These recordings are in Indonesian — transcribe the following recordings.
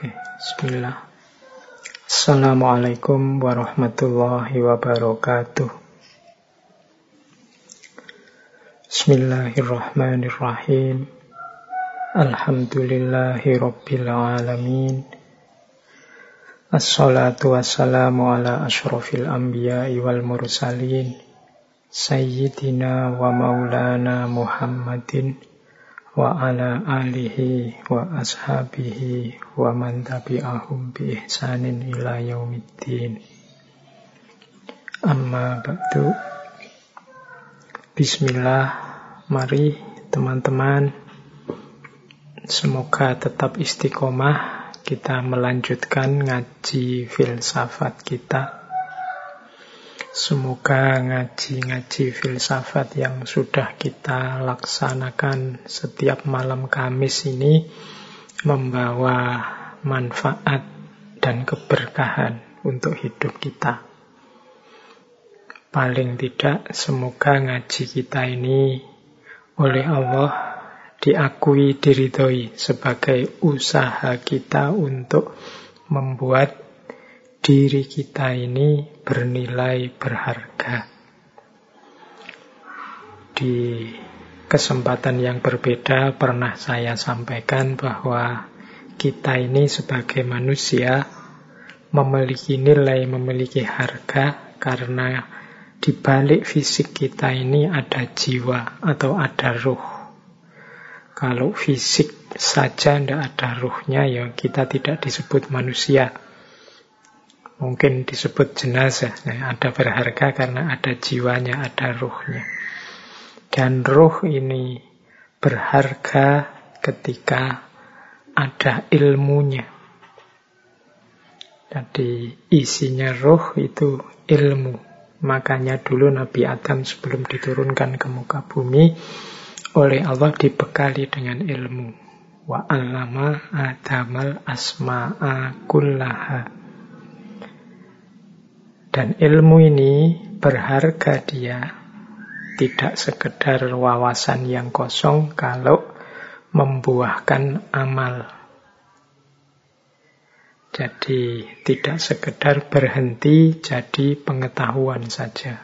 Oke, bismillah. Assalamualaikum warahmatullahi wabarakatuh. Bismillahirrahmanirrahim. Alhamdulillahi rabbil alamin. Assalatu wassalamu ala ashrafil anbiya'i wal mursalin. Sayyidina wa maulana Muhammadin wa ala alihi wa ashabihi wa man tabi'ahum bi ihsanin ila yaumiddin. Amma ba'du. Bismillah, mari teman-teman semoga tetap istiqomah kita melanjutkan ngaji filsafat kita Semoga ngaji-ngaji filsafat yang sudah kita laksanakan setiap malam Kamis ini membawa manfaat dan keberkahan untuk hidup kita. Paling tidak, semoga ngaji kita ini oleh Allah diakui diridhoi sebagai usaha kita untuk membuat diri kita ini bernilai berharga. Di kesempatan yang berbeda pernah saya sampaikan bahwa kita ini sebagai manusia memiliki nilai, memiliki harga karena di balik fisik kita ini ada jiwa atau ada ruh. Kalau fisik saja tidak ada ruhnya, ya kita tidak disebut manusia mungkin disebut jenazah. Nah, ada berharga karena ada jiwanya, ada ruhnya. Dan ruh ini berharga ketika ada ilmunya. Jadi isinya ruh itu ilmu. Makanya dulu Nabi Adam sebelum diturunkan ke muka bumi oleh Allah dibekali dengan ilmu. Wa adamal asma'a kullaha. Dan ilmu ini berharga dia. Tidak sekedar wawasan yang kosong kalau membuahkan amal. Jadi tidak sekedar berhenti jadi pengetahuan saja.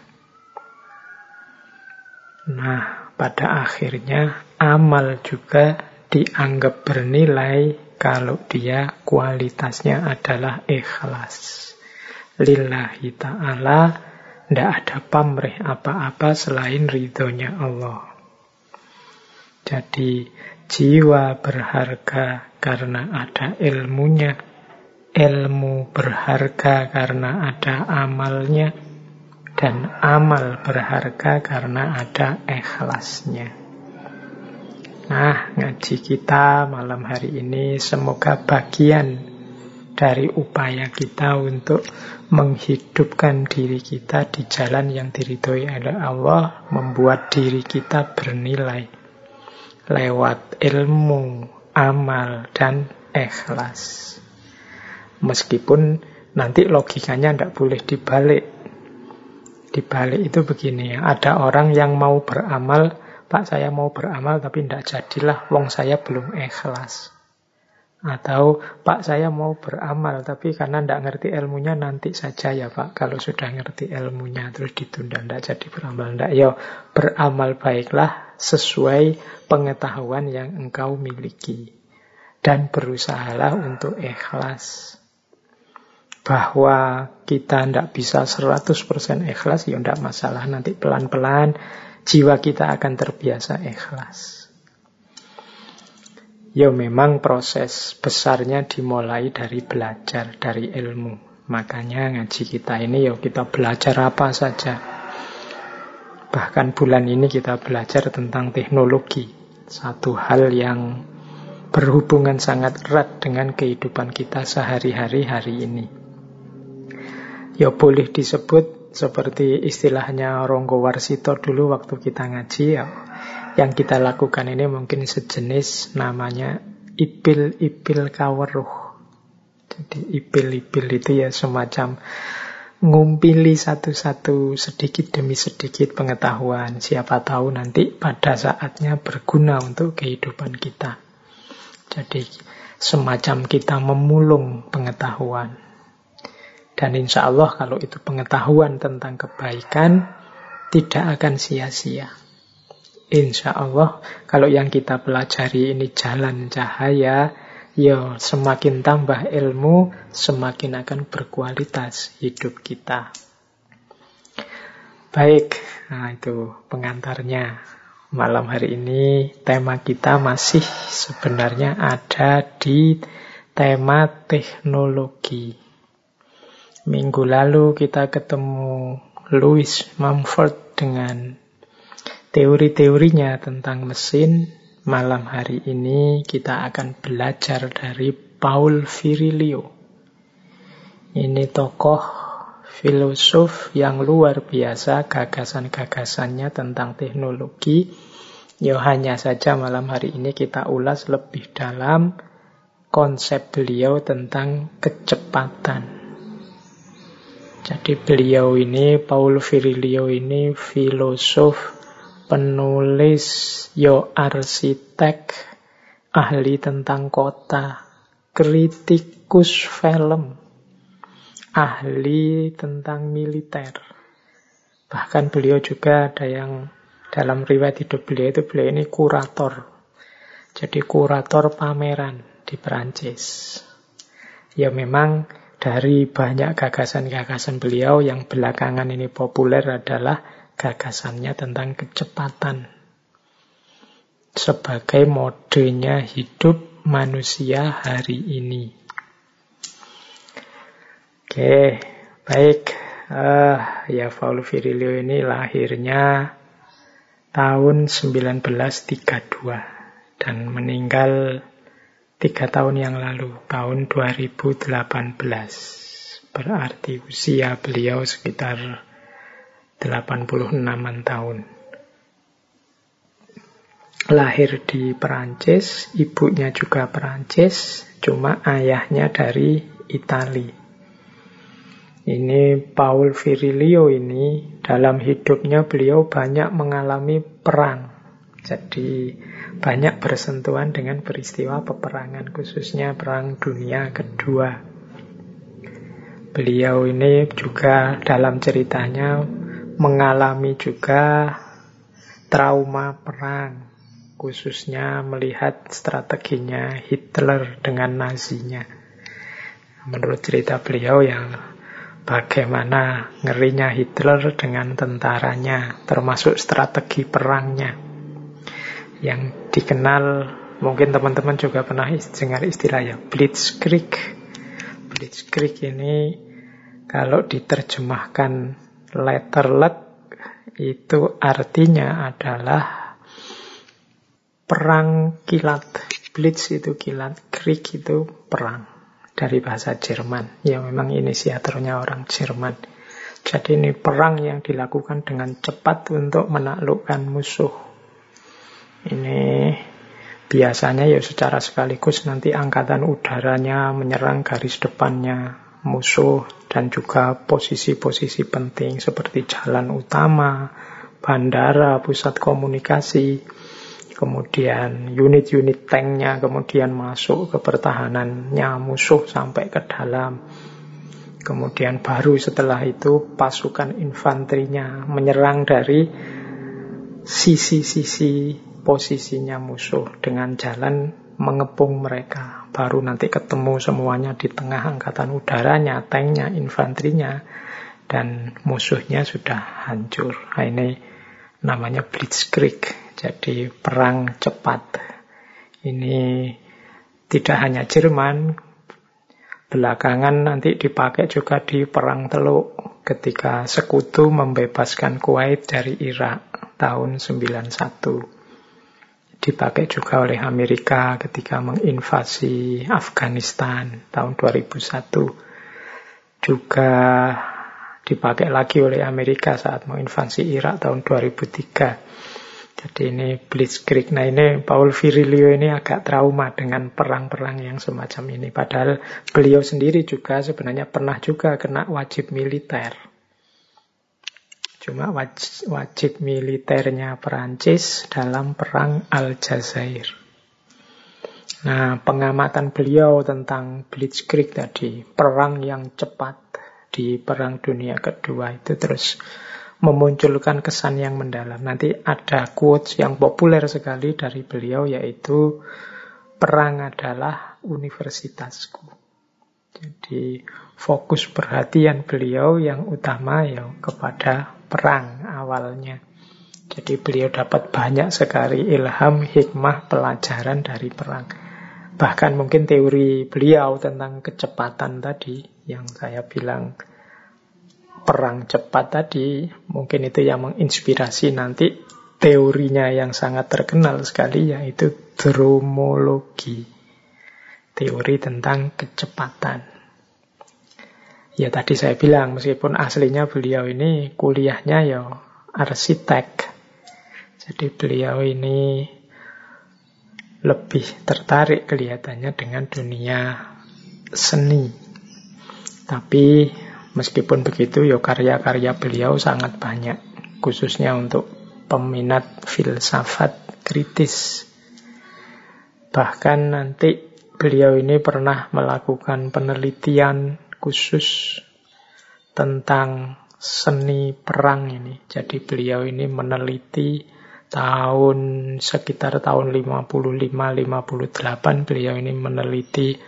Nah, pada akhirnya amal juga dianggap bernilai kalau dia kualitasnya adalah ikhlas lillahi ta'ala tidak ada pamrih apa-apa selain ridhonya Allah. Jadi jiwa berharga karena ada ilmunya, ilmu berharga karena ada amalnya, dan amal berharga karena ada ikhlasnya. Nah, ngaji kita malam hari ini semoga bagian dari upaya kita untuk menghidupkan diri kita di jalan yang diridhoi oleh Allah, membuat diri kita bernilai lewat ilmu, amal, dan ikhlas. Meskipun nanti logikanya tidak boleh dibalik. Dibalik itu begini, ada orang yang mau beramal, Pak saya mau beramal tapi tidak jadilah, wong saya belum ikhlas. Atau Pak saya mau beramal tapi karena tidak ngerti ilmunya nanti saja ya Pak. Kalau sudah ngerti ilmunya terus ditunda tidak jadi beramal. Tidak ya beramal baiklah sesuai pengetahuan yang engkau miliki. Dan berusahalah untuk ikhlas. Bahwa kita tidak bisa 100% ikhlas ya tidak masalah. Nanti pelan-pelan jiwa kita akan terbiasa ikhlas. Ya memang proses besarnya dimulai dari belajar, dari ilmu. Makanya ngaji kita ini ya kita belajar apa saja. Bahkan bulan ini kita belajar tentang teknologi. Satu hal yang berhubungan sangat erat dengan kehidupan kita sehari-hari hari ini. Ya boleh disebut seperti istilahnya Ronggo Warsito dulu waktu kita ngaji ya yang kita lakukan ini mungkin sejenis namanya ipil-ipil kaweruh. Jadi ipil-ipil itu ya semacam ngumpili satu-satu sedikit demi sedikit pengetahuan. Siapa tahu nanti pada saatnya berguna untuk kehidupan kita. Jadi semacam kita memulung pengetahuan. Dan insya Allah kalau itu pengetahuan tentang kebaikan, tidak akan sia-sia. Insya Allah kalau yang kita pelajari ini jalan cahaya, ya semakin tambah ilmu, semakin akan berkualitas hidup kita. Baik, nah itu pengantarnya. Malam hari ini tema kita masih sebenarnya ada di tema teknologi. Minggu lalu kita ketemu Louis Mumford dengan teori-teorinya tentang mesin. Malam hari ini kita akan belajar dari Paul Virilio. Ini tokoh filosof yang luar biasa gagasan-gagasannya tentang teknologi. Ya hanya saja malam hari ini kita ulas lebih dalam konsep beliau tentang kecepatan. Jadi beliau ini, Paul Virilio ini filosof, penulis, yo arsitek, ahli tentang kota, kritikus film, ahli tentang militer. Bahkan beliau juga ada yang dalam riwayat hidup beliau itu beliau ini kurator. Jadi kurator pameran di Perancis. Ya memang dari banyak gagasan-gagasan beliau yang belakangan ini populer adalah gagasannya tentang kecepatan. Sebagai modenya hidup manusia hari ini. Oke, baik. Uh, ya Paul Virilio ini lahirnya tahun 1932 dan meninggal tiga tahun yang lalu, tahun 2018. Berarti usia beliau sekitar 86 tahun. Lahir di Perancis, ibunya juga Perancis, cuma ayahnya dari Italia. Ini Paul Virilio ini dalam hidupnya beliau banyak mengalami perang. Jadi banyak bersentuhan dengan peristiwa peperangan khususnya perang dunia kedua. Beliau ini juga dalam ceritanya mengalami juga trauma perang khususnya melihat strateginya Hitler dengan Nazinya. Menurut cerita beliau yang bagaimana ngerinya Hitler dengan tentaranya, termasuk strategi perangnya. Yang dikenal, mungkin teman-teman juga pernah dengar istilah ya, Blitzkrieg. Blitzkrieg ini kalau diterjemahkan letterlek itu artinya adalah perang kilat. Blitz itu kilat, Krieg itu perang dari bahasa Jerman. Ya memang inisiatornya orang Jerman. Jadi ini perang yang dilakukan dengan cepat untuk menaklukkan musuh. Ini biasanya ya secara sekaligus nanti angkatan udaranya menyerang garis depannya musuh dan juga posisi-posisi penting seperti jalan utama, bandara, pusat komunikasi kemudian unit-unit tanknya kemudian masuk ke pertahanannya musuh sampai ke dalam. Kemudian baru setelah itu pasukan infanterinya menyerang dari sisi-sisi posisinya musuh dengan jalan mengepung mereka. Baru nanti ketemu semuanya di tengah angkatan udaranya, tanknya, infanterinya, dan musuhnya sudah hancur. Nah, ini namanya Blitzkrieg jadi perang cepat. Ini tidak hanya Jerman, belakangan nanti dipakai juga di Perang Teluk ketika sekutu membebaskan Kuwait dari Irak tahun 91. Dipakai juga oleh Amerika ketika menginvasi Afghanistan tahun 2001. Juga dipakai lagi oleh Amerika saat menginvasi Irak tahun 2003. Jadi ini Blitzkrieg. Nah ini Paul Virilio ini agak trauma dengan perang-perang yang semacam ini. Padahal beliau sendiri juga sebenarnya pernah juga kena wajib militer. Cuma wajib, militernya Perancis dalam perang Aljazair. Nah, pengamatan beliau tentang Blitzkrieg tadi, perang yang cepat di Perang Dunia Kedua itu terus memunculkan kesan yang mendalam. Nanti ada quotes yang populer sekali dari beliau yaitu perang adalah universitasku. Jadi fokus perhatian beliau yang utama ya kepada perang awalnya. Jadi beliau dapat banyak sekali ilham, hikmah, pelajaran dari perang. Bahkan mungkin teori beliau tentang kecepatan tadi yang saya bilang perang cepat tadi, mungkin itu yang menginspirasi nanti teorinya yang sangat terkenal sekali yaitu dromologi. Teori tentang kecepatan. Ya tadi saya bilang meskipun aslinya beliau ini kuliahnya ya arsitek. Jadi beliau ini lebih tertarik kelihatannya dengan dunia seni. Tapi Meskipun begitu, ya karya-karya beliau sangat banyak, khususnya untuk peminat filsafat kritis. Bahkan nanti beliau ini pernah melakukan penelitian khusus tentang seni perang ini. Jadi beliau ini meneliti tahun sekitar tahun 55-58 beliau ini meneliti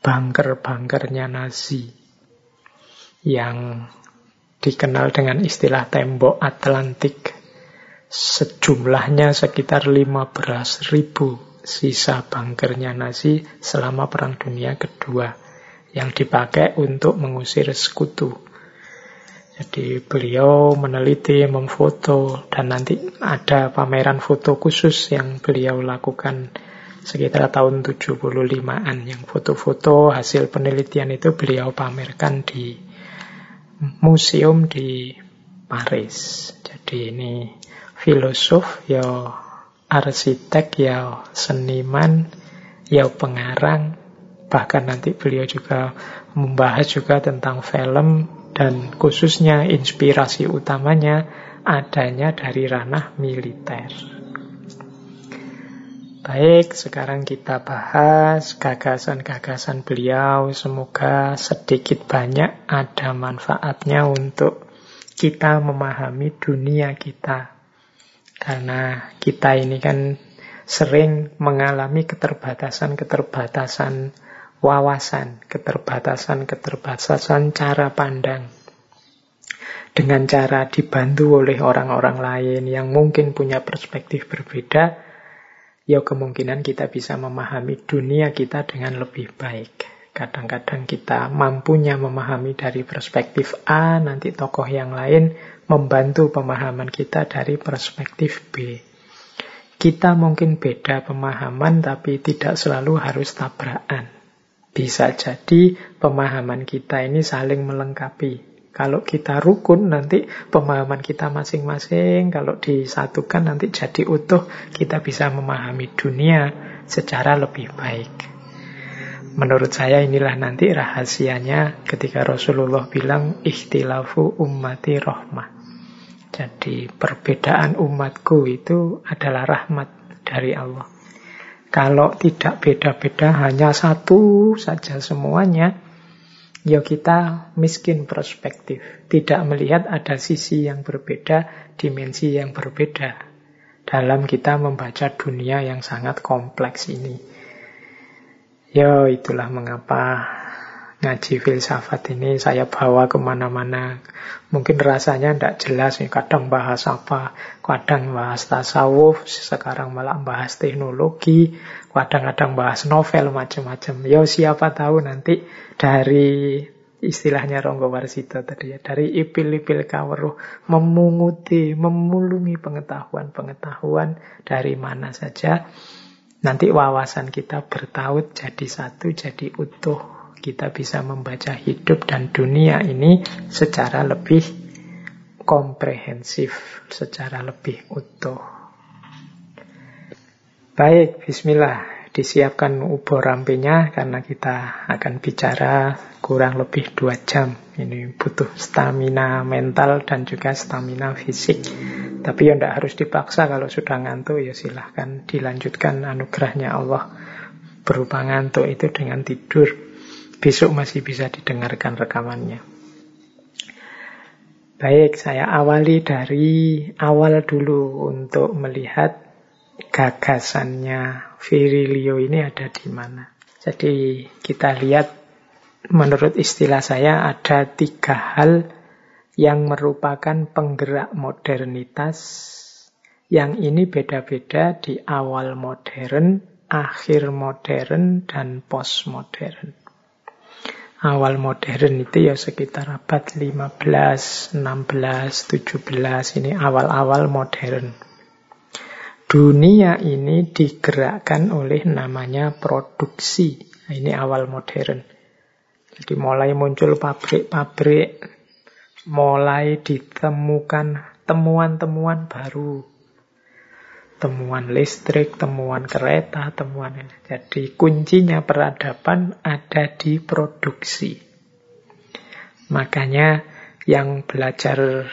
bunker-bunkernya Nazi yang dikenal dengan istilah tembok Atlantik. Sejumlahnya sekitar 15 ribu sisa bunkernya Nazi selama Perang Dunia Kedua yang dipakai untuk mengusir sekutu. Jadi beliau meneliti, memfoto, dan nanti ada pameran foto khusus yang beliau lakukan sekitar tahun 75-an. Yang foto-foto hasil penelitian itu beliau pamerkan di museum di Paris. Jadi ini filosof, ya arsitek, ya seniman, ya pengarang, bahkan nanti beliau juga membahas juga tentang film dan khususnya inspirasi utamanya adanya dari ranah militer. Baik, sekarang kita bahas gagasan-gagasan beliau. Semoga sedikit banyak ada manfaatnya untuk kita memahami dunia kita. Karena kita ini kan sering mengalami keterbatasan-keterbatasan wawasan, keterbatasan-keterbatasan cara pandang. Dengan cara dibantu oleh orang-orang lain yang mungkin punya perspektif berbeda, ya kemungkinan kita bisa memahami dunia kita dengan lebih baik. Kadang-kadang kita mampunya memahami dari perspektif A, nanti tokoh yang lain membantu pemahaman kita dari perspektif B. Kita mungkin beda pemahaman, tapi tidak selalu harus tabrakan. Bisa jadi pemahaman kita ini saling melengkapi. Kalau kita rukun nanti pemahaman kita masing-masing, kalau disatukan nanti jadi utuh, kita bisa memahami dunia secara lebih baik. Menurut saya inilah nanti rahasianya ketika Rasulullah bilang ikhtilafu ummati rahmah. Jadi perbedaan umatku itu adalah rahmat dari Allah. Kalau tidak beda-beda hanya satu saja semuanya, ya kita miskin perspektif, tidak melihat ada sisi yang berbeda, dimensi yang berbeda dalam kita membaca dunia yang sangat kompleks ini. Ya itulah mengapa ngaji filsafat ini saya bawa ke mana-mana. Mungkin rasanya tidak jelas, kadang bahas apa, kadang bahas tasawuf, sekarang malah bahas teknologi, kadang-kadang bahas novel macam-macam. Ya siapa tahu nanti dari istilahnya Ronggo Warsito tadi ya, dari ipil-ipil kaweruh memunguti, memulungi pengetahuan-pengetahuan dari mana saja. Nanti wawasan kita bertaut jadi satu, jadi utuh kita bisa membaca hidup dan dunia ini secara lebih komprehensif, secara lebih utuh. Baik, bismillah. Disiapkan ubor rampenya karena kita akan bicara kurang lebih dua jam. Ini butuh stamina mental dan juga stamina fisik. Tapi ya tidak harus dipaksa kalau sudah ngantuk ya silahkan dilanjutkan anugerahnya Allah berupa ngantuk itu dengan tidur. Besok masih bisa didengarkan rekamannya. Baik, saya awali dari awal dulu untuk melihat gagasannya Virilio ini ada di mana. Jadi kita lihat menurut istilah saya ada tiga hal yang merupakan penggerak modernitas yang ini beda-beda di awal modern, akhir modern, dan postmodern. Awal modern itu ya sekitar abad 15, 16, 17, ini awal-awal modern. Dunia ini digerakkan oleh namanya produksi. Nah, ini awal modern. Jadi mulai muncul pabrik-pabrik, mulai ditemukan temuan-temuan baru temuan listrik, temuan kereta, temuan ini. Jadi kuncinya peradaban ada di produksi. Makanya yang belajar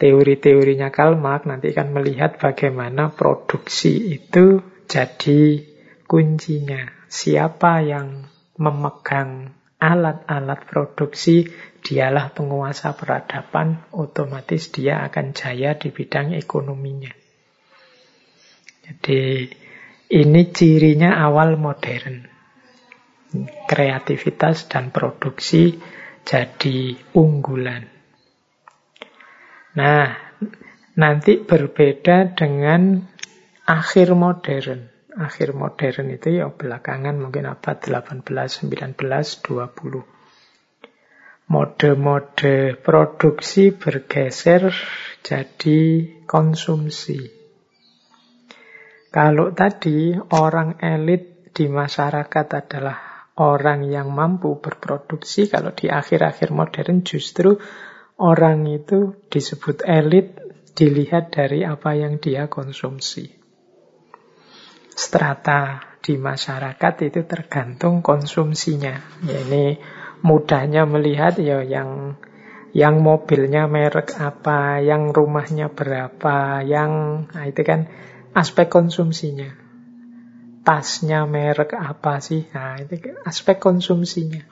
teori-teorinya Karl Marx nanti akan melihat bagaimana produksi itu jadi kuncinya. Siapa yang memegang alat-alat produksi, dialah penguasa peradaban, otomatis dia akan jaya di bidang ekonominya. Jadi ini cirinya awal modern. Kreativitas dan produksi jadi unggulan. Nah, nanti berbeda dengan akhir modern. Akhir modern itu ya belakangan mungkin abad 18, 19, 20. Mode-mode produksi bergeser jadi konsumsi. Kalau tadi orang elit di masyarakat adalah orang yang mampu berproduksi, kalau di akhir-akhir modern justru orang itu disebut elit dilihat dari apa yang dia konsumsi. Strata di masyarakat itu tergantung konsumsinya. Ya, ini mudahnya melihat ya yang yang mobilnya merek apa, yang rumahnya berapa, yang nah itu kan aspek konsumsinya. Tasnya merek apa sih? Nah, itu aspek konsumsinya.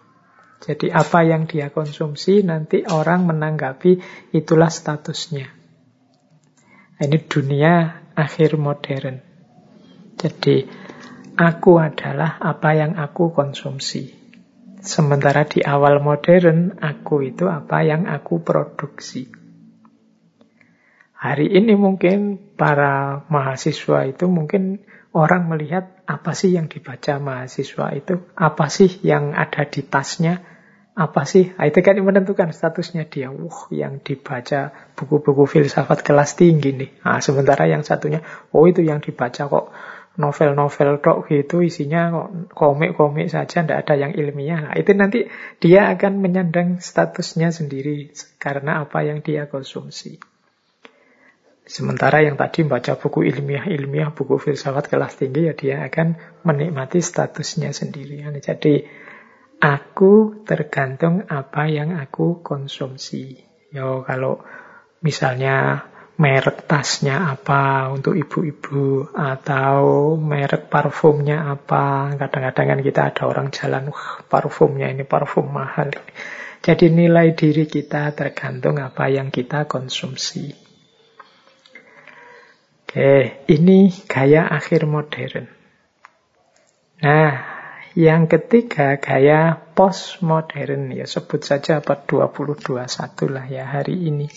Jadi apa yang dia konsumsi nanti orang menanggapi itulah statusnya. Nah, ini dunia akhir modern. Jadi aku adalah apa yang aku konsumsi. Sementara di awal modern, aku itu apa yang aku produksi. Hari ini mungkin para mahasiswa itu mungkin orang melihat apa sih yang dibaca mahasiswa itu, apa sih yang ada di tasnya, apa sih? Nah, itu kan menentukan statusnya dia. Wah, yang dibaca buku-buku filsafat kelas tinggi nih. Nah, sementara yang satunya, oh itu yang dibaca kok novel-novel tok gitu isinya komik-komik saja, tidak ada yang ilmiah. Nah, itu nanti dia akan menyandang statusnya sendiri karena apa yang dia konsumsi. Sementara yang tadi membaca buku ilmiah-ilmiah, buku filsafat kelas tinggi, ya dia akan menikmati statusnya sendiri. Jadi, aku tergantung apa yang aku konsumsi. Yo, kalau misalnya merek tasnya apa untuk ibu-ibu atau merek parfumnya apa. Kadang-kadang kan kita ada orang jalan, wah parfumnya ini parfum mahal. Jadi nilai diri kita tergantung apa yang kita konsumsi. Oke, ini gaya akhir modern. Nah, yang ketiga gaya postmodern ya sebut saja abad 2021 lah ya hari ini.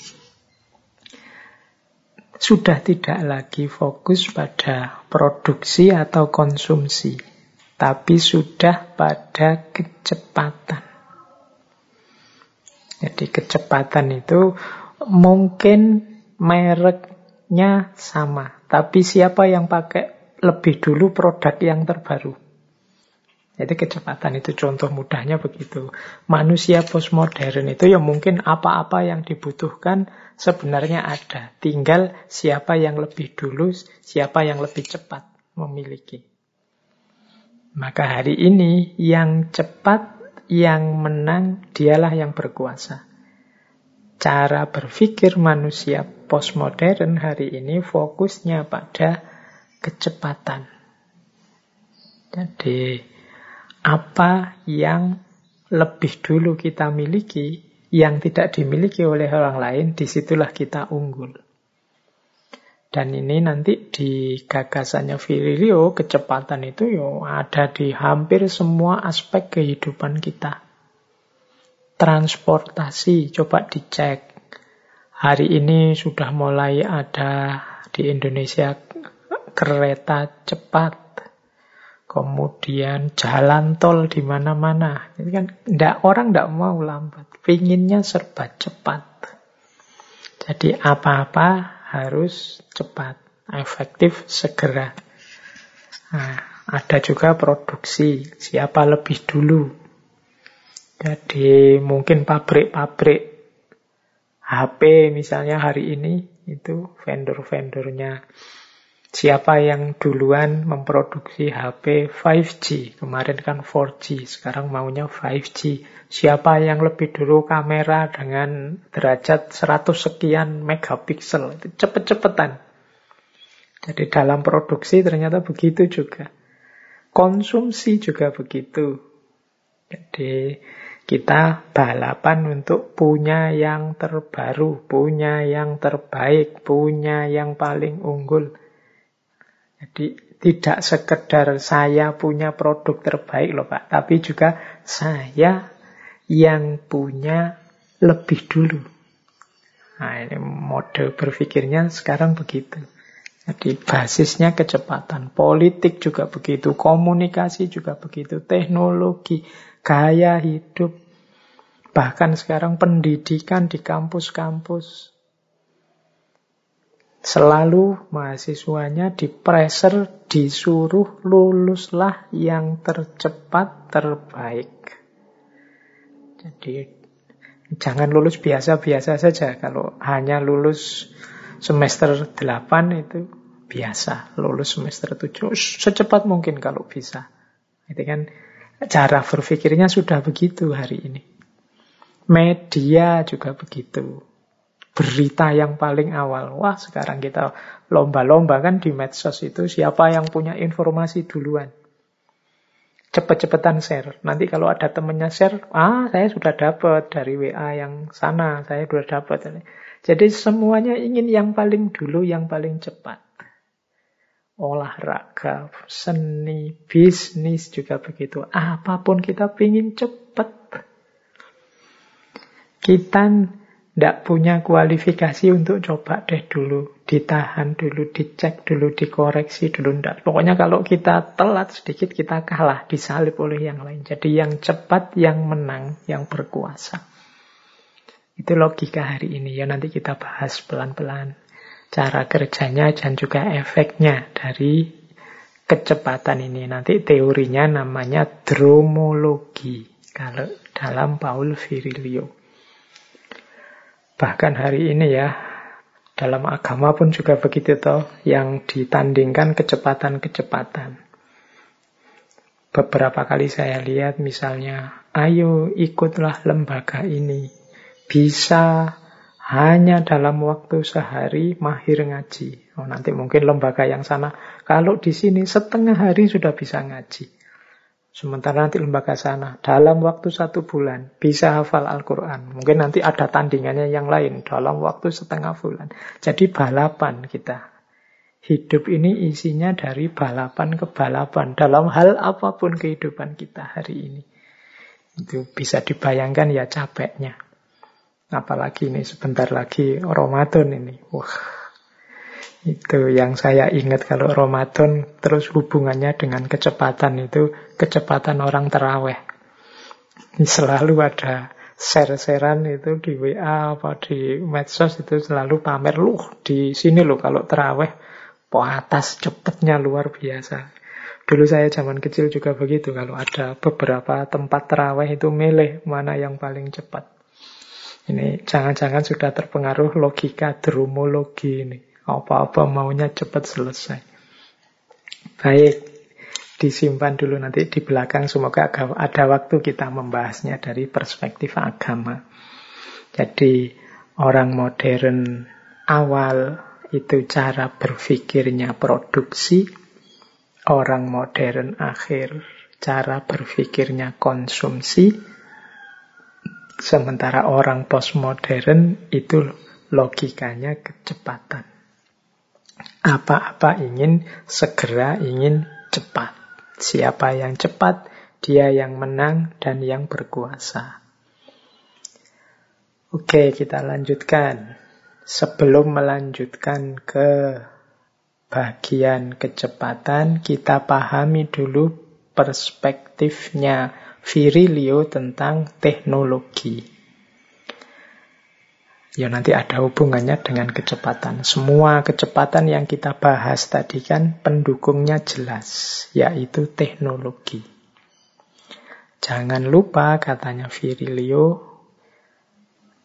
Sudah tidak lagi fokus pada produksi atau konsumsi, tapi sudah pada kecepatan. Jadi kecepatan itu mungkin merek nya sama, tapi siapa yang pakai lebih dulu produk yang terbaru. Jadi kecepatan itu contoh mudahnya begitu. Manusia postmodern itu ya mungkin apa-apa yang dibutuhkan sebenarnya ada. Tinggal siapa yang lebih dulu, siapa yang lebih cepat memiliki. Maka hari ini yang cepat, yang menang, dialah yang berkuasa cara berpikir manusia postmodern hari ini fokusnya pada kecepatan. Jadi apa yang lebih dulu kita miliki yang tidak dimiliki oleh orang lain, di situlah kita unggul. Dan ini nanti di gagasannya Virilio, kecepatan itu yo ada di hampir semua aspek kehidupan kita. Transportasi, coba dicek. Hari ini sudah mulai ada di Indonesia kereta cepat. Kemudian jalan tol di mana-mana. Jadi kan enggak, orang tidak mau lambat. Pinginnya serba cepat. Jadi apa-apa harus cepat, efektif, segera. Nah, ada juga produksi, siapa lebih dulu. Jadi mungkin pabrik-pabrik HP misalnya hari ini itu vendor-vendornya siapa yang duluan memproduksi HP 5G. Kemarin kan 4G, sekarang maunya 5G. Siapa yang lebih dulu kamera dengan derajat 100 sekian megapiksel. Itu cepet-cepetan. Jadi dalam produksi ternyata begitu juga. Konsumsi juga begitu. Jadi kita balapan untuk punya yang terbaru, punya yang terbaik, punya yang paling unggul. Jadi tidak sekedar saya punya produk terbaik loh Pak, tapi juga saya yang punya lebih dulu. Nah ini mode berpikirnya sekarang begitu. Jadi basisnya kecepatan, politik juga begitu, komunikasi juga begitu, teknologi, gaya hidup, bahkan sekarang pendidikan di kampus-kampus, Selalu mahasiswanya dipreser, disuruh luluslah yang tercepat, terbaik. Jadi jangan lulus biasa-biasa saja. Kalau hanya lulus semester 8 itu biasa. Lulus semester 7 secepat mungkin kalau bisa. Itu kan cara berpikirnya sudah begitu hari ini. Media juga begitu berita yang paling awal. Wah, sekarang kita lomba-lomba kan di medsos itu siapa yang punya informasi duluan. Cepet-cepetan share. Nanti kalau ada temennya share, ah saya sudah dapat dari WA yang sana, saya sudah dapat. Jadi semuanya ingin yang paling dulu, yang paling cepat. Olahraga, seni, bisnis juga begitu. Apa pun kita ingin cepat. Kita tidak punya kualifikasi untuk coba deh dulu, ditahan dulu, dicek dulu, dikoreksi dulu. Tidak. Pokoknya kalau kita telat sedikit, kita kalah, disalip oleh yang lain. Jadi yang cepat, yang menang, yang berkuasa. Itu logika hari ini. Ya nanti kita bahas pelan-pelan cara kerjanya dan juga efeknya dari kecepatan ini. Nanti teorinya namanya dromologi. Kalau dalam Paul Virilio. Bahkan hari ini ya, dalam agama pun juga begitu toh, yang ditandingkan kecepatan-kecepatan. Beberapa kali saya lihat misalnya, ayo ikutlah lembaga ini. Bisa hanya dalam waktu sehari mahir ngaji. Oh, nanti mungkin lembaga yang sana, kalau di sini setengah hari sudah bisa ngaji. Sementara nanti lembaga sana, dalam waktu satu bulan, bisa hafal Al-Quran. Mungkin nanti ada tandingannya yang lain, dalam waktu setengah bulan. Jadi balapan kita. Hidup ini isinya dari balapan ke balapan. Dalam hal apa pun kehidupan kita hari ini. Itu bisa dibayangkan ya capeknya. Apalagi ini sebentar lagi Ramadan ini. Wah, itu yang saya ingat kalau Ramadan terus hubungannya dengan kecepatan itu kecepatan orang teraweh. Selalu ada share-sharean itu di WA apa di medsos itu selalu pamer lu di sini loh kalau teraweh po atas cepetnya luar biasa. Dulu saya zaman kecil juga begitu kalau ada beberapa tempat teraweh itu milih mana yang paling cepat. Ini jangan-jangan sudah terpengaruh logika dromologi ini. Apa-apa maunya cepat selesai. Baik, disimpan dulu nanti di belakang. Semoga ada waktu kita membahasnya dari perspektif agama. Jadi orang modern awal itu cara berpikirnya produksi, orang modern akhir cara berpikirnya konsumsi, sementara orang postmodern itu logikanya kecepatan. Apa-apa ingin segera, ingin cepat. Siapa yang cepat, dia yang menang dan yang berkuasa. Oke, kita lanjutkan. Sebelum melanjutkan ke bagian kecepatan, kita pahami dulu perspektifnya Virilio tentang teknologi. Ya nanti ada hubungannya dengan kecepatan. Semua kecepatan yang kita bahas tadi kan pendukungnya jelas, yaitu teknologi. Jangan lupa katanya Virilio,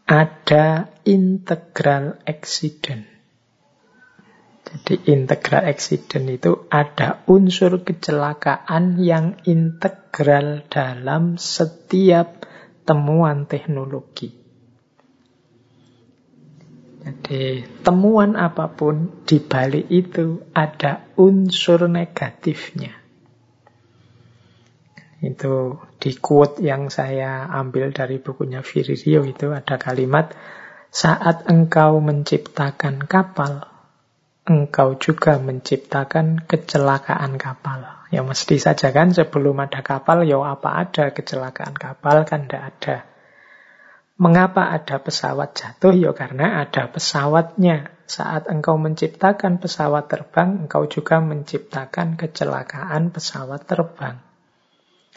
ada integral accident. Jadi integral accident itu ada unsur kecelakaan yang integral dalam setiap temuan teknologi. Jadi temuan apa pun di balik itu ada unsur negatifnya. Itu di quote yang saya ambil dari bukunya Virilio itu ada kalimat saat engkau menciptakan kapal, engkau juga menciptakan kecelakaan kapal. Ya mesti saja kan sebelum ada kapal, ya apa ada kecelakaan kapal kan tidak ada. Mengapa ada pesawat jatuh? Ya karena ada pesawatnya. Saat engkau menciptakan pesawat terbang, engkau juga menciptakan kecelakaan pesawat terbang.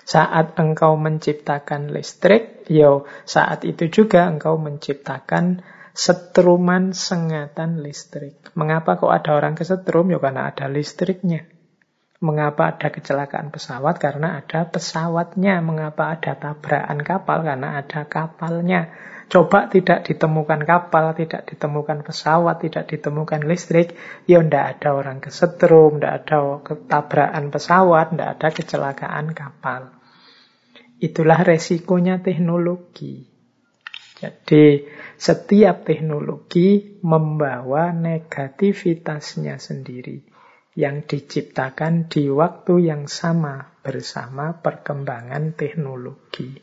Saat engkau menciptakan listrik, yo ya saat itu juga engkau menciptakan setruman sengatan listrik. Mengapa kok ada orang kesetrum? Ya karena ada listriknya. Mengapa ada kecelakaan pesawat? Karena ada pesawatnya. Mengapa ada tabrakan kapal? Karena ada kapalnya. Coba tidak ditemukan kapal, tidak ditemukan pesawat, tidak ditemukan listrik, ya ndak ada orang kesetrum, ndak ada ketabrakan pesawat, ndak ada kecelakaan kapal. Itulah resikonya teknologi. Jadi setiap teknologi membawa negativitasnya sendiri yang diciptakan di waktu yang sama bersama perkembangan teknologi.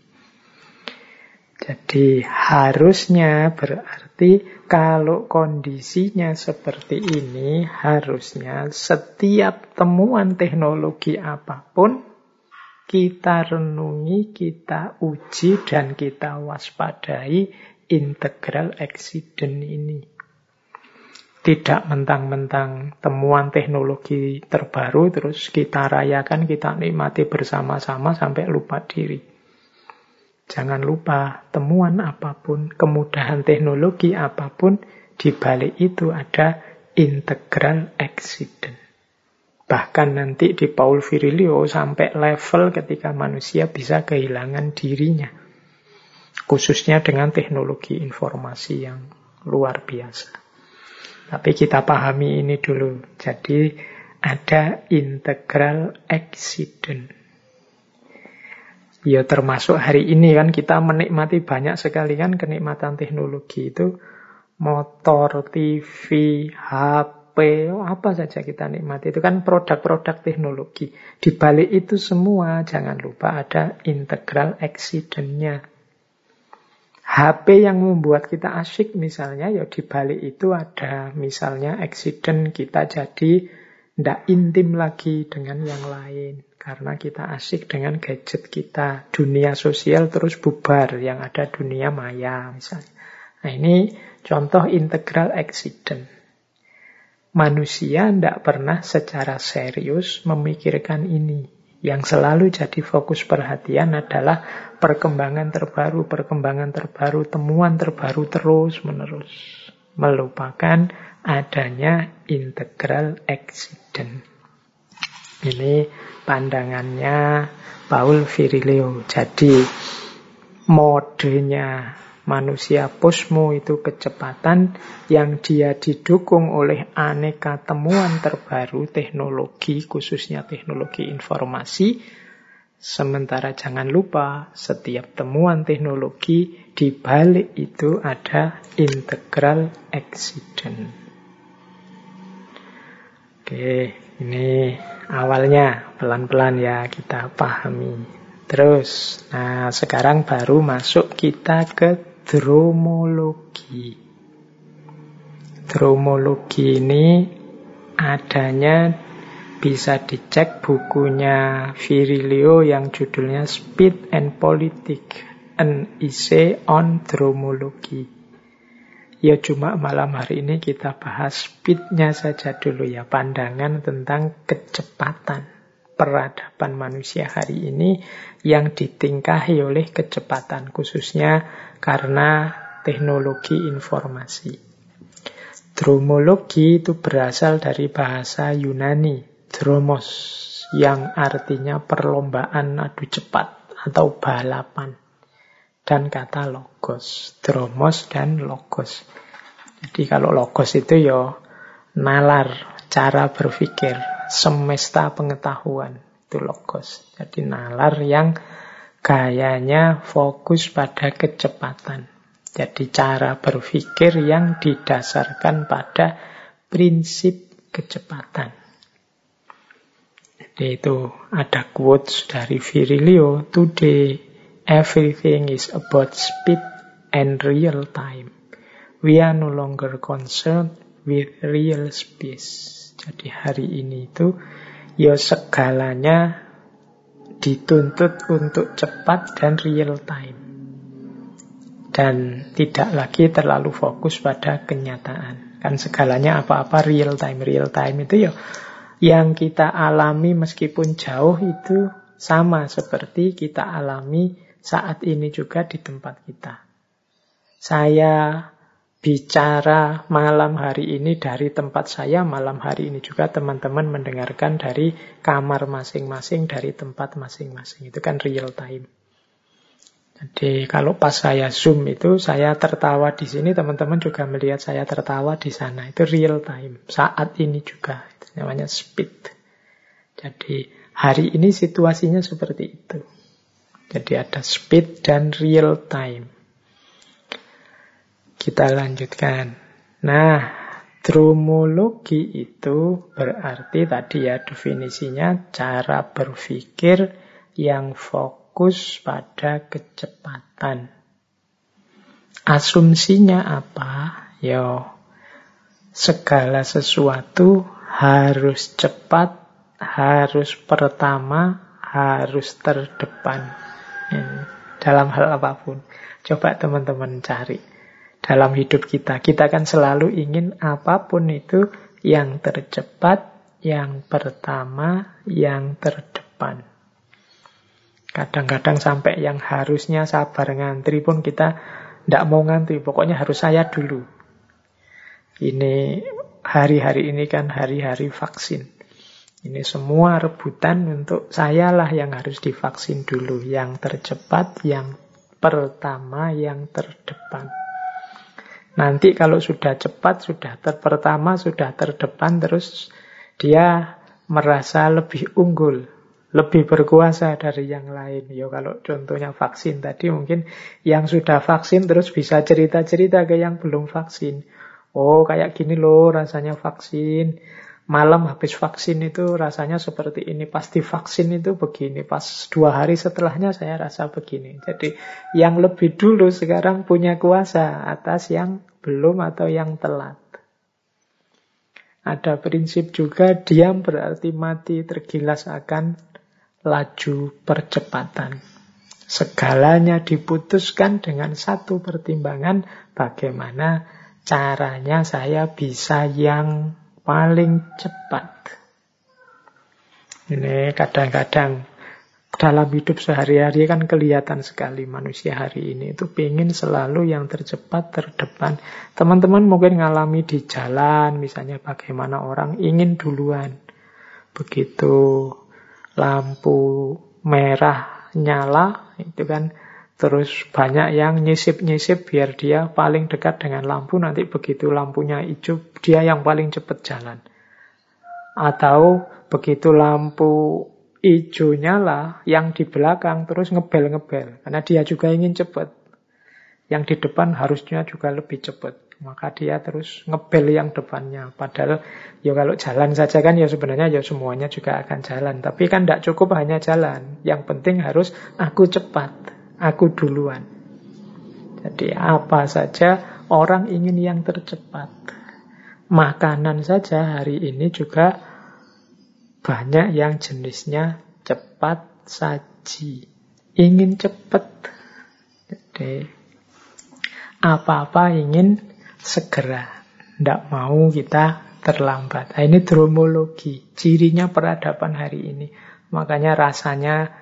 Jadi harusnya berarti kalau kondisinya seperti ini harusnya setiap temuan teknologi apa pun kita renungi, kita uji dan kita waspadai integral accident ini. Tidak mentang-mentang temuan teknologi terbaru terus kita rayakan, kita nikmati bersama-sama sampai lupa diri. Jangan lupa temuan apa pun, kemudahan teknologi apa pun, di balik itu ada integral accident. Bahkan nanti di Paul Virilio sampai level ketika manusia bisa kehilangan dirinya. Khususnya dengan teknologi informasi yang luar biasa. Tapi kita pahami ini dulu. Jadi ada integral accident. Ya termasuk hari ini kan kita menikmati banyak sekali kan kenikmatan teknologi itu motor, TV, HP, apa saja kita nikmati itu kan produk-produk teknologi. Di balik itu semua jangan lupa ada integral accident-nya. HP yang membuat kita asyik misalnya, ya di balik itu ada misalnya accident kita jadi tidak intim lagi dengan yang lain. Karena kita asyik dengan gadget kita. Dunia sosial terus bubar, yang ada dunia maya misalnya. Nah ini contoh integral accident. Manusia tidak pernah secara serius memikirkan ini. Yang selalu jadi fokus perhatian adalah perkembangan terbaru, perkembangan terbaru, temuan terbaru terus-menerus. Melupakan adanya integral accident. Ini pandangannya Paul Virilio. Jadi modenya manusia posmo itu kecepatan yang dia didukung oleh aneka temuan terbaru teknologi, khususnya teknologi informasi. Sementara jangan lupa, setiap temuan teknologi di balik itu ada integral accident. Oke, ini awalnya pelan-pelan ya kita pahami. Terus, nah sekarang baru masuk kita ke dromologi. Dromologi ini adanya bisa dicek bukunya Virilio yang judulnya Speed and Politics, an essay on dromology. Ya cuma malam hari ini kita bahas speednya saja dulu ya, pandangan tentang kecepatan peradaban manusia hari ini yang ditingkahi oleh kecepatan, khususnya karena teknologi informasi. Dromologi itu berasal dari bahasa Yunani, dromos, yang artinya perlombaan adu cepat atau balapan dan kata logos. Dromos dan logos. Jadi kalau logos itu ya nalar, cara berpikir, semesta pengetahuan. Itu logos. Jadi nalar yang gayanya fokus pada kecepatan. Jadi cara berpikir yang didasarkan pada prinsip kecepatan. Jadi itu ada quotes dari Virilio, Today Everything is about speed and real time. We are no longer concerned with real space. Jadi hari ini itu ya segalanya dituntut untuk cepat dan real time. Dan tidak lagi terlalu fokus pada kenyataan. Kan segalanya apa-apa real time. Real time itu ya yang kita alami meskipun jauh itu sama seperti kita alami saat ini juga di tempat kita. Saya bicara malam hari ini dari tempat saya, malam hari ini juga teman-teman mendengarkan dari kamar masing-masing, dari tempat masing-masing. Itu kan real time. Jadi kalau pas saya zoom itu saya tertawa di sini, teman-teman juga melihat saya tertawa di sana. Itu real time. Saat ini juga. Itu namanya speed. Jadi hari ini situasinya seperti itu. Jadi ada speed dan real time. Kita lanjutkan. Nah, dromologi itu berarti tadi ya definisinya cara berpikir yang fokus pada kecepatan. Asumsinya apa? Yo, segala sesuatu harus cepat, harus pertama, harus terdepan dalam hal apa pun. Coba teman-teman cari dalam hidup kita. Kita kan selalu ingin apa pun itu yang tercepat, yang pertama, yang terdepan. Kadang-kadang sampai yang harusnya sabar ngantri pun kita tidak mau ngantri. Pokoknya harus saya dulu. Ini hari-hari ini kan hari-hari vaksin. Ini semua rebutan untuk sayalah yang harus divaksin dulu. Yang tercepat, yang pertama, yang terdepan. Nanti kalau sudah cepat, sudah terpertama, sudah terdepan, terus dia merasa lebih unggul, lebih berkuasa dari yang lain. Ya kalau contohnya vaksin tadi mungkin yang sudah vaksin terus bisa cerita-cerita ke yang belum vaksin. Oh kayak gini loh rasanya vaksin malam habis vaksin itu rasanya seperti ini. Pas divaksin itu begini. Pas dua hari setelahnya saya rasa begini. Jadi yang lebih dulu sekarang punya kuasa atas yang belum atau yang telat. Ada prinsip juga diam berarti mati tergilas akan laju percepatan. Segalanya diputuskan dengan satu pertimbangan bagaimana caranya saya bisa yang paling cepat. Ini kadang-kadang dalam hidup sehari-hari kan kelihatan sekali manusia hari ini itu ingin selalu yang tercepat terdepan. Teman-teman mungkin ngalami di jalan, misalnya bagaimana orang ingin duluan. Begitu lampu merah nyala, itu kan Terus banyak yang nyisip-nyisip biar dia paling dekat dengan lampu. Nanti begitu lampunya hijau, dia yang paling cepat jalan. Atau begitu lampu hijau nyala, yang di belakang terus ngebel-ngebel. Karena dia juga ingin cepat. Yang di depan harusnya juga lebih cepat. maka dia terus ngebel yang depannya. Padahal ya kalau jalan saja kan ya sebenarnya ya semuanya juga akan jalan. Tapi kan tidak cukup hanya jalan. Yang penting harus aku cepat, aku duluan. Jadi apa saja orang ingin yang tercepat. Makanan saja hari ini juga banyak yang jenisnya cepat saji. Ingin cepat. Jadi apa-apa ingin segera. Tidak mau kita terlambat. Nah, ini dromologi, cirinya peradaban hari ini. Makanya rasanya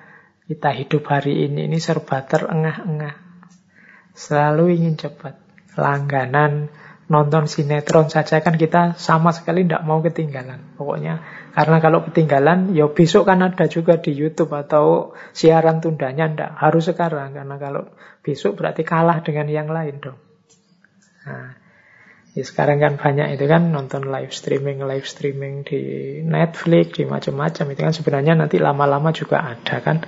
kita hidup hari ini ini serba terengah-engah. Selalu ingin cepat. Langganan nonton sinetron saja kan kita sama sekali tidak mau ketinggalan. Pokoknya karena kalau ketinggalan ya besok kan ada juga di YouTube atau siaran tundanya ndak harus sekarang karena kalau besok berarti kalah dengan yang lain dong. Nah, ya sekarang kan banyak itu kan nonton live streaming, live streaming di Netflix, di macam-macam. Itu kan sebenarnya nanti lama-lama juga ada kan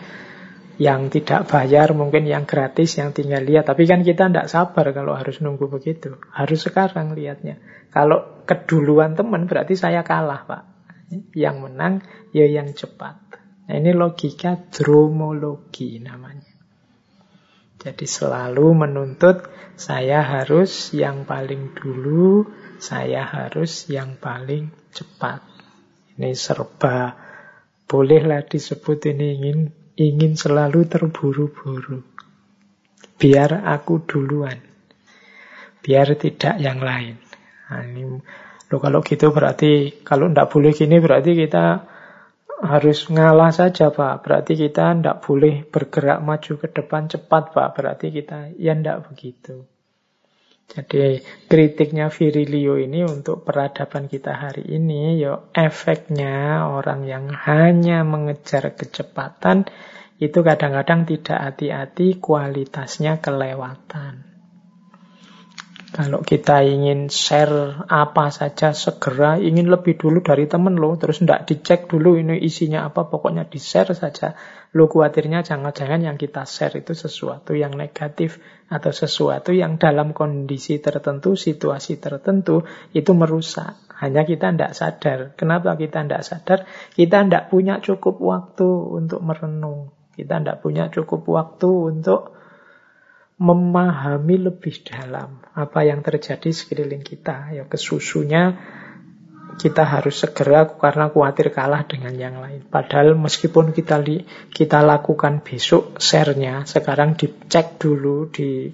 yang tidak bayar, mungkin yang gratis, yang tinggal lihat. Tapi kan kita tidak sabar kalau harus nunggu begitu. Harus sekarang lihatnya. Kalau keduluan teman berarti saya kalah, Pak. Yang menang ya yang cepat. Nah, ini logika dromologi namanya. Jadi selalu menuntut saya harus yang paling dulu, saya harus yang paling cepat. Ini serba bolehlah disebut ini ingin ingin selalu terburu-buru. Biar aku duluan. Biar tidak yang lain. Nah, ini, loh, kalau gitu berarti, kalau tidak boleh gini berarti kita harus ngalah saja Pak. Berarti kita tidak boleh bergerak maju ke depan cepat Pak. Berarti kita ya tidak begitu. Jadi kritiknya Virilio ini untuk peradaban kita hari ini, yo efeknya orang yang hanya mengejar kecepatan itu kadang-kadang tidak hati-hati kualitasnya kelewatan. Kalau kita ingin share apa saja segera, ingin lebih dulu dari temen lo, terus tidak dicek dulu ini isinya apa, pokoknya di-share saja. Lo khawatirnya jangan-jangan yang kita share itu sesuatu yang negatif atau sesuatu yang dalam kondisi tertentu, situasi tertentu, itu merusak. Hanya kita tidak sadar. Kenapa kita tidak sadar? Kita tidak punya cukup waktu untuk merenung. Kita tidak punya cukup waktu untuk memahami lebih dalam apa yang terjadi sekeliling kita. Ya kesusunya kita harus segera karena khawatir kalah dengan yang lain. Padahal meskipun kita li, kita lakukan besok share-nya, sekarang dicek dulu di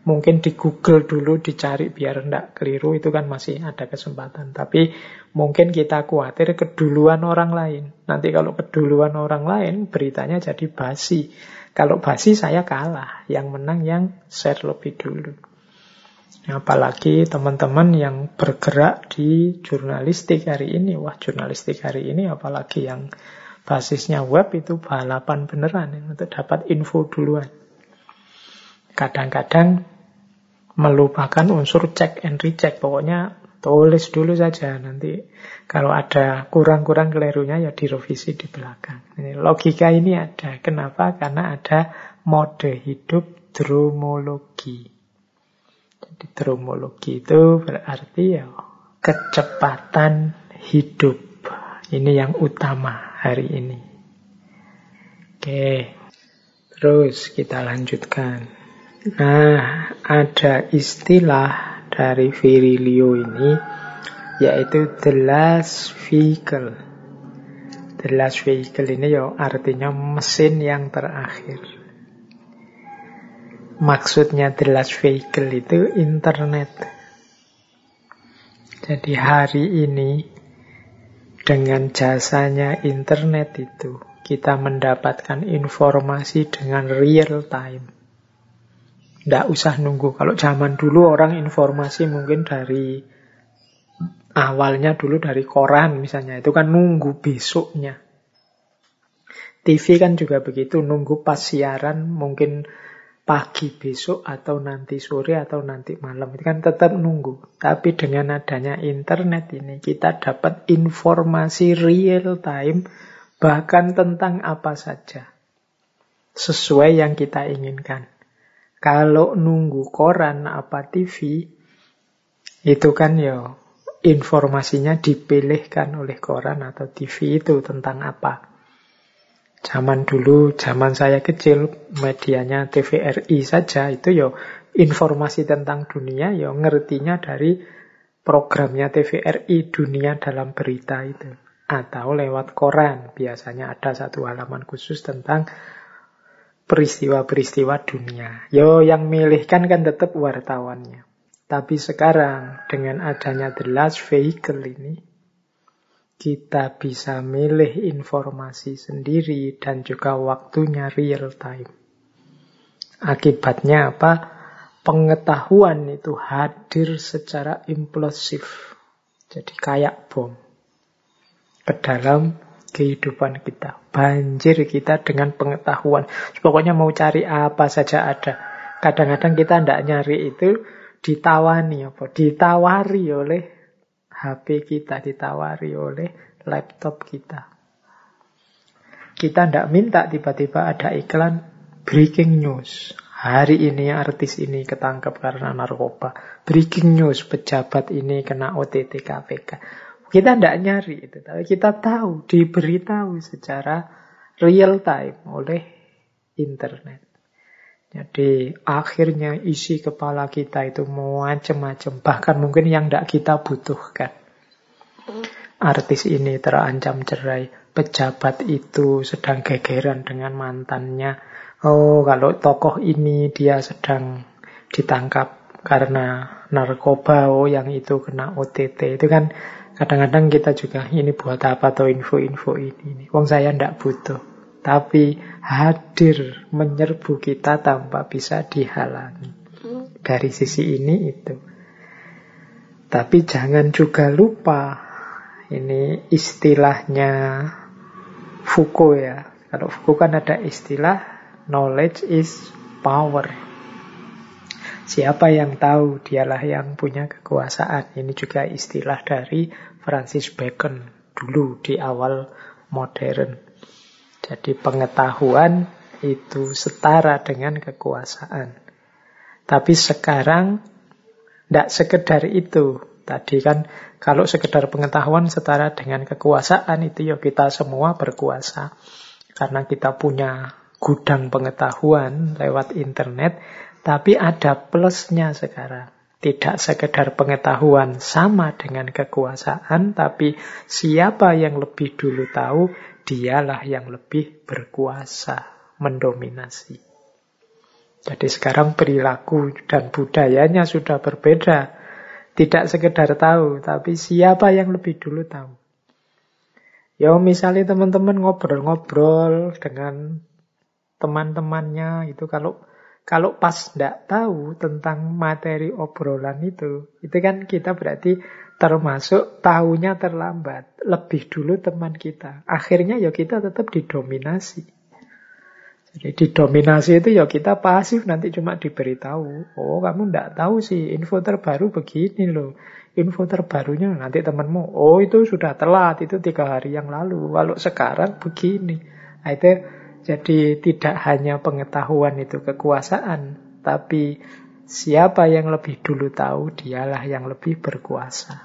mungkin di Google dulu dicari biar tidak keliru itu kan masih ada kesempatan. Tapi mungkin kita khawatir keduluan orang lain. Nanti kalau keduluan orang lain beritanya jadi basi. Kalau basi saya kalah, yang menang yang share lebih dulu. Apalagi teman-teman yang bergerak di jurnalistik hari ini. Wah, jurnalistik hari ini apalagi yang basisnya web itu balapan beneran untuk dapat info duluan. Kadang-kadang melupakan unsur check and recheck. Pokoknya tulis dulu saja. Nanti kalau ada kurang-kurang kelirunya ya direvisi di belakang. Ini logika ini ada. Kenapa? Karena ada mode hidup dromologi. Jadi dromologi itu berarti ya kecepatan hidup. Ini yang utama hari ini. Oke, terus kita lanjutkan. Nah, ada istilah dari Virilio ini yaitu the last vehicle. The last vehicle ini ya artinya mesin yang terakhir. Maksudnya the last vehicle itu internet. Jadi hari ini dengan jasanya internet itu kita mendapatkan informasi dengan real time. Tidak usah nunggu. Kalau zaman dulu orang informasi mungkin dari Awalnya dulu dari koran misalnya, itu kan nunggu besoknya. TV kan juga begitu, nunggu pas siaran mungkin pagi besok atau nanti sore atau nanti malam. Itu kan tetap nunggu. Tapi dengan adanya internet ini kita dapat informasi real time bahkan tentang apa saja. Sesuai yang kita inginkan. Kalau nunggu koran apa TV, Itu kan ya informasinya dipilihkan oleh koran atau TV itu tentang apa. Zaman dulu, zaman saya kecil, medianya TVRI saja, itu ya informasi tentang dunia ya ngertinya dari programnya TVRI Dunia dalam Berita itu. Atau lewat koran, biasanya ada satu halaman khusus tentang peristiwa-peristiwa dunia. Yo yang milihkan kan tetap wartawannya. Tapi sekarang dengan adanya the last vehicle ini, kita bisa milih informasi sendiri dan juga waktunya real time. Akibatnya apa? Pengetahuan itu hadir secara implosif. Jadi kayak bom ke dalam kehidupan kita. Banjir kita dengan pengetahuan. Pokoknya mau cari apa saja ada. Kadang-kadang kita tidak nyari itu ditawani apa? Ditawari oleh HP kita, ditawari oleh laptop kita. Kita tidak minta tiba-tiba ada iklan breaking news. Hari ini artis ini ketangkep karena narkoba. Breaking news, pejabat ini kena OTT KPK. Kita tidak nyari itu, tapi kita tahu, diberitahu secara real time oleh internet. Jadi akhirnya isi kepala kita itu macam-macam, bahkan mungkin yang tidak kita butuhkan. Artis ini terancam cerai, pejabat itu sedang gegeran dengan mantannya. Oh, kalau tokoh ini dia sedang ditangkap karena narkoba, oh yang itu kena OTT. Itu kan kadang-kadang kita juga ini buat apa atau info-info ini. Wong saya ndak butuh tapi hadir menyerbu kita tanpa bisa dihalangi. Dari sisi ini itu. Tapi jangan juga lupa, ini istilahnya Foucault ya. Kalau Foucault kan ada istilah knowledge is power. Siapa yang tahu dialah yang punya kekuasaan. Ini juga istilah dari Francis Bacon dulu di awal modern. Jadi pengetahuan itu setara dengan kekuasaan. Tapi sekarang tidak sekedar itu. Tadi kan kalau sekedar pengetahuan setara dengan kekuasaan itu ya kita semua berkuasa. Karena kita punya gudang pengetahuan lewat internet. Tapi ada plusnya sekarang. Tidak sekedar pengetahuan sama dengan kekuasaan, tapi siapa yang lebih dulu tahu, dialah yang lebih berkuasa, mendominasi. Jadi sekarang perilaku dan budayanya sudah berbeda. Tidak sekedar tahu, tapi siapa yang lebih dulu tahu. Ya misalnya teman-teman ngobrol-ngobrol dengan teman-temannya itu kalau kalau pas tidak tahu tentang materi obrolan itu, itu kan kita berarti termasuk tahunya terlambat. Lebih dulu teman kita. Akhirnya ya kita tetap didominasi. Jadi didominasi itu ya kita pasif nanti cuma diberitahu. Oh kamu tidak tahu sih info terbaru begini loh. Info terbarunya nanti temanmu. Oh itu sudah telat itu tiga hari yang lalu. Kalau sekarang begini. Nah, itu jadi tidak hanya pengetahuan itu kekuasaan, tapi siapa yang lebih dulu tahu dialah yang lebih berkuasa.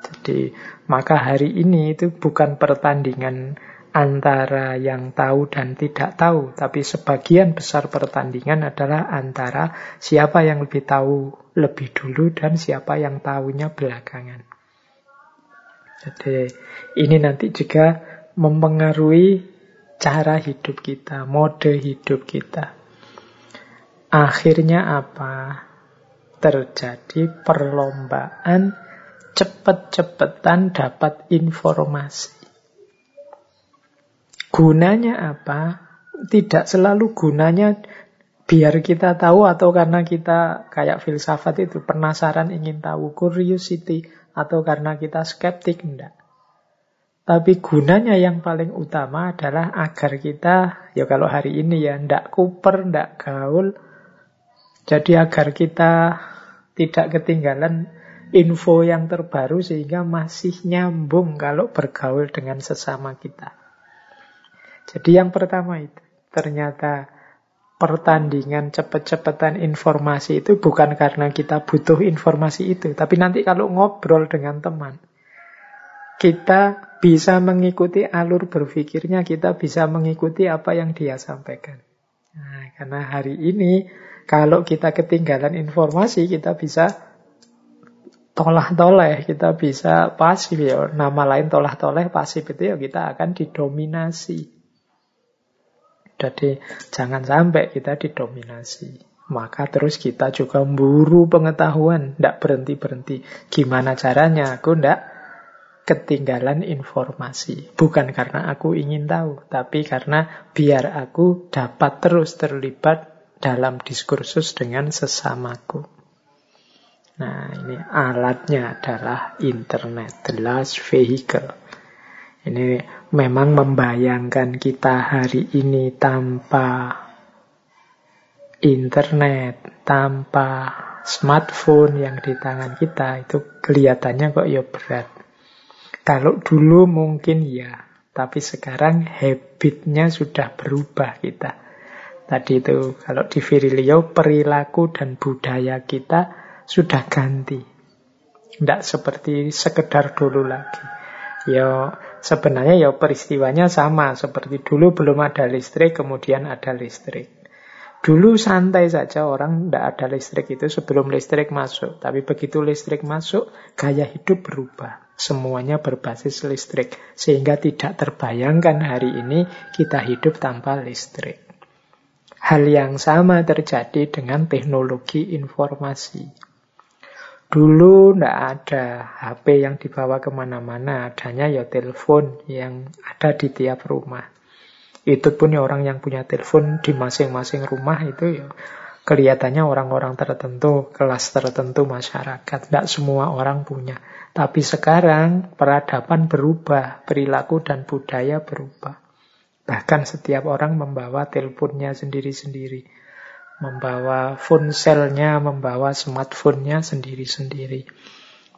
Jadi maka hari ini itu bukan pertandingan antara yang tahu dan tidak tahu, tapi sebagian besar pertandingan adalah antara siapa yang lebih tahu lebih dulu dan siapa yang tahunya belakangan. Jadi ini nanti juga mempengaruhi cara hidup kita, mode hidup kita. Akhirnya apa? Terjadi perlombaan cepet-cepetan dapat informasi. Gunanya apa? Tidak selalu gunanya biar kita tahu atau karena kita kayak filsafat itu penasaran ingin tahu, curiosity atau karena kita skeptik enggak. Tapi gunanya yang paling utama adalah agar kita, ya kalau hari ini ya, ndak kuper, ndak gaul. Jadi agar kita tidak ketinggalan info yang terbaru sehingga masih nyambung kalau bergaul dengan sesama kita. Jadi yang pertama itu, ternyata pertandingan cepet-cepetan informasi itu bukan karena kita butuh informasi itu. Tapi nanti kalau ngobrol dengan teman, kita bisa mengikuti alur berpikirnya, kita bisa mengikuti apa yang dia sampaikan. Nah, karena hari ini kalau kita ketinggalan informasi, kita bisa tolah-toleh, kita bisa pasif ya. Nama lain tolah-toleh pasif itu ya kita akan didominasi. Jadi jangan sampai kita didominasi. Maka terus kita juga memburu pengetahuan, tidak berhenti-berhenti. Gimana caranya? Aku tidak ketinggalan informasi. Bukan karena aku ingin tahu, tapi karena biar aku dapat terus terlibat dalam diskursus dengan sesamaku. Nah, ini alatnya adalah internet, the last vehicle. Ini memang membayangkan kita hari ini tanpa internet, tanpa smartphone yang di tangan kita, itu kelihatannya kok ya berat. Kalau dulu mungkin ya, tapi sekarang habitnya sudah berubah kita. Tadi itu kalau di Virilio perilaku dan budaya kita sudah ganti. Tidak seperti sekedar dulu lagi. Ya sebenarnya ya peristiwanya sama seperti dulu belum ada listrik kemudian ada listrik. Dulu santai saja orang tidak ada listrik itu sebelum listrik masuk. Tapi begitu listrik masuk, gaya hidup berubah. Semuanya berbasis listrik. Sehingga tidak terbayangkan hari ini kita hidup tanpa listrik. Hal yang sama terjadi dengan teknologi informasi. Dulu tidak ada HP yang dibawa ke mana-mana, adanya ya telepon yang ada di tiap rumah. Itu pun ya orang yang punya telepon di masing-masing rumah itu ya kelihatannya orang-orang tertentu, kelas tertentu masyarakat. Tidak semua orang punya. Tapi sekarang peradaban berubah, perilaku dan budaya berubah. Bahkan setiap orang membawa teleponnya sendiri-sendiri membawa fonselnya, membawa smartphone-nya sendiri-sendiri.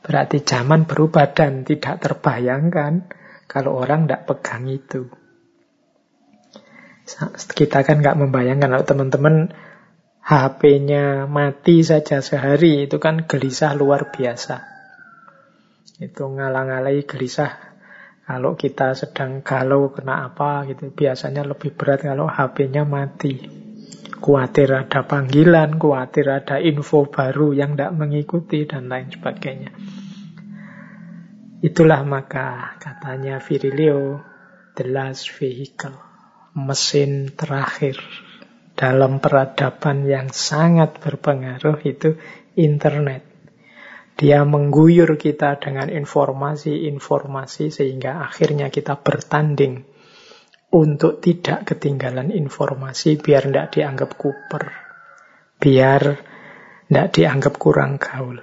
Berarti zaman berubah dan tidak terbayangkan kalau orang tidak pegang itu. Kita kan nggak membayangkan kalau teman-teman HP-nya mati saja sehari itu kan gelisah luar biasa. Itu ngalang-alai gelisah kalau kita sedang galau kena apa gitu biasanya lebih berat kalau HP-nya mati. Kuatir ada panggilan, kuatir ada info baru yang tidak mengikuti, dan lain sebagainya. Itulah maka katanya Virilio, the last vehicle, mesin terakhir dalam peradaban yang sangat berpengaruh itu internet. Dia mengguyur kita dengan informasi-informasi sehingga akhirnya kita bertanding untuk tidak ketinggalan informasi biar tidak dianggap kuper, biar tidak dianggap kurang gaul.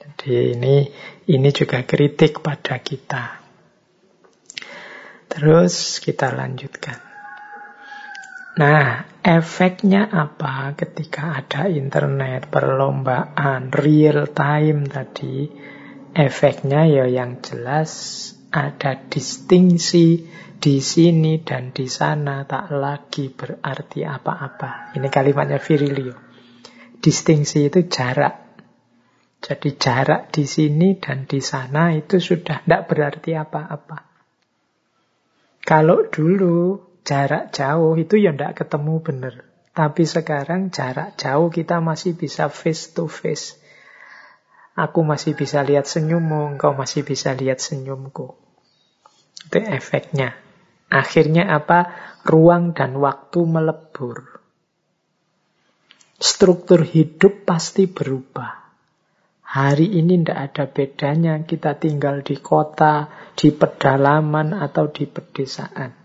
Jadi ini ini juga kritik pada kita. Terus kita lanjutkan. Nah, efeknya apa ketika ada internet, perlombaan, real time tadi? Efeknya ya yang jelas ada distingsi di sini dan di sana tak lagi berarti apa-apa. Ini kalimatnya Virilio. Distingsi itu jarak. Jadi jarak di sini dan di sana itu sudah tidak berarti apa-apa. Kalau dulu jarak jauh itu ya tidak ketemu benar. Tapi sekarang jarak jauh kita masih bisa face to face. Aku masih bisa lihat senyummu, engkau masih bisa lihat senyumku. Itu efeknya. Akhirnya apa? Ruang dan waktu melebur. Struktur hidup pasti berubah. Hari ini tidak ada bedanya kita tinggal di kota, di pedalaman, atau di pedesaan.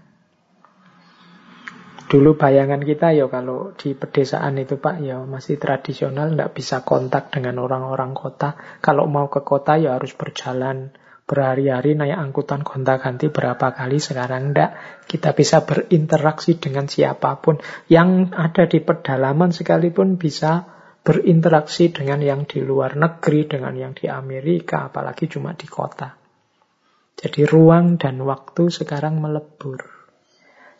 Dulu bayangan kita ya kalau di pedesaan itu Pak ya masih tradisional, tidak bisa kontak dengan orang-orang kota. Kalau mau ke kota ya harus berjalan berhari-hari naik angkutan gonta-ganti berapa kali sekarang enggak kita bisa berinteraksi dengan siapa pun. Yang ada di pedalaman sekalipun bisa berinteraksi dengan yang di luar negeri dengan yang di Amerika apalagi cuma di kota. Jadi ruang dan waktu sekarang melebur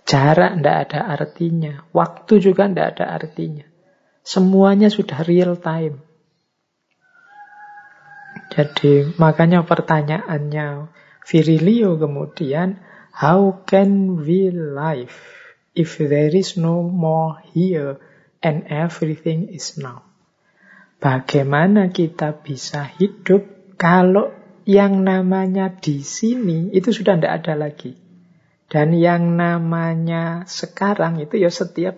Jarak tidak ada artinya. Waktu juga tidak ada artinya. Semuanya sudah real time. Jadi makanya pertanyaannya Virilio kemudian, how can we live if there is no more here and everything is now? Bagaimana kita bisa hidup kalau yang namanya di sini itu sudah tidak ada lagi. Dan yang namanya sekarang itu ya setiap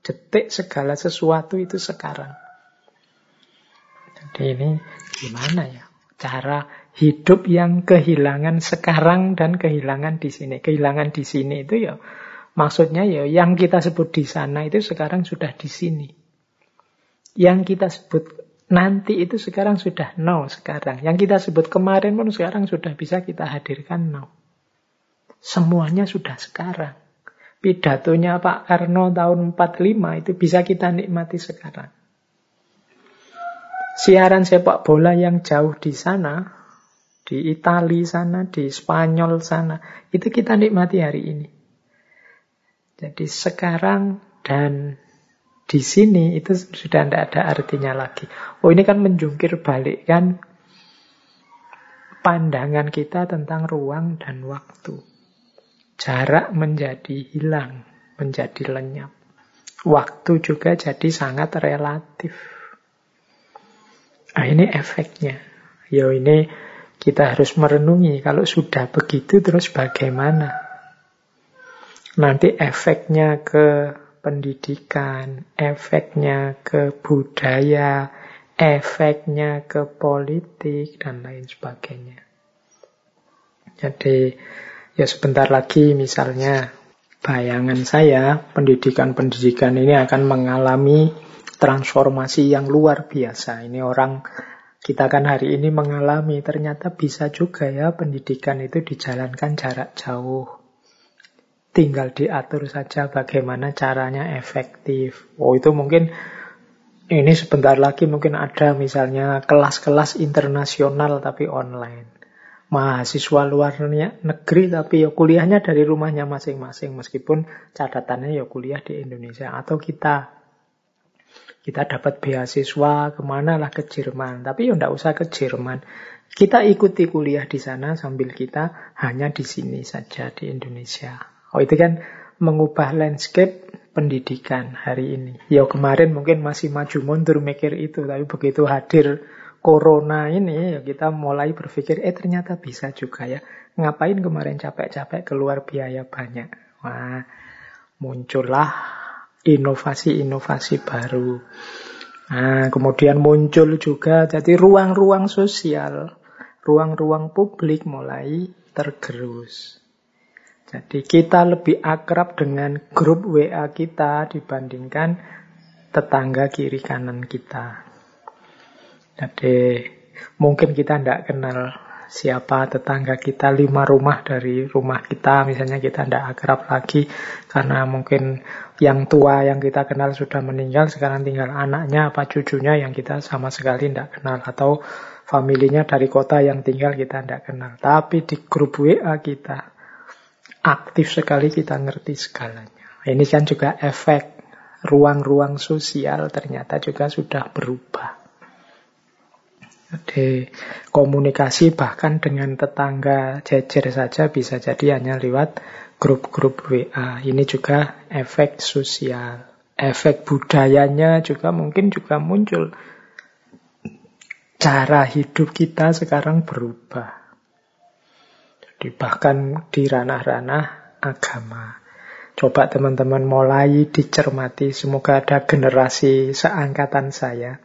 detik segala sesuatu itu sekarang. Jadi ini gimana ya cara hidup yang kehilangan sekarang dan kehilangan di sini. Kehilangan di sini itu ya maksudnya ya yang kita sebut di sana itu sekarang sudah di sini. Yang kita sebut nanti itu sekarang sudah now sekarang. Yang kita sebut kemarin pun sekarang sudah bisa kita hadirkan now. Semuanya sudah sekarang. Pidatonya Pak Karno tahun 45 itu bisa kita nikmati sekarang. Siaran sepak bola yang jauh di sana, di Italia sana, di Spanyol sana, itu kita nikmati hari ini. Jadi sekarang dan di sini itu sudah tidak ada artinya lagi. Oh ini kan menjungkir balik kan pandangan kita tentang ruang dan waktu. Jarak menjadi hilang, menjadi lenyap. Waktu juga jadi sangat relatif. Nah, ini efeknya. Ya ini kita harus merenungi kalau sudah begitu terus bagaimana. Nanti efeknya ke pendidikan, efeknya ke budaya, efeknya ke politik, dan lain sebagainya. Jadi Ya sebentar lagi misalnya bayangan saya pendidikan-pendidikan ini akan mengalami transformasi yang luar biasa. Ini orang kita kan hari ini mengalami ternyata bisa juga ya pendidikan itu dijalankan jarak jauh. Tinggal diatur saja bagaimana caranya efektif. Oh itu mungkin ini sebentar lagi mungkin ada misalnya kelas-kelas internasional tapi online mahasiswa luar negeri tapi ya kuliahnya dari rumahnya masing-masing meskipun catatannya ya kuliah di Indonesia. Atau kita kita dapat beasiswa ke mana lah ke Jerman. Tapi ya ndak usah ke Jerman. Kita ikuti kuliah di sana sambil kita hanya di sini saja di Indonesia. Oh itu kan mengubah landscape pendidikan hari ini. Ya kemarin mungkin masih maju mundur mikir itu tapi begitu hadir corona ini ya kita mulai berpikir eh ternyata bisa juga ya. Ngapain kemarin capek-capek keluar biaya banyak. Wah, muncullah inovasi-inovasi baru. Nah, kemudian muncul juga jadi ruang-ruang sosial, ruang-ruang publik mulai tergerus. Jadi kita lebih akrab dengan grup WA kita dibandingkan tetangga kiri kanan kita. Jadi mungkin kita tidak kenal siapa tetangga kita lima rumah dari rumah kita. Misalnya kita tidak akrab lagi karena mungkin yang tua yang kita kenal sudah meninggal sekarang tinggal anaknya apa cucunya yang kita sama sekali tidak kenal. Atau familinya dari kota yang tinggal kita tidak kenal. Tapi di grup WA kita aktif sekali kita ngerti segalanya. Ini kan juga efek ruang-ruang sosial ternyata juga sudah berubah jadi komunikasi bahkan dengan tetangga jejer saja bisa jadi hanya lewat grup-grup WA. Ini juga efek sosial. Efek budayanya juga mungkin juga muncul. Cara hidup kita sekarang berubah. Jadi bahkan di ranah-ranah agama. Coba teman-teman mulai dicermati. Semoga ada generasi seangkatan saya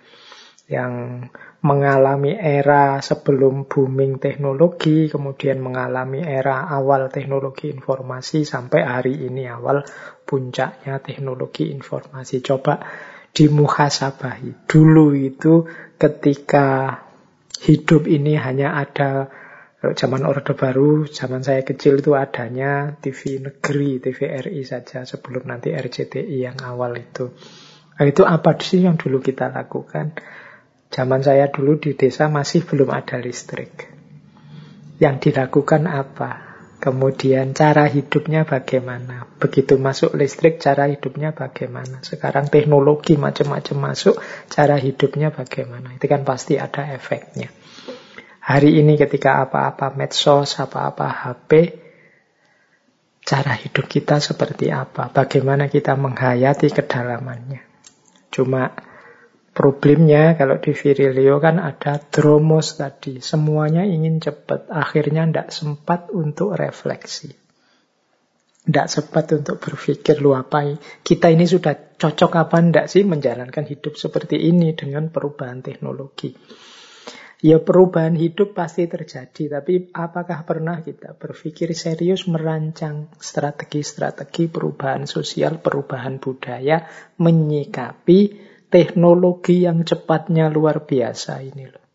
yang mengalami era sebelum booming teknologi, kemudian mengalami era awal teknologi informasi sampai hari ini awal puncaknya teknologi informasi. Coba dimuhasabahi. Dulu itu ketika hidup ini hanya ada zaman Orde Baru, zaman saya kecil itu adanya TV negeri, TVRI saja sebelum nanti RCTI yang awal itu. Nah, itu apa sih yang dulu kita lakukan? Zaman saya dulu di desa masih belum ada listrik. Yang dilakukan apa? Kemudian cara hidupnya bagaimana? Begitu masuk listrik, cara hidupnya bagaimana? Sekarang teknologi macam-macam masuk, cara hidupnya bagaimana? Itu kan pasti ada efeknya. Hari ini ketika apa-apa medsos, apa-apa HP, cara hidup kita seperti apa? Bagaimana kita menghayati kedalamannya? Cuma Problemnya kalau di Virilio kan ada dromos tadi. Semuanya ingin cepat. Akhirnya tidak sempat untuk refleksi. Tidak sempat untuk berpikir lu apa kita ini sudah cocok apa enggak sih menjalankan hidup seperti ini dengan perubahan teknologi. Ya perubahan hidup pasti terjadi, tapi apakah pernah kita berpikir serius merancang strategi-strategi perubahan sosial, perubahan budaya, menyikapi teknologi yang cepatnya luar biasa ini loh.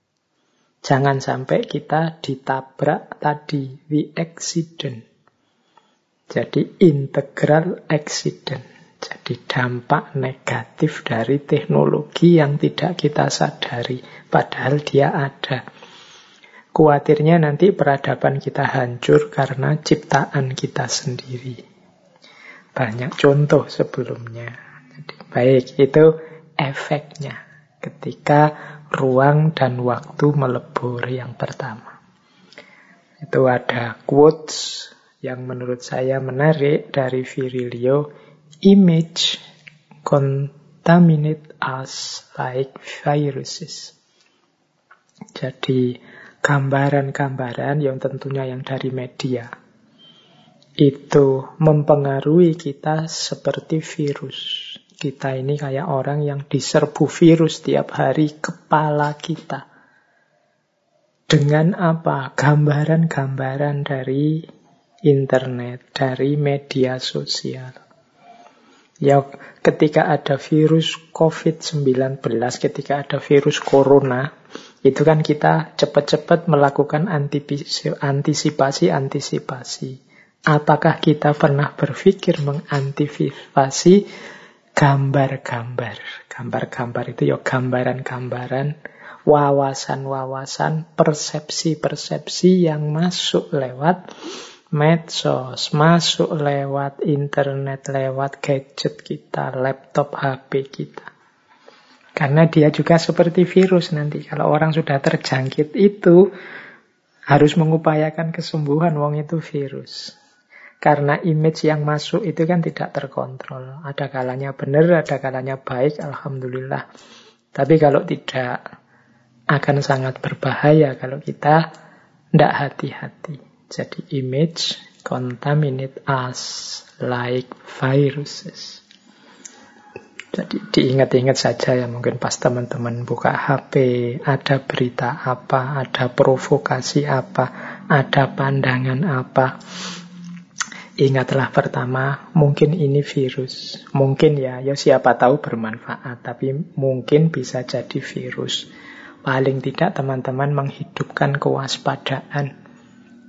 Jangan sampai kita ditabrak tadi, the accident. Jadi integral accident. Jadi dampak negatif dari teknologi yang tidak kita sadari. Padahal dia ada. Kuatirnya nanti peradaban kita hancur karena ciptaan kita sendiri. Banyak contoh sebelumnya. Jadi, baik, itu efeknya ketika ruang dan waktu melebur yang pertama. Itu ada quotes yang menurut saya menarik dari Virilio, image contaminate us like viruses. Jadi gambaran-gambaran yang tentunya yang dari media itu mempengaruhi kita seperti virus. Kita ini kayak orang yang diserbu virus tiap hari kepala kita. Dengan apa? Gambaran-gambaran dari internet, dari media sosial. Ya, ketika ada virus COVID-19, ketika ada virus corona, itu kan kita cepat-cepat melakukan antisipasi-antisipasi. Apakah kita pernah berpikir mengantisipasi gambar-gambar. Gambar-gambar itu ya gambaran-gambaran, wawasan-wawasan, persepsi-persepsi yang masuk lewat medsos, masuk lewat internet, lewat gadget kita, laptop, HP kita. Karena dia juga seperti virus nanti. Kalau orang sudah terjangkit itu harus mengupayakan kesembuhan, wong itu virus. Karena image yang masuk itu kan tidak terkontrol. Ada kalanya benar, ada kalanya baik, Alhamdulillah. Tapi kalau tidak, akan sangat berbahaya kalau kita tidak hati-hati. Jadi image contaminate us like viruses. Jadi diingat-ingat saja ya mungkin pas teman-teman buka HP, ada berita apa, ada provokasi apa, ada pandangan apa. Ingatlah pertama, mungkin ini virus. Mungkin ya, ya siapa tahu bermanfaat, tapi mungkin bisa jadi virus. Paling tidak teman-teman menghidupkan kewaspadaan,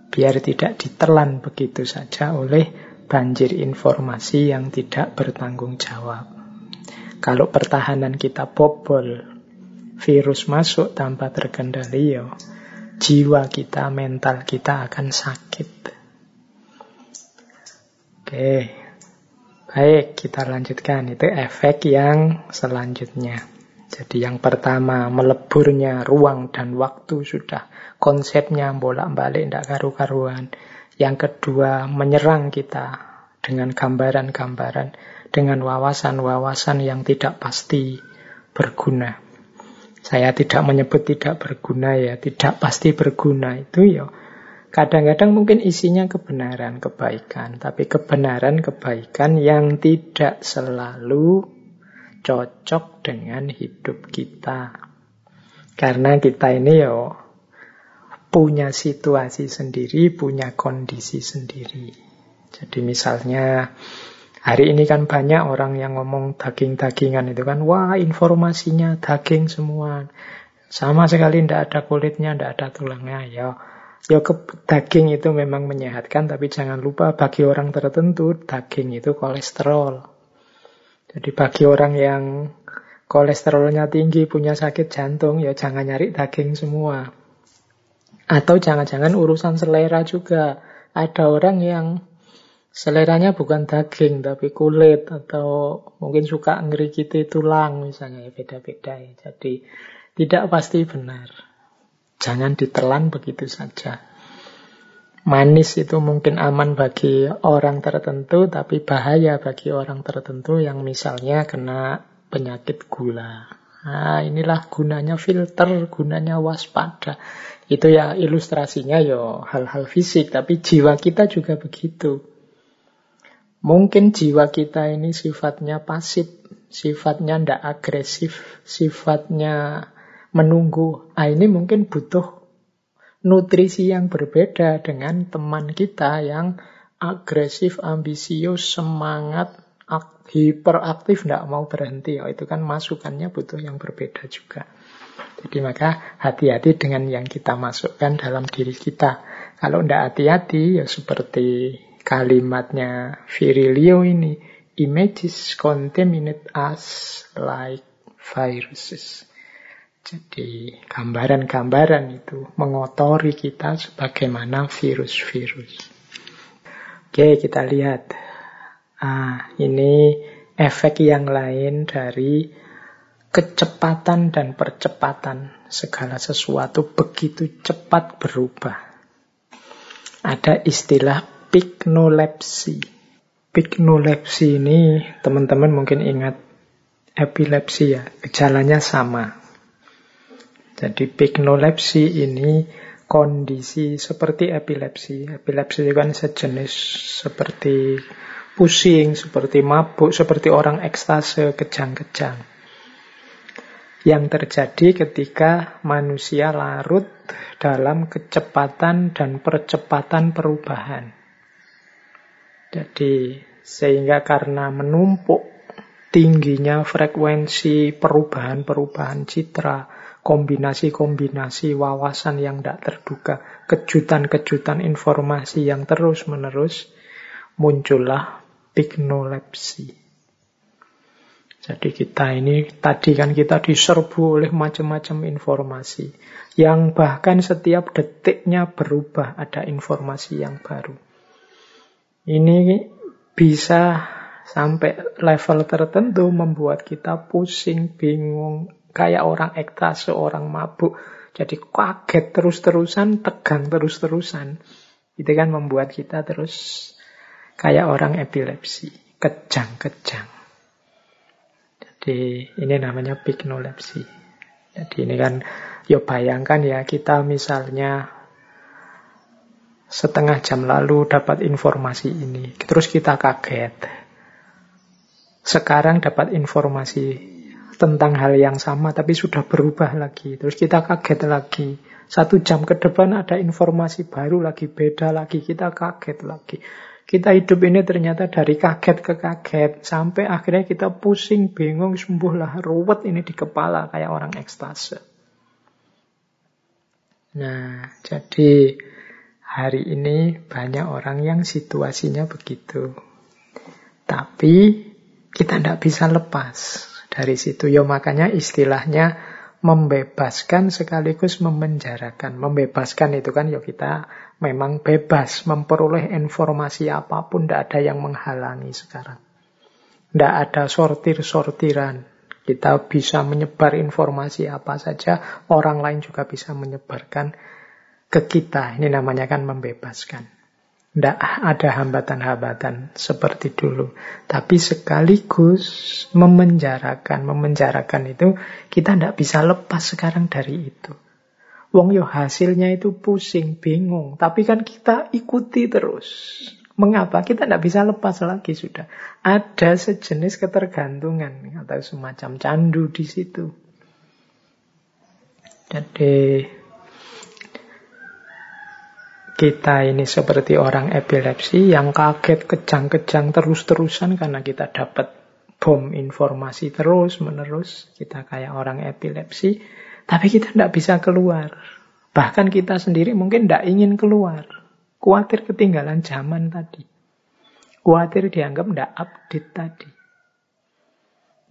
biar tidak ditelan begitu saja oleh banjir informasi yang tidak bertanggung jawab. Kalau pertahanan kita bobol, virus masuk tanpa terkendali, ya, jiwa kita, mental kita akan sakit. Oke, baik kita lanjutkan. Itu efek yang selanjutnya. Jadi yang pertama meleburnya ruang dan waktu sudah konsepnya bolak-balik tidak karu-karuan. Yang kedua menyerang kita dengan gambaran-gambaran, dengan wawasan-wawasan yang tidak pasti berguna. Saya tidak menyebut tidak berguna ya, tidak pasti berguna itu ya Kadang-kadang mungkin isinya kebenaran, kebaikan, tapi kebenaran, kebaikan yang tidak selalu cocok dengan hidup kita. Karena kita ini ya punya situasi sendiri, punya kondisi sendiri. Jadi misalnya hari ini kan banyak orang yang ngomong daging-dagingan itu kan, wah informasinya daging semua. Sama sekali tidak ada kulitnya, tidak ada tulangnya. Ya, Ya ke, daging itu memang menyehatkan, tapi jangan lupa bagi orang tertentu daging itu kolesterol. Jadi bagi orang yang kolesterolnya tinggi, punya sakit jantung, ya jangan nyari daging semua. Atau jangan-jangan urusan selera juga. Ada orang yang seleranya bukan daging tapi kulit atau mungkin suka ngerikiti tulang misalnya ya beda-beda ya. Jadi tidak pasti benar. Jangan ditelan begitu saja. Manis itu mungkin aman bagi orang tertentu, tapi bahaya bagi orang tertentu yang misalnya kena penyakit gula. Nah, inilah gunanya filter, gunanya waspada. Itu ya ilustrasinya ya hal-hal fisik, tapi jiwa kita juga begitu. Mungkin jiwa kita ini sifatnya pasif, sifatnya tidak agresif, sifatnya menunggu. Ah, ini mungkin butuh nutrisi yang berbeda dengan teman kita yang agresif, ambisius, semangat, hiperaktif, tidak mau berhenti. Oh, itu kan masukannya butuh yang berbeda juga. Jadi maka hati-hati dengan yang kita masukkan dalam diri kita. Kalau tidak hati-hati, ya seperti kalimatnya Virilio ini, images contaminate us like viruses. Jadi gambaran-gambaran itu mengotori kita sebagaimana virus-virus. Oke, kita lihat. Ah, ini efek yang lain dari kecepatan dan percepatan segala sesuatu begitu cepat berubah. Ada istilah pignolepsi. Pignolepsi ini teman-teman mungkin ingat epilepsi ya, gejalanya sama. Jadi pignolepsi ini kondisi seperti epilepsi. Epilepsi itu kan sejenis seperti pusing, seperti mabuk, seperti orang ekstase, kejang-kejang. Yang terjadi ketika manusia larut dalam kecepatan dan percepatan perubahan. Jadi sehingga karena menumpuk tingginya frekuensi perubahan-perubahan citra, kombinasi-kombinasi wawasan yang tidak terduga, kejutan-kejutan informasi yang terus-menerus, muncullah pignolepsi. Jadi kita ini, tadi kan kita diserbu oleh macam-macam informasi, yang bahkan setiap detiknya berubah, ada informasi yang baru. Ini bisa sampai level tertentu membuat kita pusing, bingung, kayak orang ekstase, seorang mabuk. Jadi kaget terus-terusan, tegang terus-terusan. Itu kan membuat kita terus kayak orang epilepsi, kejang-kejang. Jadi ini namanya pignolepsi. Jadi ini kan, ya bayangkan ya kita misalnya setengah jam lalu dapat informasi ini, terus kita kaget. Sekarang dapat informasi tentang hal yang sama tapi sudah berubah lagi. Terus kita kaget lagi. Satu jam ke depan ada informasi baru lagi, beda lagi, kita kaget lagi. Kita hidup ini ternyata dari kaget ke kaget, sampai akhirnya kita pusing, bingung, sembuhlah, ruwet ini di kepala kayak orang ekstase. Nah, jadi hari ini banyak orang yang situasinya begitu. Tapi kita tidak bisa lepas dari situ. Ya makanya istilahnya membebaskan sekaligus memenjarakan. Membebaskan itu kan ya kita memang bebas memperoleh informasi apa pun, tidak ada yang menghalangi sekarang. Tidak ada sortir-sortiran. Kita bisa menyebar informasi apa saja, orang lain juga bisa menyebarkan ke kita. Ini namanya kan membebaskan. Tidak ada hambatan-hambatan seperti dulu. Tapi sekaligus memenjarakan. Memenjarakan itu kita tidak bisa lepas sekarang dari itu. Wong yo hasilnya itu pusing, bingung. Tapi kan kita ikuti terus. Mengapa? Kita tidak bisa lepas lagi sudah. Ada sejenis ketergantungan atau semacam candu di situ. Jadi kita ini seperti orang epilepsi yang kaget kejang-kejang terus-terusan karena kita dapat bom informasi terus-menerus. Kita kayak orang epilepsi, tapi kita tidak bisa keluar. Bahkan kita sendiri mungkin tidak ingin keluar. Kuatir ketinggalan zaman tadi. Kuatir dianggap tidak update tadi.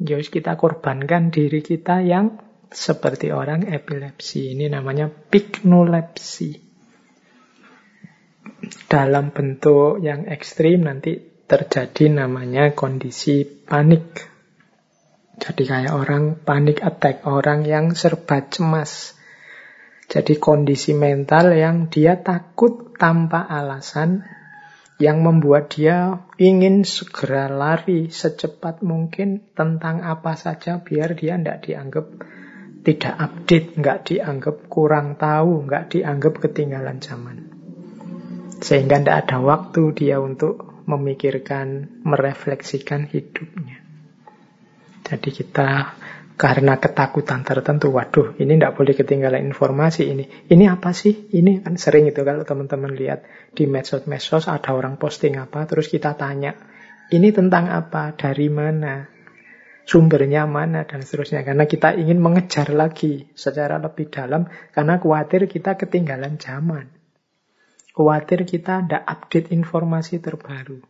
Jadi kita korbankan diri kita yang seperti orang epilepsi. Ini namanya pignolepsi. Dalam bentuk yang ekstrim nanti terjadi namanya kondisi panik. Jadi kayak orang panik attack, orang yang serba cemas. Jadi kondisi mental yang dia takut tanpa alasan, yang membuat dia ingin segera lari secepat mungkin tentang apa saja biar dia tidak dianggap tidak update, nggak dianggap kurang tahu, nggak dianggap ketinggalan zaman. Sehingga tidak ada waktu dia untuk memikirkan, merefleksikan hidupnya. Jadi kita karena ketakutan tertentu, waduh ini tidak boleh ketinggalan informasi ini. Ini apa sih? Ini kan sering itu kalau teman-teman lihat di medsos-medsos ada orang posting apa, terus kita tanya, ini tentang apa, dari mana, sumbernya mana dan seterusnya karena kita ingin mengejar lagi secara lebih dalam karena khawatir kita ketinggalan zaman khawatir kita tidak update informasi terbaru.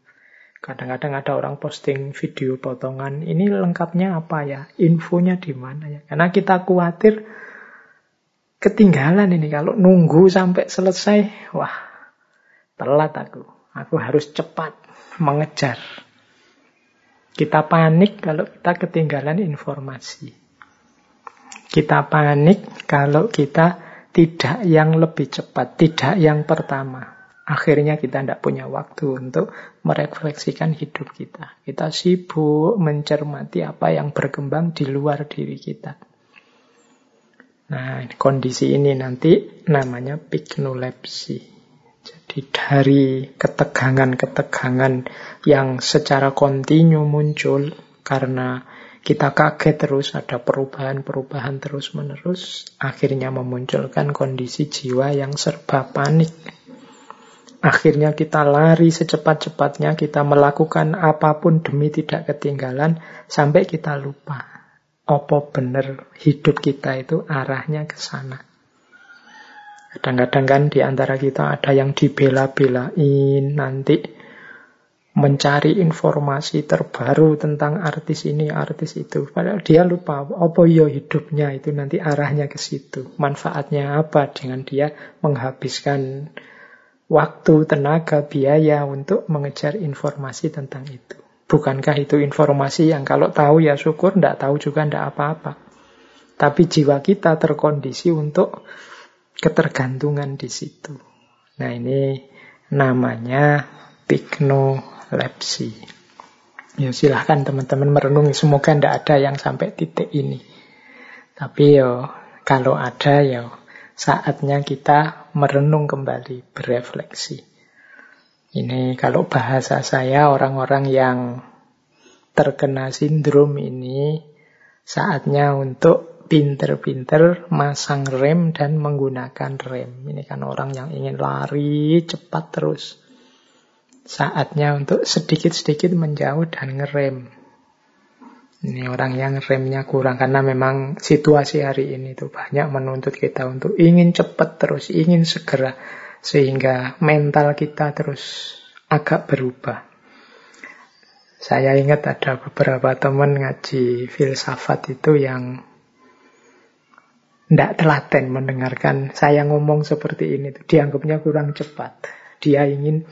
Kadang-kadang ada orang posting video potongan ini lengkapnya apa ya? Infonya di mana ya? Karena kita khawatir ketinggalan ini. Kalau nunggu sampai selesai wah telat aku. Aku harus cepat mengejar. Kita panik kalau kita ketinggalan informasi. Kita panik kalau kita tidak yang lebih cepat, tidak yang pertama. Akhirnya kita tidak punya waktu untuk merefleksikan hidup kita. Kita sibuk mencermati apa yang berkembang di luar diri kita. Nah, kondisi ini nanti namanya pignolepsi. Jadi dari ketegangan-ketegangan yang secara kontinu muncul karena kita kaget terus ada perubahan-perubahan terus-menerus, akhirnya memunculkan kondisi jiwa yang serba panik. Akhirnya kita lari secepat-cepatnya, kita melakukan apa pun demi tidak ketinggalan, sampai kita lupa. Apa benar hidup kita itu arahnya ke sana. Kadang-kadang kan di antara kita ada yang dibela-belain nanti mencari informasi terbaru tentang artis ini, artis itu. Padahal dia lupa, apa ya hidupnya itu nanti arahnya ke situ. Manfaatnya apa dengan dia menghabiskan waktu, tenaga, biaya untuk mengejar informasi tentang itu. Bukankah itu informasi yang kalau tahu ya syukur, tidak tahu juga tidak apa-apa. Tapi jiwa kita terkondisi untuk ketergantungan di situ. Nah ini namanya piknolepsi. Ya silahkan teman-teman merenungi. Semoga tidak ada yang sampai titik ini. Tapi yo kalau ada ya saatnya kita merenung kembali, berefleksi. Ini kalau bahasa saya orang-orang yang terkena sindrom ini saatnya untuk pinter-pinter masang rem dan menggunakan rem. Ini kan orang yang ingin lari cepat terus. Saatnya untuk sedikit-sedikit menjauh dan ngerem. Ini orang yang remnya kurang karena memang situasi hari ini itu banyak menuntut kita untuk ingin cepat terus, ingin segera sehingga mental kita terus agak berubah. Saya ingat ada beberapa teman ngaji filsafat itu yang tidak telaten mendengarkan saya ngomong seperti ini. Dianggapnya kurang cepat. Dia ingin,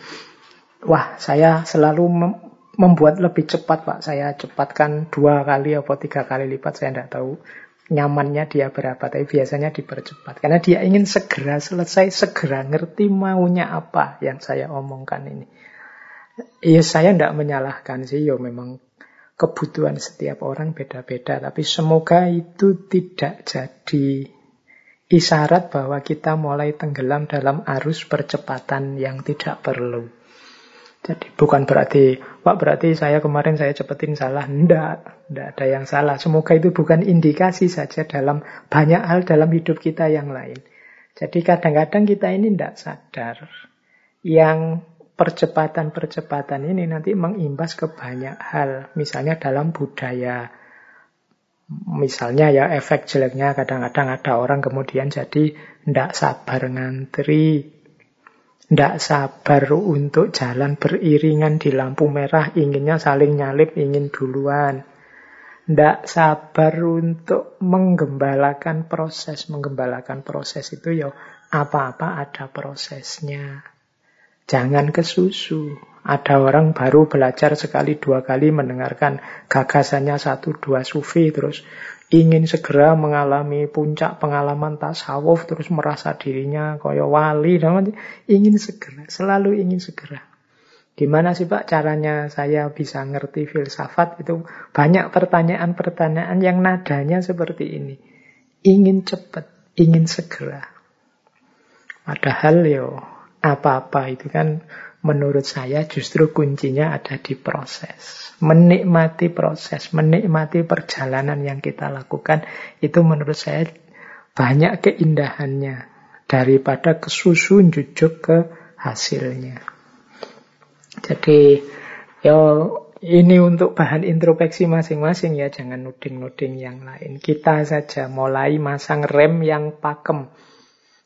wah saya selalu mem membuat lebih cepat Pak. Saya cepatkan dua kali atau tiga kali lipat, saya tidak tahu nyamannya dia berapa. Tapi biasanya dipercepat. Karena dia ingin segera selesai, segera ngerti maunya apa yang saya omongkan ini. Ya saya tidak menyalahkan sih, yo memang kebutuhan setiap orang beda-beda, tapi semoga itu tidak jadi isyarat bahwa kita mulai tenggelam dalam arus percepatan yang tidak perlu. Jadi bukan berarti, Pak berarti saya kemarin saya cepetin salah. Tidak, tidak ada yang salah. Semoga itu bukan indikasi saja dalam banyak hal dalam hidup kita yang lain. Jadi kadang-kadang kita ini tidak sadar. Yang percepatan-percepatan ini nanti mengimbas ke banyak hal. Misalnya dalam budaya. Misalnya ya efek jeleknya kadang-kadang ada orang kemudian jadi tidak sabar ngantri. Tidak sabar untuk jalan beriringan di lampu merah, inginnya saling nyalip, ingin duluan. Tidak sabar untuk menggembalakan proses. Menggembalakan proses itu ya apa-apa ada prosesnya. Jangan kesusu. Ada orang baru belajar sekali dua kali mendengarkan gagasannya satu dua sufi terus ingin segera mengalami puncak pengalaman tasawuf terus merasa dirinya kaya wali ingin segera selalu ingin segera. Gimana sih Pak caranya saya bisa ngerti filsafat? Itu banyak pertanyaan-pertanyaan yang nadanya seperti ini. Ingin cepat ingin segera. Padahal yo apa-apa itu kan menurut saya justru kuncinya ada di proses. Menikmati proses, menikmati perjalanan yang kita lakukan, itu menurut saya banyak keindahannya daripada kesusun jujuk ke hasilnya. Jadi, ya ini untuk bahan introspeksi masing-masing ya, jangan nuding-nuding yang lain. Kita saja mulai masang rem yang pakem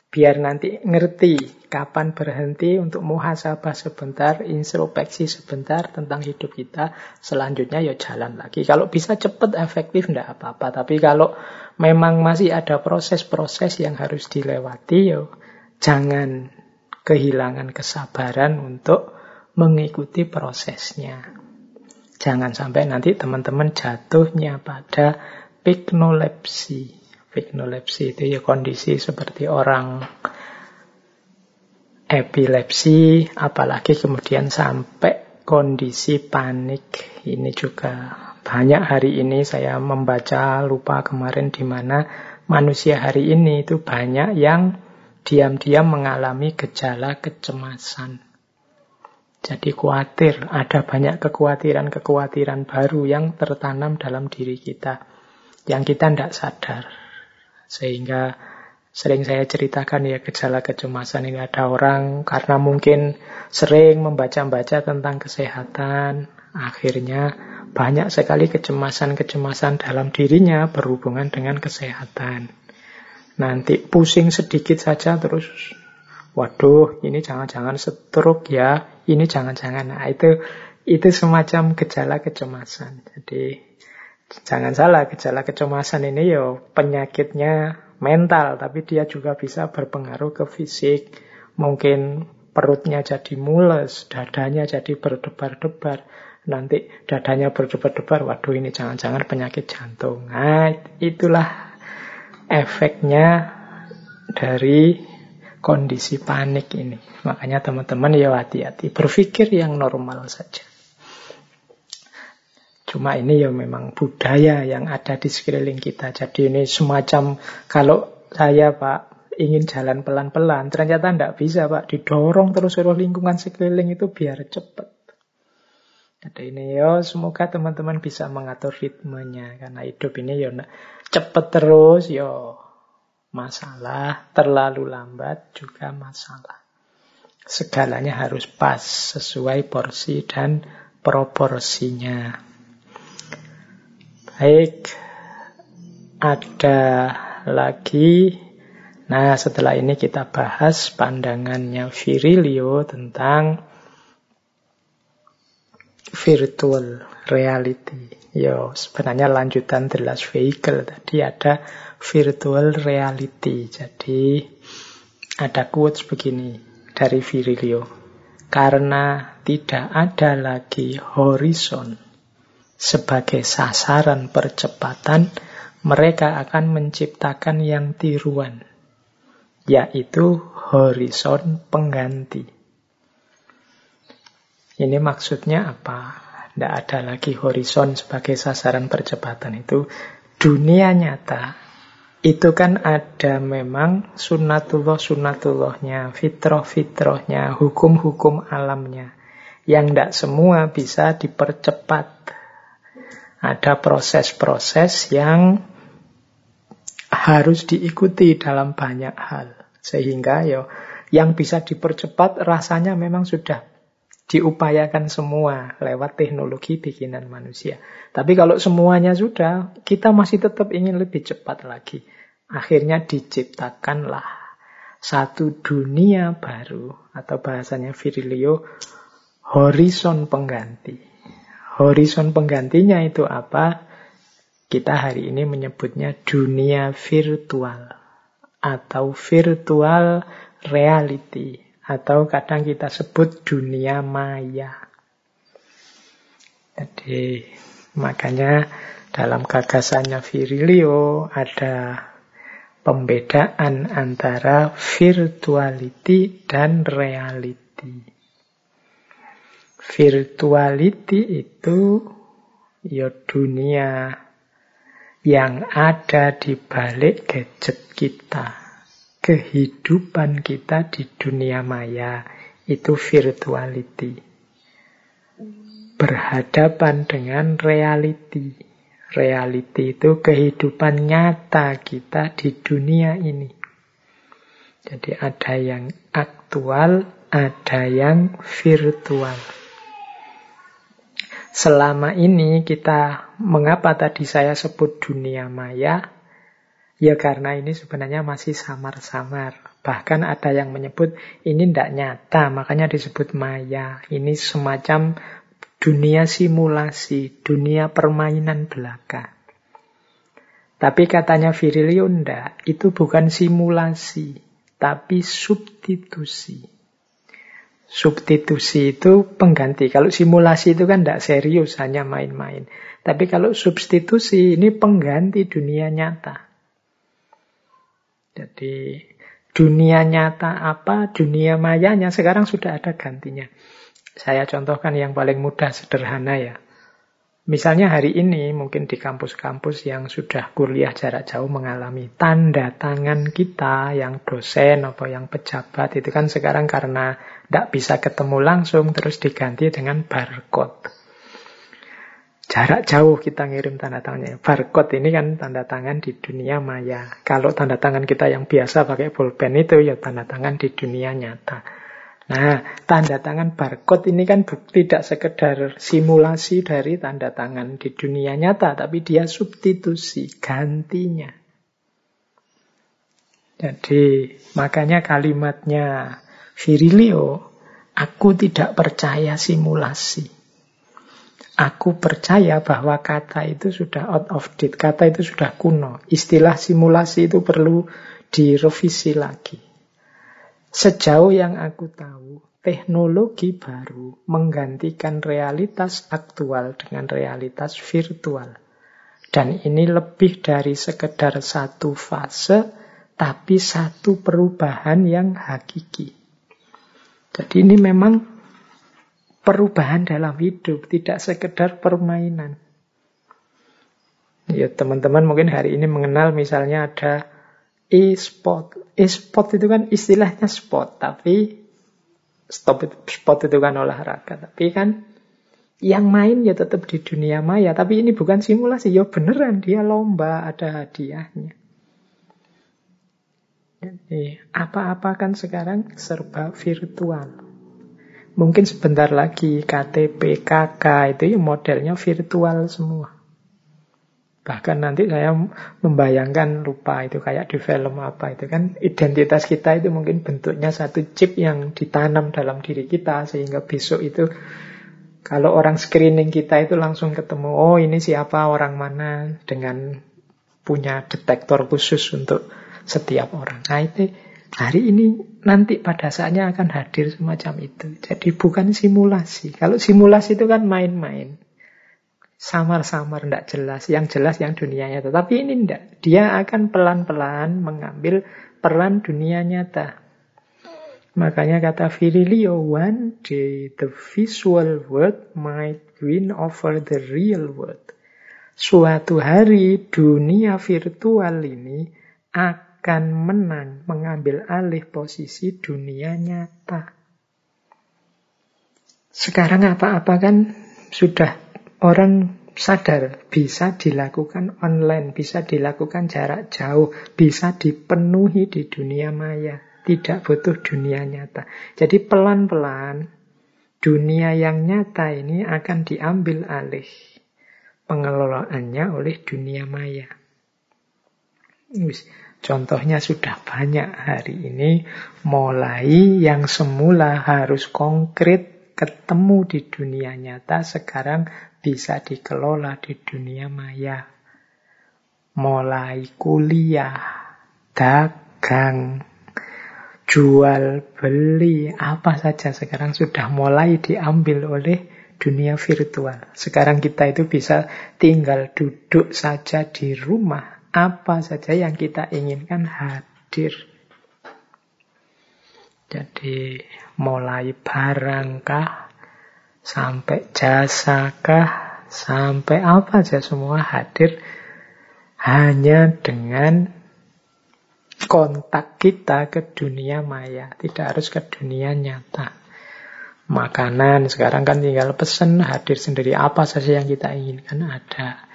biar nanti ngerti kapan berhenti untuk muhasabah sebentar, introspeksi sebentar tentang hidup kita. Selanjutnya ya jalan lagi. Kalau bisa cepat, efektif, tidak apa-apa. Tapi kalau memang masih ada proses-proses yang harus dilewati, ya jangan kehilangan kesabaran untuk mengikuti prosesnya. Jangan sampai nanti teman-teman jatuhnya pada piknolepsi Vignolepsi itu ya kondisi seperti orang epilepsi, apalagi kemudian sampai kondisi panik. Ini juga banyak hari ini saya membaca lupa kemarin di mana manusia hari ini itu banyak yang diam-diam mengalami gejala kecemasan. Jadi khawatir, ada banyak kekhawatiran-kekhawatiran baru yang tertanam dalam diri kita, yang kita tidak sadar. Sehingga sering saya ceritakan ya gejala kecemasan ini ada orang karena mungkin sering membaca-baca tentang kesehatan, akhirnya banyak sekali kecemasan-kecemasan dalam dirinya berhubungan dengan kesehatan. Nanti pusing sedikit saja terus, waduh ini jangan-jangan stroke ya, ini jangan-jangan. Nah itu itu semacam gejala kecemasan. Jadi Jangan salah, gejala kecemasan ini yo penyakitnya mental, tapi dia juga bisa berpengaruh ke fisik. Mungkin perutnya jadi mules, dadanya jadi berdebar-debar. Nanti dadanya berdebar-debar, waduh ini jangan-jangan penyakit jantung. Nah, itulah efeknya dari kondisi panik ini. Makanya teman-teman ya hati-hati, berpikir yang normal saja. Cuma ini ya memang budaya yang ada di sekeliling kita. Jadi ini semacam kalau saya Pak ingin jalan pelan-pelan, ternyata tidak bisa Pak. Didorong terus oleh lingkungan sekeliling itu biar cepat. Jadi ini ya semoga teman-teman bisa mengatur ritmenya. Karena hidup ini ya cepat terus ya masalah. Terlalu lambat juga masalah. Segalanya harus pas sesuai porsi dan proporsinya. Baik, ada lagi. Nah, setelah ini kita bahas pandangannya Virilio tentang virtual reality. Yo, sebenarnya lanjutan The Last Vehicle tadi ada virtual reality. Jadi ada quotes begini dari Virilio. Karena tidak ada lagi horizon sebagai sasaran percepatan, mereka akan menciptakan yang tiruan, yaitu horizon pengganti. Ini maksudnya apa? Tidak ada lagi horizon sebagai sasaran percepatan itu. Dunia nyata itu kan ada memang sunatullah-sunatullahnya, fitroh-fitrohnya, hukum-hukum alamnya. Yang tidak semua bisa dipercepat ada proses-proses yang harus diikuti dalam banyak hal. Sehingga yo, yang bisa dipercepat rasanya memang sudah diupayakan semua lewat teknologi bikinan manusia. Tapi kalau semuanya sudah, kita masih tetap ingin lebih cepat lagi. Akhirnya diciptakanlah satu dunia baru atau bahasanya Virilio horizon pengganti. Horizon penggantinya itu apa? Kita hari ini menyebutnya dunia virtual atau virtual reality atau kadang kita sebut dunia maya. Jadi makanya dalam gagasannya Virilio ada pembedaan antara virtuality dan reality. Virtuality itu ya dunia yang ada di balik gadget kita. Kehidupan kita di dunia maya itu virtuality. Berhadapan dengan reality. Reality itu kehidupan nyata kita di dunia ini. Jadi ada yang aktual, ada yang virtual. Selama ini kita, mengapa tadi saya sebut dunia maya? Ya karena ini sebenarnya masih samar-samar. Bahkan ada yang menyebut ini tidak nyata, makanya disebut maya. Ini semacam dunia simulasi, dunia permainan belaka. Tapi katanya Virilio itu bukan simulasi, tapi substitusi. Substitusi itu pengganti. Kalau simulasi itu kan tidak serius, hanya main-main. Tapi kalau substitusi ini pengganti dunia nyata. Jadi dunia nyata apa, dunia mayanya sekarang sudah ada gantinya. Saya contohkan yang paling mudah, sederhana ya. Misalnya hari ini mungkin di kampus-kampus yang sudah kuliah jarak jauh mengalami tanda tangan kita yang dosen atau yang pejabat itu kan sekarang karena tidak bisa ketemu langsung terus diganti dengan barcode. Jarak jauh kita ngirim tanda tangannya. Barcode ini kan tanda tangan di dunia maya. Kalau tanda tangan kita yang biasa pakai pulpen itu ya tanda tangan di dunia nyata. Nah, tanda tangan barcode ini kan tidak sekedar simulasi dari tanda tangan di dunia nyata, tapi dia substitusi, gantinya. Jadi, makanya kalimatnya Virilio, aku tidak percaya simulasi. Aku percaya bahwa kata itu sudah out of date, kata itu sudah kuno. Istilah simulasi itu perlu direvisi lagi. Sejauh yang aku tahu, teknologi baru menggantikan realitas aktual dengan realitas virtual. Dan ini lebih dari sekedar satu fase, tapi satu perubahan yang hakiki. Jadi ini memang perubahan dalam hidup, tidak sekedar permainan. Ya teman-teman mungkin hari ini mengenal misalnya ada e-sport. E-sport itu kan istilahnya sport, tapi stop itu, sport itu kan olahraga. Tapi kan yang main ya tetap di dunia maya. Tapi ini bukan simulasi, ya beneran dia lomba, ada hadiahnya. Apa-apa kan sekarang serba virtual. Mungkin sebentar lagi KTP, KK itu ya modelnya virtual semua. Bahkan nanti saya membayangkan lupa itu kayak di film apa itu kan identitas kita itu mungkin bentuknya satu chip yang ditanam dalam diri kita sehingga besok itu kalau orang screening kita itu langsung ketemu oh ini siapa orang mana dengan punya detektor khusus untuk setiap orang. Nah itu hari ini nanti pada saatnya akan hadir semacam itu. Jadi bukan simulasi. Kalau simulasi itu kan main-main samar-samar, tidak jelas. Yang jelas yang dunia nyata. Tapi ini tidak. Dia akan pelan-pelan mengambil peran dunia nyata. Makanya kata Virilio, one day the visual world might win over the real world. Suatu hari dunia virtual ini akan menang, mengambil alih posisi dunia nyata. Sekarang apa-apa kan sudah Orang sadar bisa dilakukan online, bisa dilakukan jarak jauh, bisa dipenuhi di dunia maya, tidak butuh dunia nyata. Jadi pelan-pelan dunia yang nyata ini akan diambil alih pengelolaannya oleh dunia maya. Contohnya sudah banyak hari ini, mulai yang semula harus konkret ketemu di dunia nyata, sekarang bisa dikelola di dunia maya. Mulai kuliah, dagang, jual beli apa saja sekarang sudah mulai diambil oleh dunia virtual. Sekarang kita itu bisa tinggal duduk saja di rumah, apa saja yang kita inginkan hadir. Jadi mulai barangkah, sampai jasakah, sampai apa saja semua hadir hanya dengan kontak kita ke dunia maya, tidak harus ke dunia nyata. Makanan sekarang kan tinggal pesen hadir sendiri apa saja yang kita inginkan ada.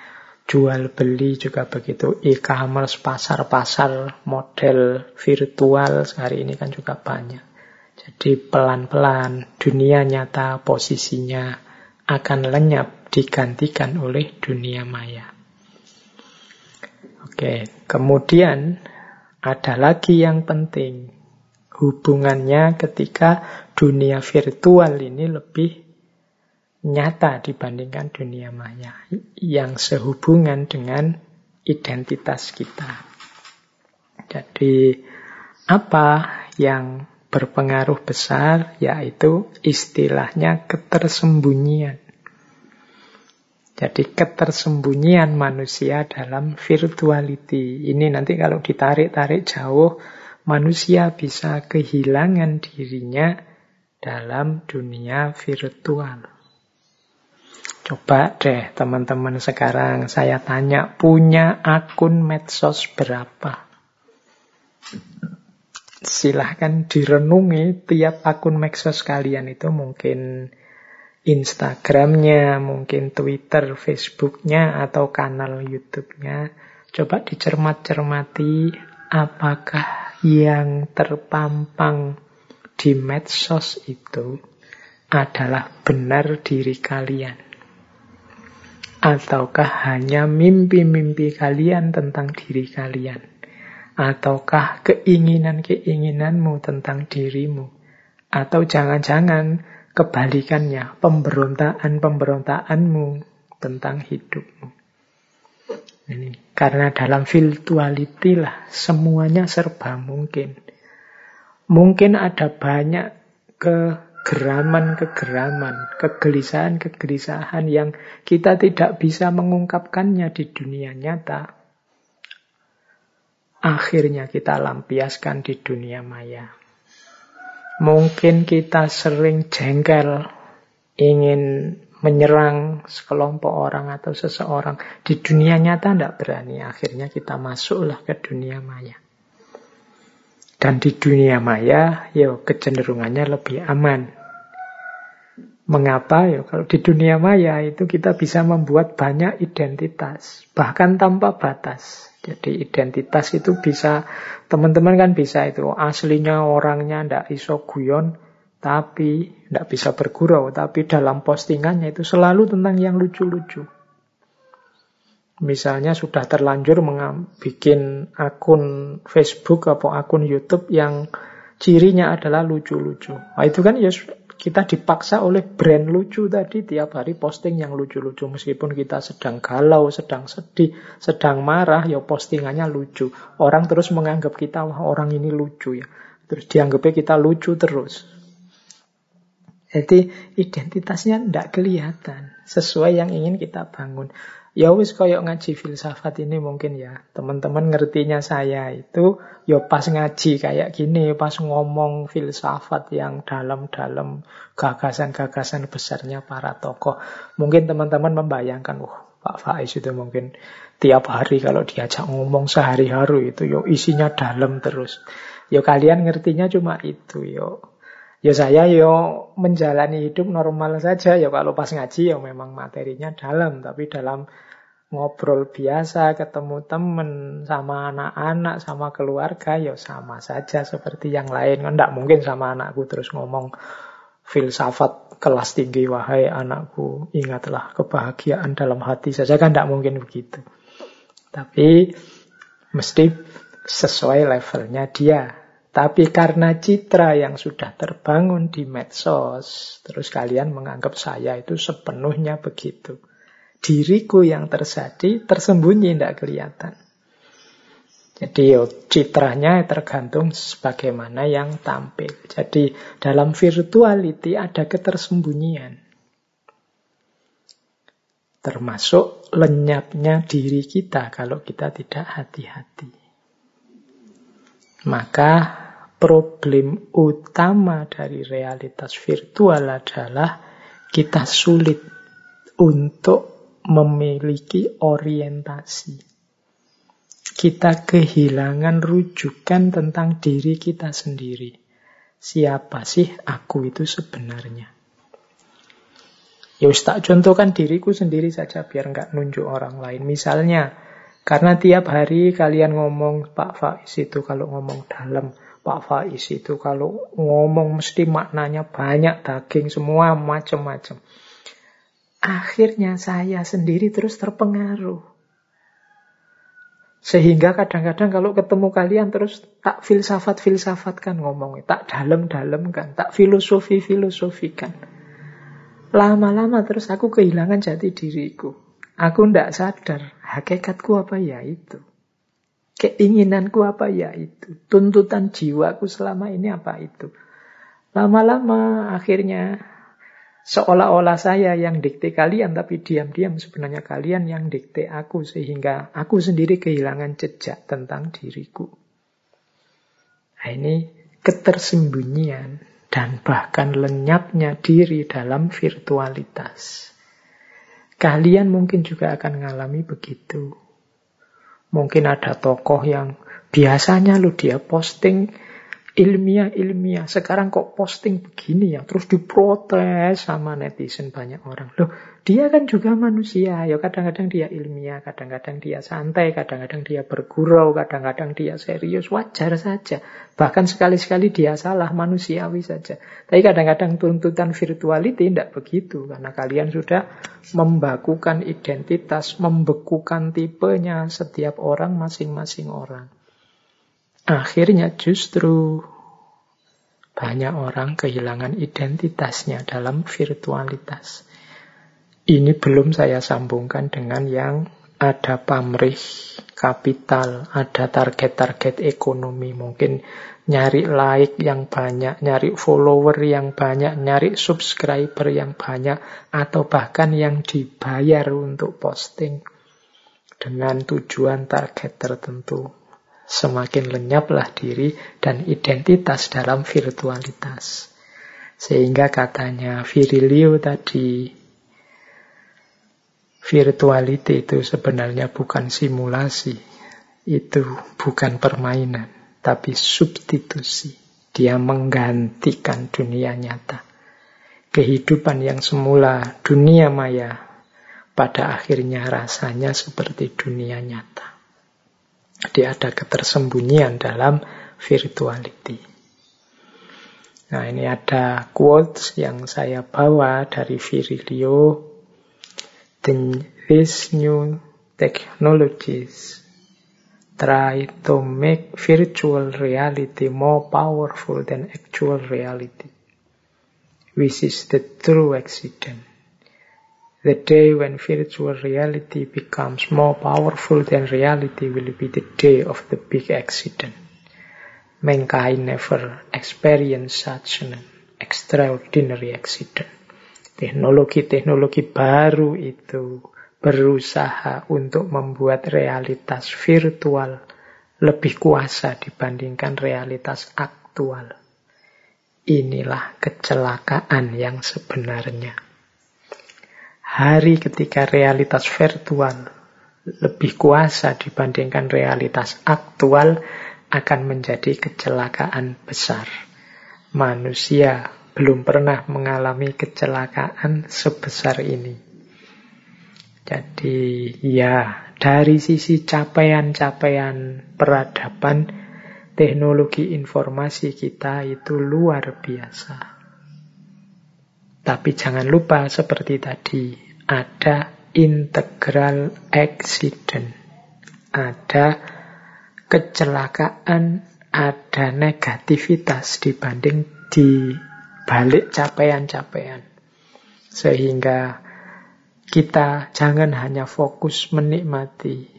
Jual beli juga begitu, e-commerce, pasar-pasar, model virtual hari ini kan juga banyak. Jadi pelan-pelan dunia nyata posisinya akan lenyap digantikan oleh dunia maya. Oke, kemudian ada lagi yang penting. Hubungannya ketika dunia virtual ini lebih nyata dibandingkan dunia maya. Yang sehubungan dengan identitas kita. Jadi apa yang berpengaruh besar yaitu istilahnya ketersembunyian. Jadi ketersembunyian manusia dalam virtuality. Ini nanti kalau ditarik-tarik jauh, manusia bisa kehilangan dirinya dalam dunia virtual. Coba deh teman-teman sekarang saya tanya, punya akun medsos berapa? Silahkan direnungi tiap akun medsos kalian itu mungkin Instagramnya, mungkin Twitter, Facebooknya, atau kanal YouTube-nya. Coba dicermat-cermati apakah yang terpampang di medsos itu adalah benar diri kalian. Ataukah hanya mimpi-mimpi kalian tentang diri kalian. Ataukah keinginan-keinginanmu tentang dirimu. Atau jangan-jangan kebalikannya, pemberontakan-pemberontakanmu tentang hidupmu. Ini karena dalam virtuality lah semuanya serba mungkin. Mungkin ada banyak kegeraman-kegeraman, kegelisahan-kegelisahan yang kita tidak bisa mengungkapkannya di dunia nyata. Akhirnya kita lampiaskan di dunia maya. Mungkin kita sering jengkel, ingin menyerang sekelompok orang atau seseorang. Di dunia nyata tidak berani. Akhirnya kita masuklah ke dunia maya. Dan di dunia maya, ya kecenderungannya lebih aman. Mengapa? Ya kalau di dunia maya itu kita bisa membuat banyak identitas, bahkan tanpa batas. Jadi identitas itu bisa, teman-teman kan bisa itu, aslinya orangnya ndak iso guyon, tapi ndak bisa bergurau, tapi dalam postingannya itu selalu tentang yang lucu-lucu. Misalnya sudah terlanjur bikin akun Facebook atau akun YouTube yang cirinya adalah lucu-lucu. Nah, itu kan ya kita dipaksa oleh brand lucu tadi tiap hari posting yang lucu-lucu. Meskipun kita sedang galau, sedang sedih, sedang marah, ya postingannya lucu. Orang terus menganggap kita, wah orang ini lucu ya. Terus dianggapnya kita lucu terus. Jadi identitasnya tidak kelihatan sesuai yang ingin kita bangun. Ya wis koyok ngaji filsafat ini mungkin ya. Teman-teman ngertinya saya itu ya pas ngaji kayak gini, pas ngomong filsafat yang dalam-dalam gagasan-gagasan besarnya para tokoh. Mungkin teman-teman membayangkan, wah Pak Faiz itu mungkin tiap hari kalau diajak ngomong sehari-hari itu yo isinya dalam terus. Yo kalian ngertinya cuma itu yo. Ya saya yo menjalani hidup normal saja ya kalau pas ngaji ya memang materinya dalam tapi dalam ngobrol biasa, ketemu temen, sama anak-anak, sama keluarga, ya sama saja seperti yang lain. Kan tidak mungkin sama anakku terus ngomong filsafat kelas tinggi, wahai anakku, ingatlah kebahagiaan dalam hati saja. Kan tidak mungkin begitu. Tapi mesti sesuai levelnya dia. Tapi karena citra yang sudah terbangun di medsos, terus kalian menganggap saya itu sepenuhnya begitu diriku yang terjadi tersembunyi, tidak kelihatan. Jadi citranya tergantung sebagaimana yang tampil. Jadi dalam virtuality ada ketersembunyian. Termasuk lenyapnya diri kita kalau kita tidak hati-hati. Maka problem utama dari realitas virtual adalah kita sulit untuk memiliki orientasi kita kehilangan rujukan tentang diri kita sendiri. Siapa sih aku itu sebenarnya? Ya tak contohkan diriku sendiri saja biar nggak nunjuk orang lain. Misalnya, karena tiap hari kalian ngomong Pak Faiz itu kalau ngomong dalam, Pak Faiz itu kalau ngomong mesti maknanya banyak daging semua macam-macam. Akhirnya saya sendiri terus terpengaruh. Sehingga kadang-kadang kalau ketemu kalian terus tak filsafat-filsafat kan ngomongnya. Tak dalam-dalam kan. Tak filosofi-filosofi kan. Lama-lama terus aku kehilangan jati diriku. Aku ndak sadar hakikatku apa ya itu. Keinginanku apa ya itu. Tuntutan jiwaku selama ini apa itu. Lama-lama akhirnya Seolah-olah saya yang dikte kalian, tapi diam-diam sebenarnya kalian yang dikte aku, sehingga aku sendiri kehilangan jejak tentang diriku. Nah, ini ketersembunyian dan bahkan lenyapnya diri dalam virtualitas. Kalian mungkin juga akan mengalami begitu. Mungkin ada tokoh yang biasanya lu dia posting ilmiah-ilmiah. Sekarang kok posting begini ya, terus diprotes sama netizen banyak orang. Loh, dia kan juga manusia. Ya kadang-kadang dia ilmiah, kadang-kadang dia santai, kadang-kadang dia bergurau, kadang-kadang dia serius. Wajar saja. Bahkan sekali-sekali dia salah, manusiawi saja. Tapi kadang-kadang tuntutan virtuality tidak begitu. Karena kalian sudah membakukan identitas, membekukan tipenya setiap orang masing-masing orang. Akhirnya justru banyak orang kehilangan identitasnya dalam virtualitas. Ini belum saya sambungkan dengan yang ada pamrih kapital, ada target-target ekonomi, mungkin nyari like yang banyak, nyari follower yang banyak, nyari subscriber yang banyak, atau bahkan yang dibayar untuk posting dengan tujuan target tertentu semakin lenyaplah diri dan identitas dalam virtualitas. Sehingga katanya Virilio tadi, virtuality itu sebenarnya bukan simulasi, itu bukan permainan, tapi substitusi. Dia menggantikan dunia nyata. Kehidupan yang semula dunia maya, pada akhirnya rasanya seperti dunia nyata. Jadi ada ketersembunyian dalam virtuality. Nah ini ada quotes yang saya bawa dari Virilio. These new technologies try to make virtual reality more powerful than actual reality, which is the true accident. The day when virtual reality becomes more powerful than reality will be the day of the big accident. Mankind never experienced such an extraordinary accident. Teknologi-teknologi baru itu berusaha untuk membuat realitas virtual lebih kuasa dibandingkan realitas aktual. Inilah kecelakaan yang sebenarnya hari ketika realitas virtual lebih kuasa dibandingkan realitas aktual akan menjadi kecelakaan besar. Manusia belum pernah mengalami kecelakaan sebesar ini. Jadi ya, dari sisi capaian-capaian peradaban, teknologi informasi kita itu luar biasa. Tapi jangan lupa seperti tadi, ada integral accident, ada kecelakaan, ada negativitas dibanding di balik capaian-capaian. Sehingga kita jangan hanya fokus menikmati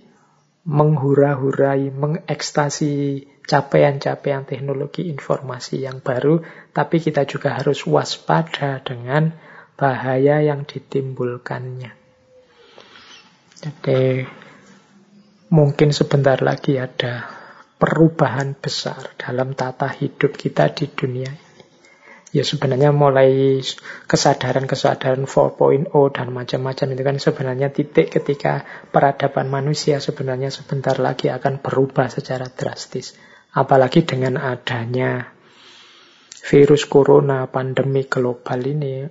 menghura-hurai, mengekstasi capaian-capaian teknologi informasi yang baru, tapi kita juga harus waspada dengan bahaya yang ditimbulkannya. Jadi mungkin sebentar lagi ada perubahan besar dalam tata hidup kita di dunia ya sebenarnya mulai kesadaran-kesadaran 4.0 dan macam-macam itu kan sebenarnya titik ketika peradaban manusia sebenarnya sebentar lagi akan berubah secara drastis. Apalagi dengan adanya virus corona, pandemi global ini,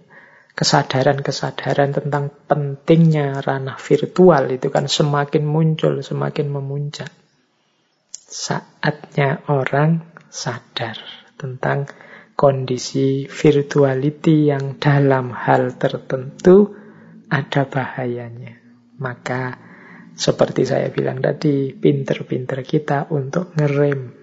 kesadaran-kesadaran tentang pentingnya ranah virtual itu kan semakin muncul, semakin memuncak. Saatnya orang sadar tentang kondisi virtuality yang dalam hal tertentu ada bahayanya. Maka seperti saya bilang tadi, pinter-pinter kita untuk ngerem.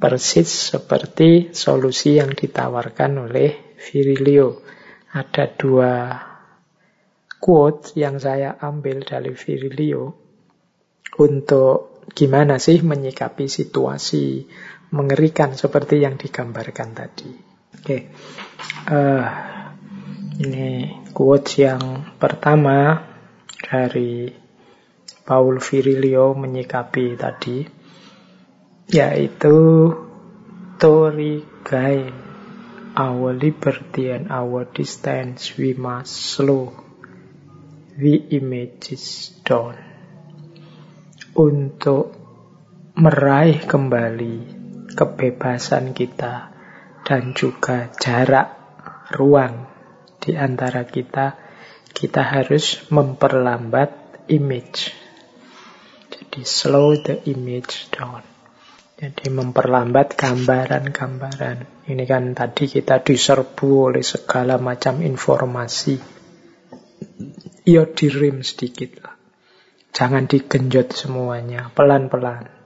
Persis seperti solusi yang ditawarkan oleh Virilio. Ada dua quote yang saya ambil dari Virilio untuk gimana sih menyikapi situasi mengerikan seperti yang digambarkan tadi. Oke, okay. uh, eh, ini quotes yang pertama dari Paul Virilio menyikapi tadi, yaitu Tori gain our liberty and our distance we must slow the images down untuk meraih kembali kebebasan kita dan juga jarak ruang di antara kita, kita harus memperlambat image. Jadi slow the image down. Jadi memperlambat gambaran-gambaran. Ini kan tadi kita diserbu oleh segala macam informasi. Ya dirim sedikit lah. Jangan digenjot semuanya, pelan-pelan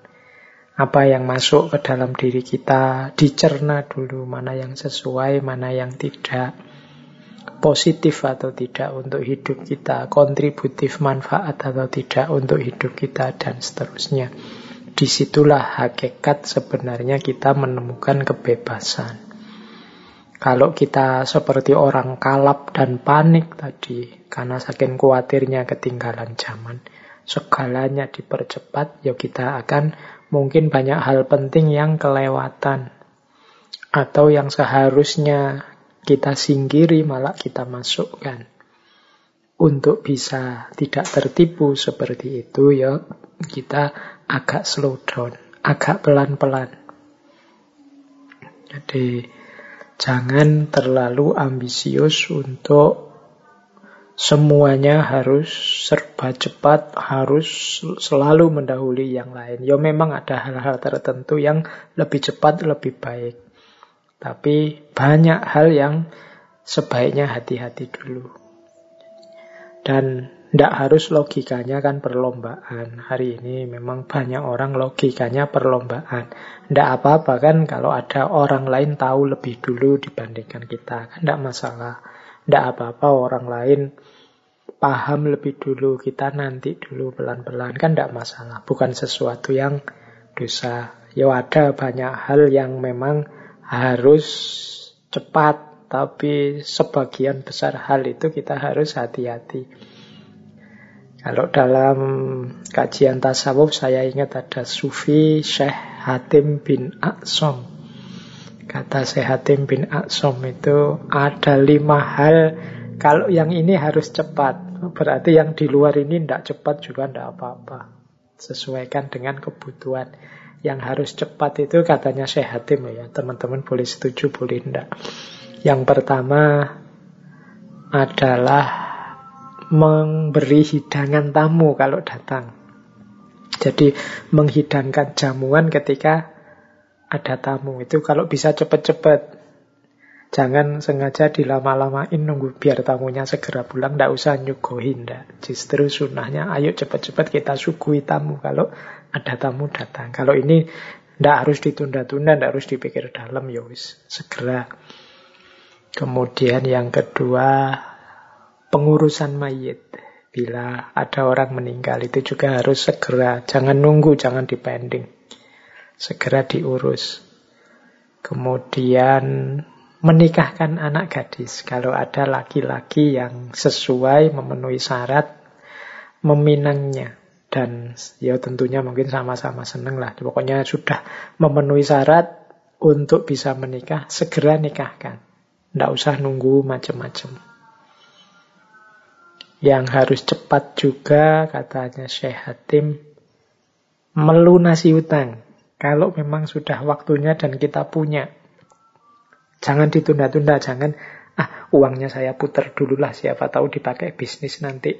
apa yang masuk ke dalam diri kita, dicerna dulu mana yang sesuai, mana yang tidak, positif atau tidak untuk hidup kita, kontributif manfaat atau tidak untuk hidup kita, dan seterusnya. Di situlah hakikat sebenarnya kita menemukan kebebasan. Kalau kita seperti orang kalap dan panik tadi, karena saking khawatirnya ketinggalan zaman, segalanya dipercepat, ya kita akan mungkin banyak hal penting yang kelewatan atau yang seharusnya kita singkiri malah kita masukkan. Untuk bisa tidak tertipu seperti itu ya kita agak slow down, agak pelan-pelan. Jadi jangan terlalu ambisius untuk semuanya harus serba cepat, harus selalu mendahului yang lain. Ya memang ada hal-hal tertentu yang lebih cepat, lebih baik. Tapi banyak hal yang sebaiknya hati-hati dulu. Dan tidak harus logikanya kan perlombaan. Hari ini memang banyak orang logikanya perlombaan. Tidak apa-apa kan kalau ada orang lain tahu lebih dulu dibandingkan kita. Kan tidak masalah. Tidak apa-apa orang lain paham lebih dulu, kita nanti dulu pelan-pelan. Kan tidak masalah, bukan sesuatu yang dosa. Ya ada banyak hal yang memang harus cepat, tapi sebagian besar hal itu kita harus hati-hati. Kalau dalam kajian tasawuf saya ingat ada Sufi Syekh Hatim bin Aksom. Kata Syekh Hatim bin Aksom itu ada lima hal kalau yang ini harus cepat. Berarti yang di luar ini tidak cepat juga tidak apa-apa. Sesuaikan dengan kebutuhan. Yang harus cepat itu katanya sehatim ya. Teman-teman boleh setuju, boleh tidak. Yang pertama adalah memberi hidangan tamu kalau datang. Jadi menghidangkan jamuan ketika ada tamu itu kalau bisa cepat-cepat. Jangan sengaja dilama-lamain nunggu biar tamunya segera pulang, ndak usah nyuguhin, ndak. Justru sunnahnya, ayo cepat-cepat kita suguhi tamu kalau ada tamu datang. Kalau ini ndak harus ditunda-tunda, ndak harus dipikir dalam, ya wis segera. Kemudian yang kedua, pengurusan mayit. Bila ada orang meninggal itu juga harus segera, jangan nunggu, jangan dipending. Segera diurus. Kemudian menikahkan anak gadis. Kalau ada laki-laki yang sesuai memenuhi syarat meminangnya. Dan ya tentunya mungkin sama-sama seneng lah. Pokoknya sudah memenuhi syarat untuk bisa menikah, segera nikahkan. Tidak usah nunggu macam-macam. Yang harus cepat juga, katanya Syekh Hatim, melunasi utang. Kalau memang sudah waktunya dan kita punya. Jangan ditunda-tunda, jangan, ah uangnya saya putar dulu lah, siapa tahu dipakai bisnis nanti.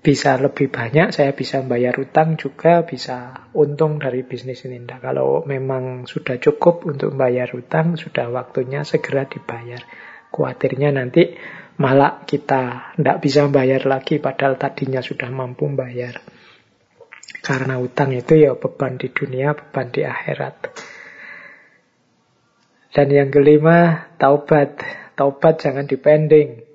Bisa lebih banyak, saya bisa bayar utang juga, bisa untung dari bisnis ini. Nah, kalau memang sudah cukup untuk bayar utang, sudah waktunya segera dibayar. Kuatirnya nanti malah kita tidak bisa bayar lagi padahal tadinya sudah mampu bayar. Karena utang itu ya beban di dunia, beban di akhirat. Dan yang kelima, taubat. Taubat jangan dipending.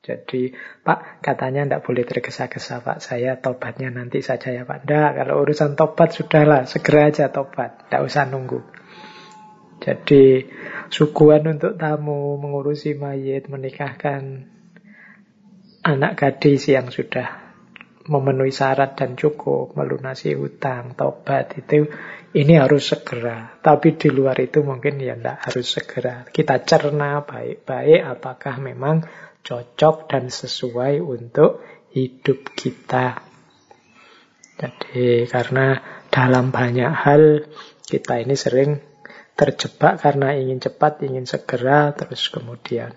Jadi, Pak, katanya tidak boleh tergesa-gesa, Pak. Saya taubatnya nanti saja ya, Pak. Tidak, kalau urusan taubat sudahlah, segera aja taubat. Tidak usah nunggu. Jadi suguhan untuk tamu, mengurusi mayit, menikahkan anak gadis yang sudah memenuhi syarat dan cukup, melunasi hutang, tobat itu ini harus segera. Tapi di luar itu mungkin ya tidak harus segera. Kita cerna baik-baik apakah memang cocok dan sesuai untuk hidup kita. Jadi karena dalam banyak hal kita ini sering terjebak karena ingin cepat, ingin segera, terus kemudian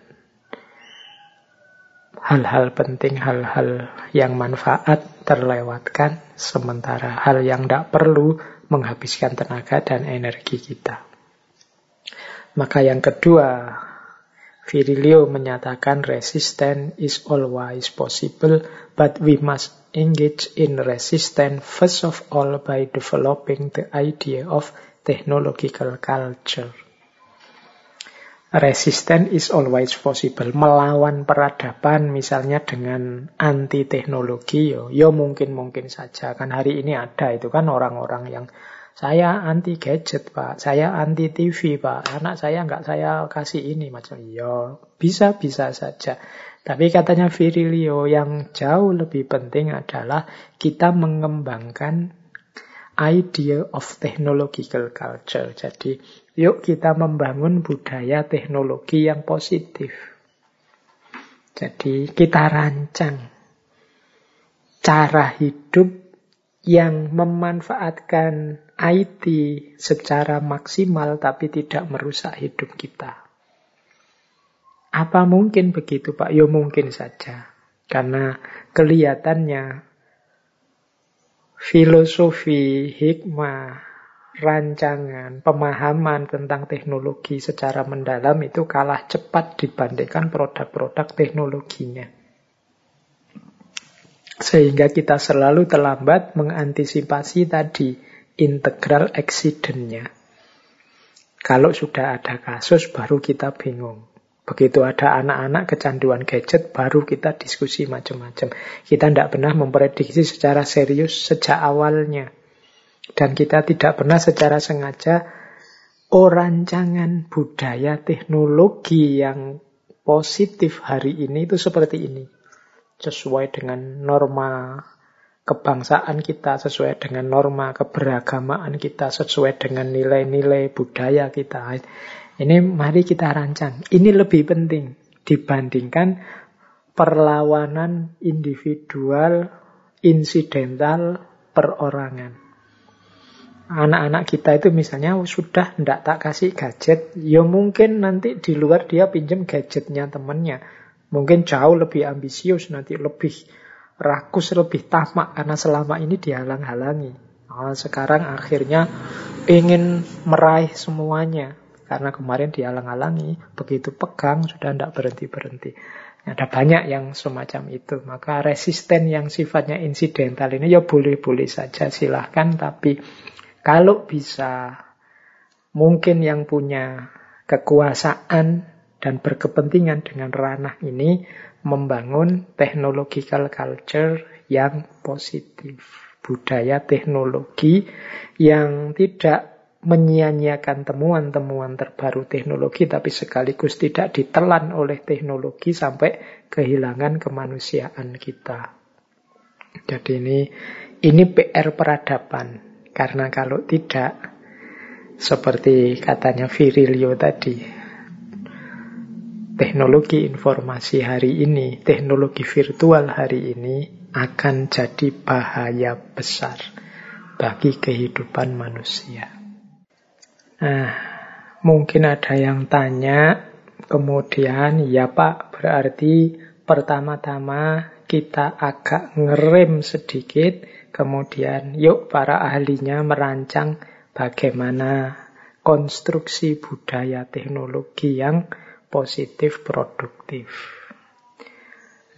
hal-hal penting, hal-hal yang manfaat terlewatkan, sementara hal yang tidak perlu menghabiskan tenaga dan energi kita. Maka yang kedua, Virilio menyatakan resistance is always possible, but we must engage in resistance first of all by developing the idea of technological culture. Resisten is always possible. Melawan peradaban misalnya dengan anti teknologi, yo, yo mungkin-mungkin saja. Kan hari ini ada itu kan orang-orang yang saya anti gadget pak, saya anti TV pak, anak saya nggak saya kasih ini macam yo bisa-bisa saja. Tapi katanya Virilio yang jauh lebih penting adalah kita mengembangkan idea of technological culture. Jadi, yuk kita membangun budaya teknologi yang positif. Jadi, kita rancang cara hidup yang memanfaatkan IT secara maksimal tapi tidak merusak hidup kita. Apa mungkin begitu Pak? Ya mungkin saja. Karena kelihatannya filosofi, hikmah, rancangan, pemahaman tentang teknologi secara mendalam itu kalah cepat dibandingkan produk-produk teknologinya. Sehingga kita selalu terlambat mengantisipasi tadi integral accident-nya. Kalau sudah ada kasus baru kita bingung. Begitu ada anak-anak kecanduan gadget, baru kita diskusi macam-macam. Kita tidak pernah memprediksi secara serius sejak awalnya. Dan kita tidak pernah secara sengaja oh budaya teknologi yang positif hari ini itu seperti ini. Sesuai dengan norma kebangsaan kita, sesuai dengan norma keberagamaan kita, sesuai dengan nilai-nilai budaya kita. Ini mari kita rancang. Ini lebih penting dibandingkan perlawanan individual, insidental, perorangan. Anak-anak kita itu misalnya sudah tidak tak kasih gadget, ya mungkin nanti di luar dia pinjam gadgetnya temannya. Mungkin jauh lebih ambisius, nanti lebih rakus, lebih tamak karena selama ini dihalang-halangi. Nah, sekarang akhirnya ingin meraih semuanya. Karena kemarin dialang-alangi, begitu pegang sudah tidak berhenti-berhenti. Ada banyak yang semacam itu. Maka resisten yang sifatnya insidental ini ya boleh-boleh saja silahkan. Tapi kalau bisa mungkin yang punya kekuasaan dan berkepentingan dengan ranah ini, membangun technological culture yang positif. Budaya teknologi yang tidak menyia-nyiakan temuan-temuan terbaru teknologi, tapi sekaligus tidak ditelan oleh teknologi sampai kehilangan kemanusiaan kita. Jadi ini ini PR peradaban. Karena kalau tidak, seperti katanya Virilio tadi, teknologi informasi hari ini, teknologi virtual hari ini akan jadi bahaya besar bagi kehidupan manusia. Nah, mungkin ada yang tanya, kemudian ya Pak, berarti pertama-tama kita agak ngerem sedikit, kemudian yuk para ahlinya merancang bagaimana konstruksi budaya teknologi yang positif produktif.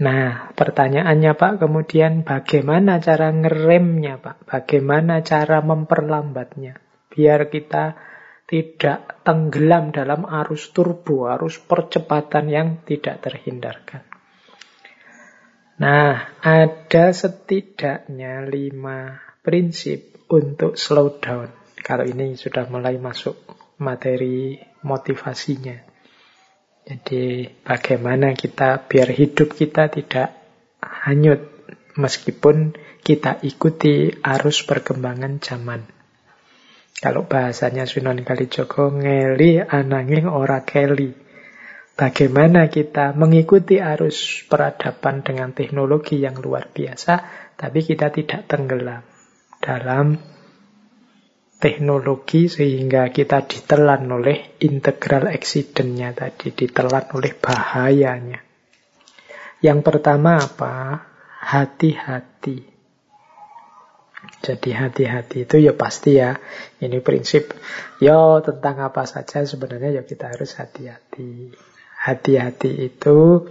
Nah, pertanyaannya Pak, kemudian bagaimana cara ngeremnya Pak? Bagaimana cara memperlambatnya? Biar kita tidak tenggelam dalam arus turbo, arus percepatan yang tidak terhindarkan. Nah, ada setidaknya lima prinsip untuk slow down. Kalau ini sudah mulai masuk materi motivasinya. Jadi bagaimana kita biar hidup kita tidak hanyut meskipun kita ikuti arus perkembangan zaman. Kalau bahasanya Sunan Kalijogo ngeli ananging ora keli. Bagaimana kita mengikuti arus peradaban dengan teknologi yang luar biasa, tapi kita tidak tenggelam dalam teknologi sehingga kita ditelan oleh integral accident-nya tadi, ditelan oleh bahayanya. Yang pertama apa? Hati-hati. Jadi hati-hati itu ya pasti ya. Ini prinsip ya tentang apa saja sebenarnya ya kita harus hati-hati. Hati-hati itu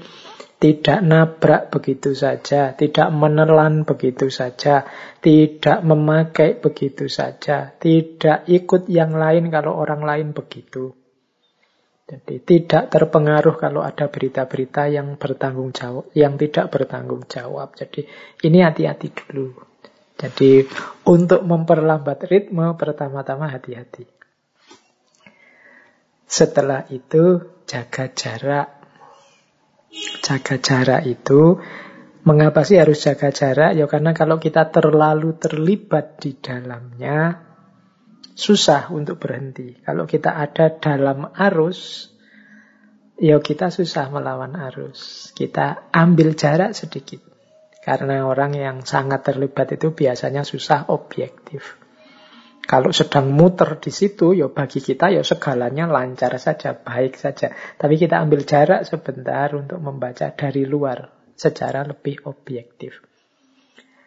tidak nabrak begitu saja, tidak menelan begitu saja, tidak memakai begitu saja, tidak ikut yang lain kalau orang lain begitu. Jadi tidak terpengaruh kalau ada berita-berita yang bertanggung jawab, yang tidak bertanggung jawab. Jadi ini hati-hati dulu. Jadi untuk memperlambat ritme pertama-tama hati-hati. Setelah itu jaga jarak Jaga jarak itu, mengapa sih harus jaga jarak? Ya karena kalau kita terlalu terlibat di dalamnya, susah untuk berhenti. Kalau kita ada dalam arus, ya kita susah melawan arus. Kita ambil jarak sedikit. Karena orang yang sangat terlibat itu biasanya susah objektif. Kalau sedang muter di situ, ya bagi kita ya segalanya lancar saja, baik saja. Tapi kita ambil jarak sebentar untuk membaca dari luar secara lebih objektif.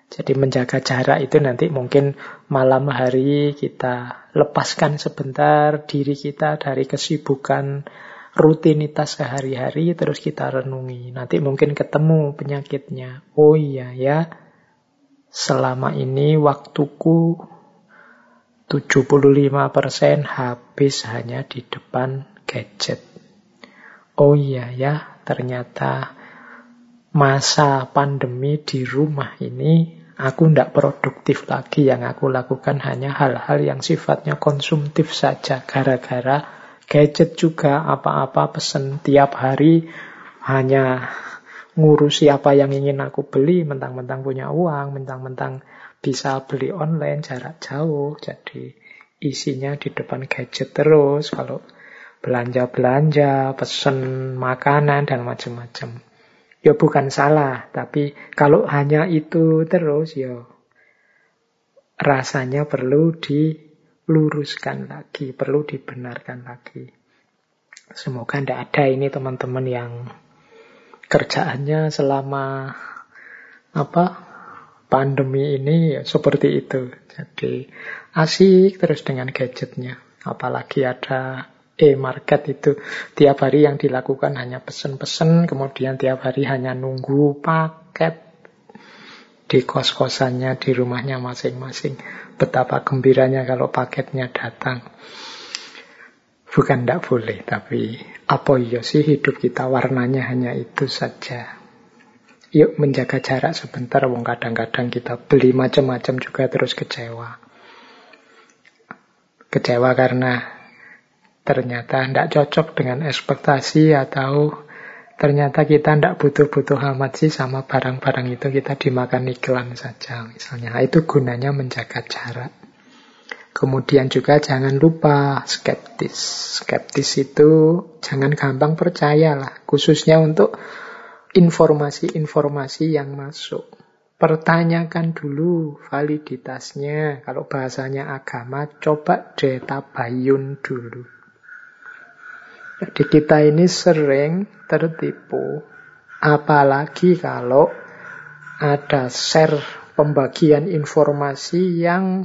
Jadi menjaga jarak itu nanti mungkin malam hari kita lepaskan sebentar diri kita dari kesibukan rutinitas sehari-hari terus kita renungi. Nanti mungkin ketemu penyakitnya. Oh iya ya, selama ini waktuku 75% habis hanya di depan gadget. Oh iya ya, ternyata masa pandemi di rumah ini aku tidak produktif lagi. Yang aku lakukan hanya hal-hal yang sifatnya konsumtif saja. Gara-gara gadget juga apa-apa pesen tiap hari hanya ngurusi apa yang ingin aku beli, mentang-mentang punya uang, mentang-mentang bisa beli online jarak jauh, jadi isinya di depan gadget terus. Kalau belanja-belanja, pesen makanan, dan macam-macam. Ya bukan salah, tapi kalau hanya itu terus, ya rasanya perlu diluruskan lagi, perlu dibenarkan lagi. Semoga tidak ada ini teman-teman yang kerjaannya selama apa pandemi ini ya seperti itu. Jadi asik terus dengan gadgetnya. Apalagi ada e-market itu tiap hari yang dilakukan hanya pesen-pesen, kemudian tiap hari hanya nunggu paket di kos-kosannya, di rumahnya masing-masing. Betapa gembiranya kalau paketnya datang. Bukan tidak boleh, tapi apa iya sih hidup kita warnanya hanya itu saja. Yuk menjaga jarak sebentar, wong kadang-kadang kita beli macam-macam juga terus kecewa. Kecewa karena ternyata tidak cocok dengan ekspektasi atau ternyata kita tidak butuh-butuh amat sih sama barang-barang itu kita dimakan iklan saja misalnya. Nah, itu gunanya menjaga jarak. Kemudian juga jangan lupa skeptis. Skeptis itu jangan gampang percaya lah, khususnya untuk informasi-informasi yang masuk. Pertanyakan dulu validitasnya. Kalau bahasanya agama, coba detabayun dulu. Jadi kita ini sering tertipu, apalagi kalau ada share pembagian informasi yang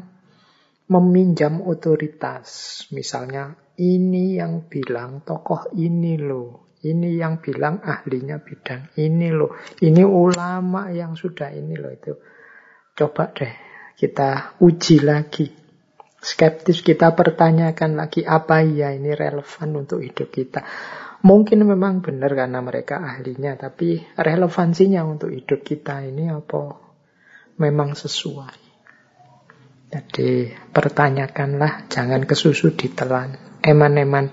meminjam otoritas. Misalnya, ini yang bilang tokoh ini loh. Ini yang bilang ahlinya bidang ini loh. Ini ulama yang sudah ini loh itu. Coba deh kita uji lagi. Skeptis kita pertanyakan lagi apa ya ini relevan untuk hidup kita. Mungkin memang benar karena mereka ahlinya, tapi relevansinya untuk hidup kita ini apa memang sesuai. Jadi pertanyakanlah, jangan kesusu ditelan. Eman-eman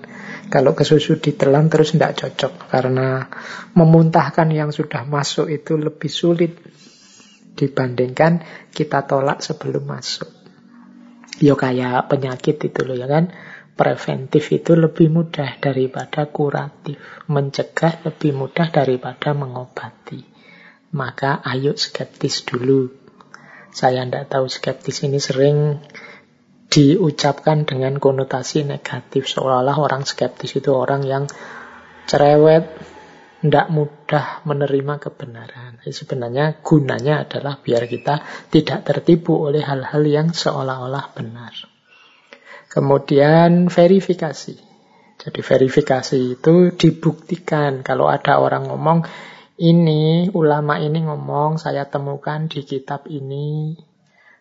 kalau ke susu ditelan terus tidak cocok karena memuntahkan yang sudah masuk itu lebih sulit dibandingkan kita tolak sebelum masuk. Yo kayak penyakit itu loh ya kan. Preventif itu lebih mudah daripada kuratif. Mencegah lebih mudah daripada mengobati. Maka ayo skeptis dulu. Saya tidak tahu skeptis ini sering diucapkan dengan konotasi negatif seolah-olah orang skeptis itu orang yang cerewet, tidak mudah menerima kebenaran. Sebenarnya gunanya adalah biar kita tidak tertipu oleh hal-hal yang seolah-olah benar. Kemudian verifikasi. Jadi verifikasi itu dibuktikan kalau ada orang ngomong ini ulama ini ngomong saya temukan di kitab ini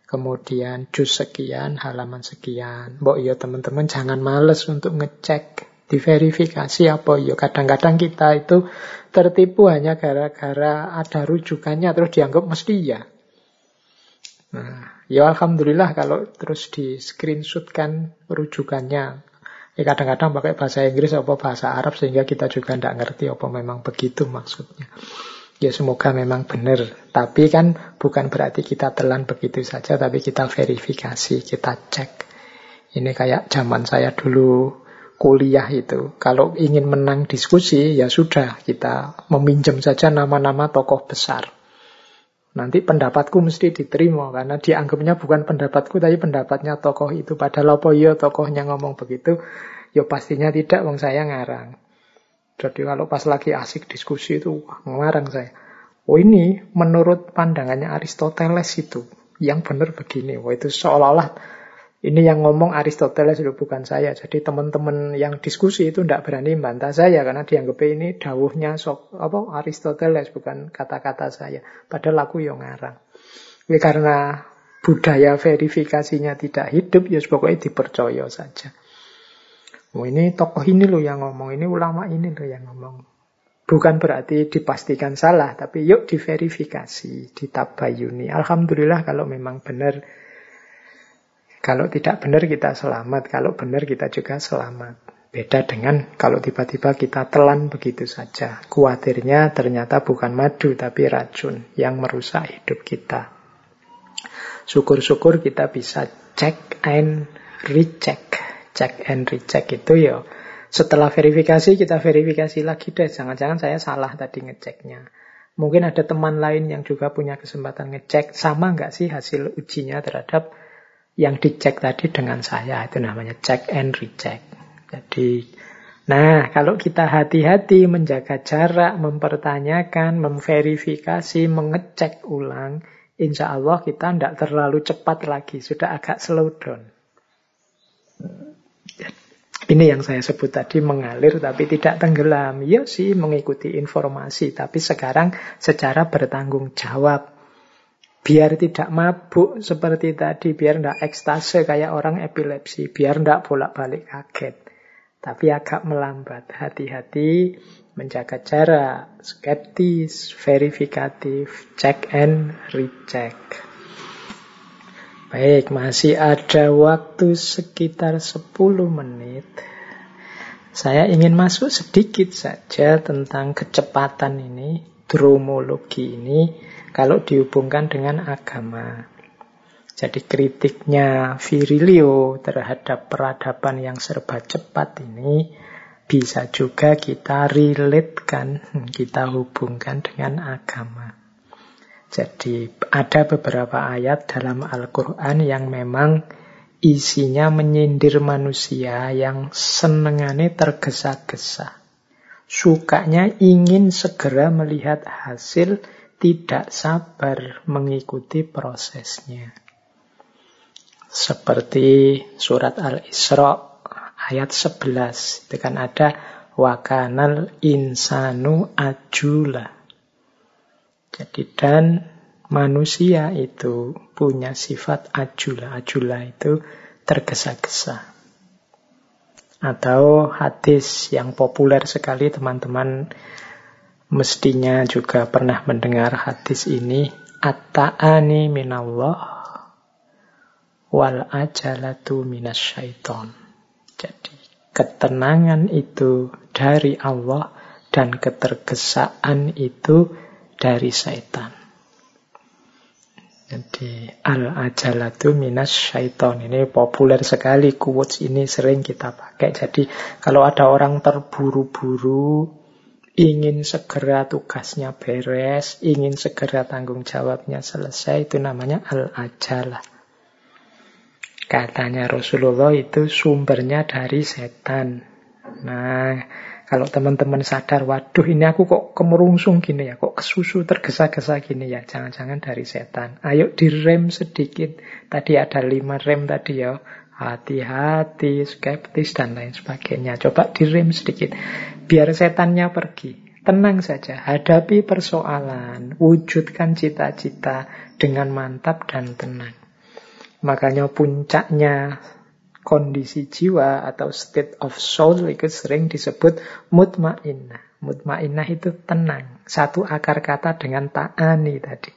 kemudian jus sekian, halaman sekian. Mbok iya teman-teman jangan males untuk ngecek, diverifikasi apa iya. Kadang-kadang kita itu tertipu hanya gara-gara ada rujukannya terus dianggap mesti ya. Nah, ya alhamdulillah kalau terus di screenshotkan rujukannya. Ya kadang-kadang pakai bahasa Inggris atau bahasa Arab sehingga kita juga tidak ngerti apa memang begitu maksudnya. Ya semoga memang benar. Tapi kan bukan berarti kita telan begitu saja, tapi kita verifikasi, kita cek. Ini kayak zaman saya dulu kuliah itu. Kalau ingin menang diskusi, ya sudah, kita meminjam saja nama-nama tokoh besar. Nanti pendapatku mesti diterima, karena dianggapnya bukan pendapatku, tapi pendapatnya tokoh itu. Padahal apa ya tokohnya ngomong begitu, ya pastinya tidak, wong saya ngarang. Jadi kalau pas lagi asik diskusi itu wah, ngarang saya. Oh ini menurut pandangannya Aristoteles itu yang benar begini. Wah itu seolah-olah ini yang ngomong Aristoteles itu bukan saya. Jadi teman-teman yang diskusi itu tidak berani bantah saya karena dianggap ini dawuhnya sok apa Aristoteles bukan kata-kata saya. Padahal aku yang ngarang. Ini karena budaya verifikasinya tidak hidup ya pokoknya dipercaya saja. Oh ini tokoh ini loh yang ngomong, ini ulama ini loh yang ngomong. Bukan berarti dipastikan salah, tapi yuk diverifikasi, ditabayuni. Alhamdulillah kalau memang benar. Kalau tidak benar kita selamat, kalau benar kita juga selamat. Beda dengan kalau tiba-tiba kita telan begitu saja. Kuatirnya ternyata bukan madu tapi racun yang merusak hidup kita. Syukur-syukur kita bisa check and recheck check and recheck itu ya setelah verifikasi kita verifikasi lagi deh. Jangan-jangan saya salah tadi ngeceknya. Mungkin ada teman lain yang juga punya kesempatan ngecek sama nggak sih hasil ujinya terhadap yang dicek tadi dengan saya. Itu namanya check and recheck. Jadi, nah kalau kita hati-hati menjaga jarak, mempertanyakan, memverifikasi, mengecek ulang, insya Allah kita tidak terlalu cepat lagi, sudah agak slow down. Ini yang saya sebut tadi mengalir tapi tidak tenggelam. Ya sih mengikuti informasi, tapi sekarang secara bertanggung jawab. Biar tidak mabuk seperti tadi, biar tidak ekstase kayak orang epilepsi, biar tidak bolak-balik kaget. Tapi agak melambat. Hati-hati menjaga jarak, skeptis, verifikatif, check and recheck. Baik, masih ada waktu sekitar 10 menit. Saya ingin masuk sedikit saja tentang kecepatan ini, dromologi ini, kalau dihubungkan dengan agama. Jadi kritiknya Virilio terhadap peradaban yang serba cepat ini bisa juga kita relatekan, kita hubungkan dengan agama. Jadi ada beberapa ayat dalam Al-Quran yang memang isinya menyindir manusia yang senengannya tergesa-gesa. Sukanya ingin segera melihat hasil, tidak sabar mengikuti prosesnya. Seperti surat Al-Isra ayat 11. Itu kan ada wakanal insanu ajula. Jadi dan manusia itu punya sifat ajula. Ajula itu tergesa-gesa. Atau hadis yang populer sekali teman-teman mestinya juga pernah mendengar hadis ini. At-ta'ani minallah wal ajalatu syaiton. Jadi ketenangan itu dari Allah dan ketergesaan itu dari setan. Jadi al-ajalatu minas syaiton ini populer sekali quotes ini sering kita pakai. Jadi kalau ada orang terburu-buru ingin segera tugasnya beres, ingin segera tanggung jawabnya selesai itu namanya al-ajalah. Katanya Rasulullah itu sumbernya dari setan. Nah, kalau teman-teman sadar, waduh ini aku kok kemerungsung gini ya, kok kesusu tergesa-gesa gini ya, jangan-jangan dari setan. Ayo direm sedikit. Tadi ada lima rem tadi ya, hati-hati, skeptis, dan lain sebagainya. Coba direm sedikit, biar setannya pergi. Tenang saja, hadapi persoalan, wujudkan cita-cita dengan mantap dan tenang. Makanya puncaknya kondisi jiwa atau state of soul itu sering disebut mutmainnah. Mutmainnah itu tenang. Satu akar kata dengan ta'ani tadi.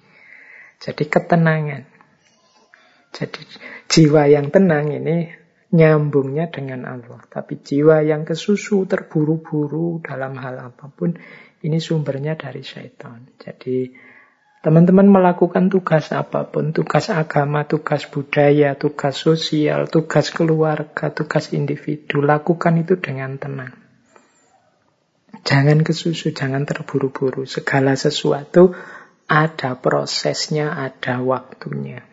Jadi ketenangan. Jadi jiwa yang tenang ini nyambungnya dengan Allah. Tapi jiwa yang kesusu, terburu-buru dalam hal apa pun, ini sumbernya dari syaitan. Jadi Teman-teman melakukan tugas apa pun, tugas agama, tugas budaya, tugas sosial, tugas keluarga, tugas individu, lakukan itu dengan tenang. Jangan kesusu, jangan terburu-buru. Segala sesuatu ada prosesnya, ada waktunya.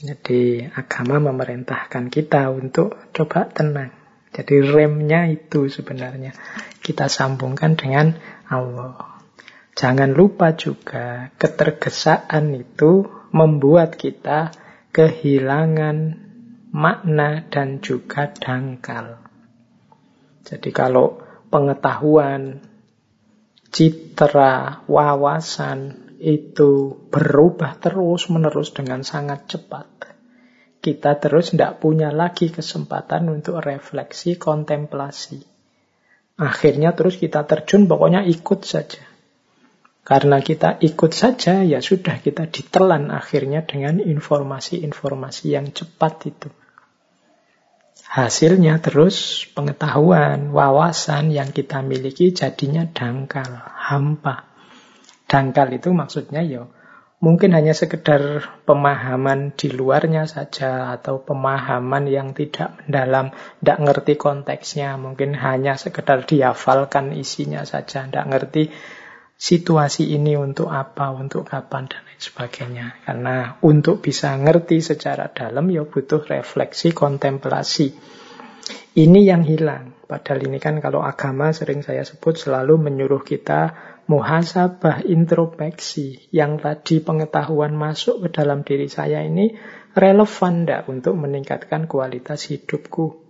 Jadi agama memerintahkan kita untuk coba tenang. Jadi remnya itu sebenarnya kita sambungkan dengan Allah. Jangan lupa juga ketergesaan itu membuat kita kehilangan makna dan juga dangkal. Jadi kalau pengetahuan, citra, wawasan itu berubah terus-menerus dengan sangat cepat. Kita terus tidak punya lagi kesempatan untuk refleksi, kontemplasi. Akhirnya terus kita terjun, pokoknya ikut saja. Karena kita ikut saja, ya sudah kita ditelan akhirnya dengan informasi-informasi yang cepat itu. Hasilnya terus pengetahuan, wawasan yang kita miliki jadinya dangkal, hampa. Dangkal itu maksudnya ya mungkin hanya sekedar pemahaman di luarnya saja atau pemahaman yang tidak mendalam, tidak ngerti konteksnya, mungkin hanya sekedar dihafalkan isinya saja, tidak ngerti situasi ini untuk apa, untuk kapan, dan lain sebagainya. Karena untuk bisa ngerti secara dalam, ya butuh refleksi, kontemplasi. Ini yang hilang. Padahal ini kan kalau agama sering saya sebut selalu menyuruh kita muhasabah, introspeksi. Yang tadi pengetahuan masuk ke dalam diri saya ini relevan tidak untuk meningkatkan kualitas hidupku.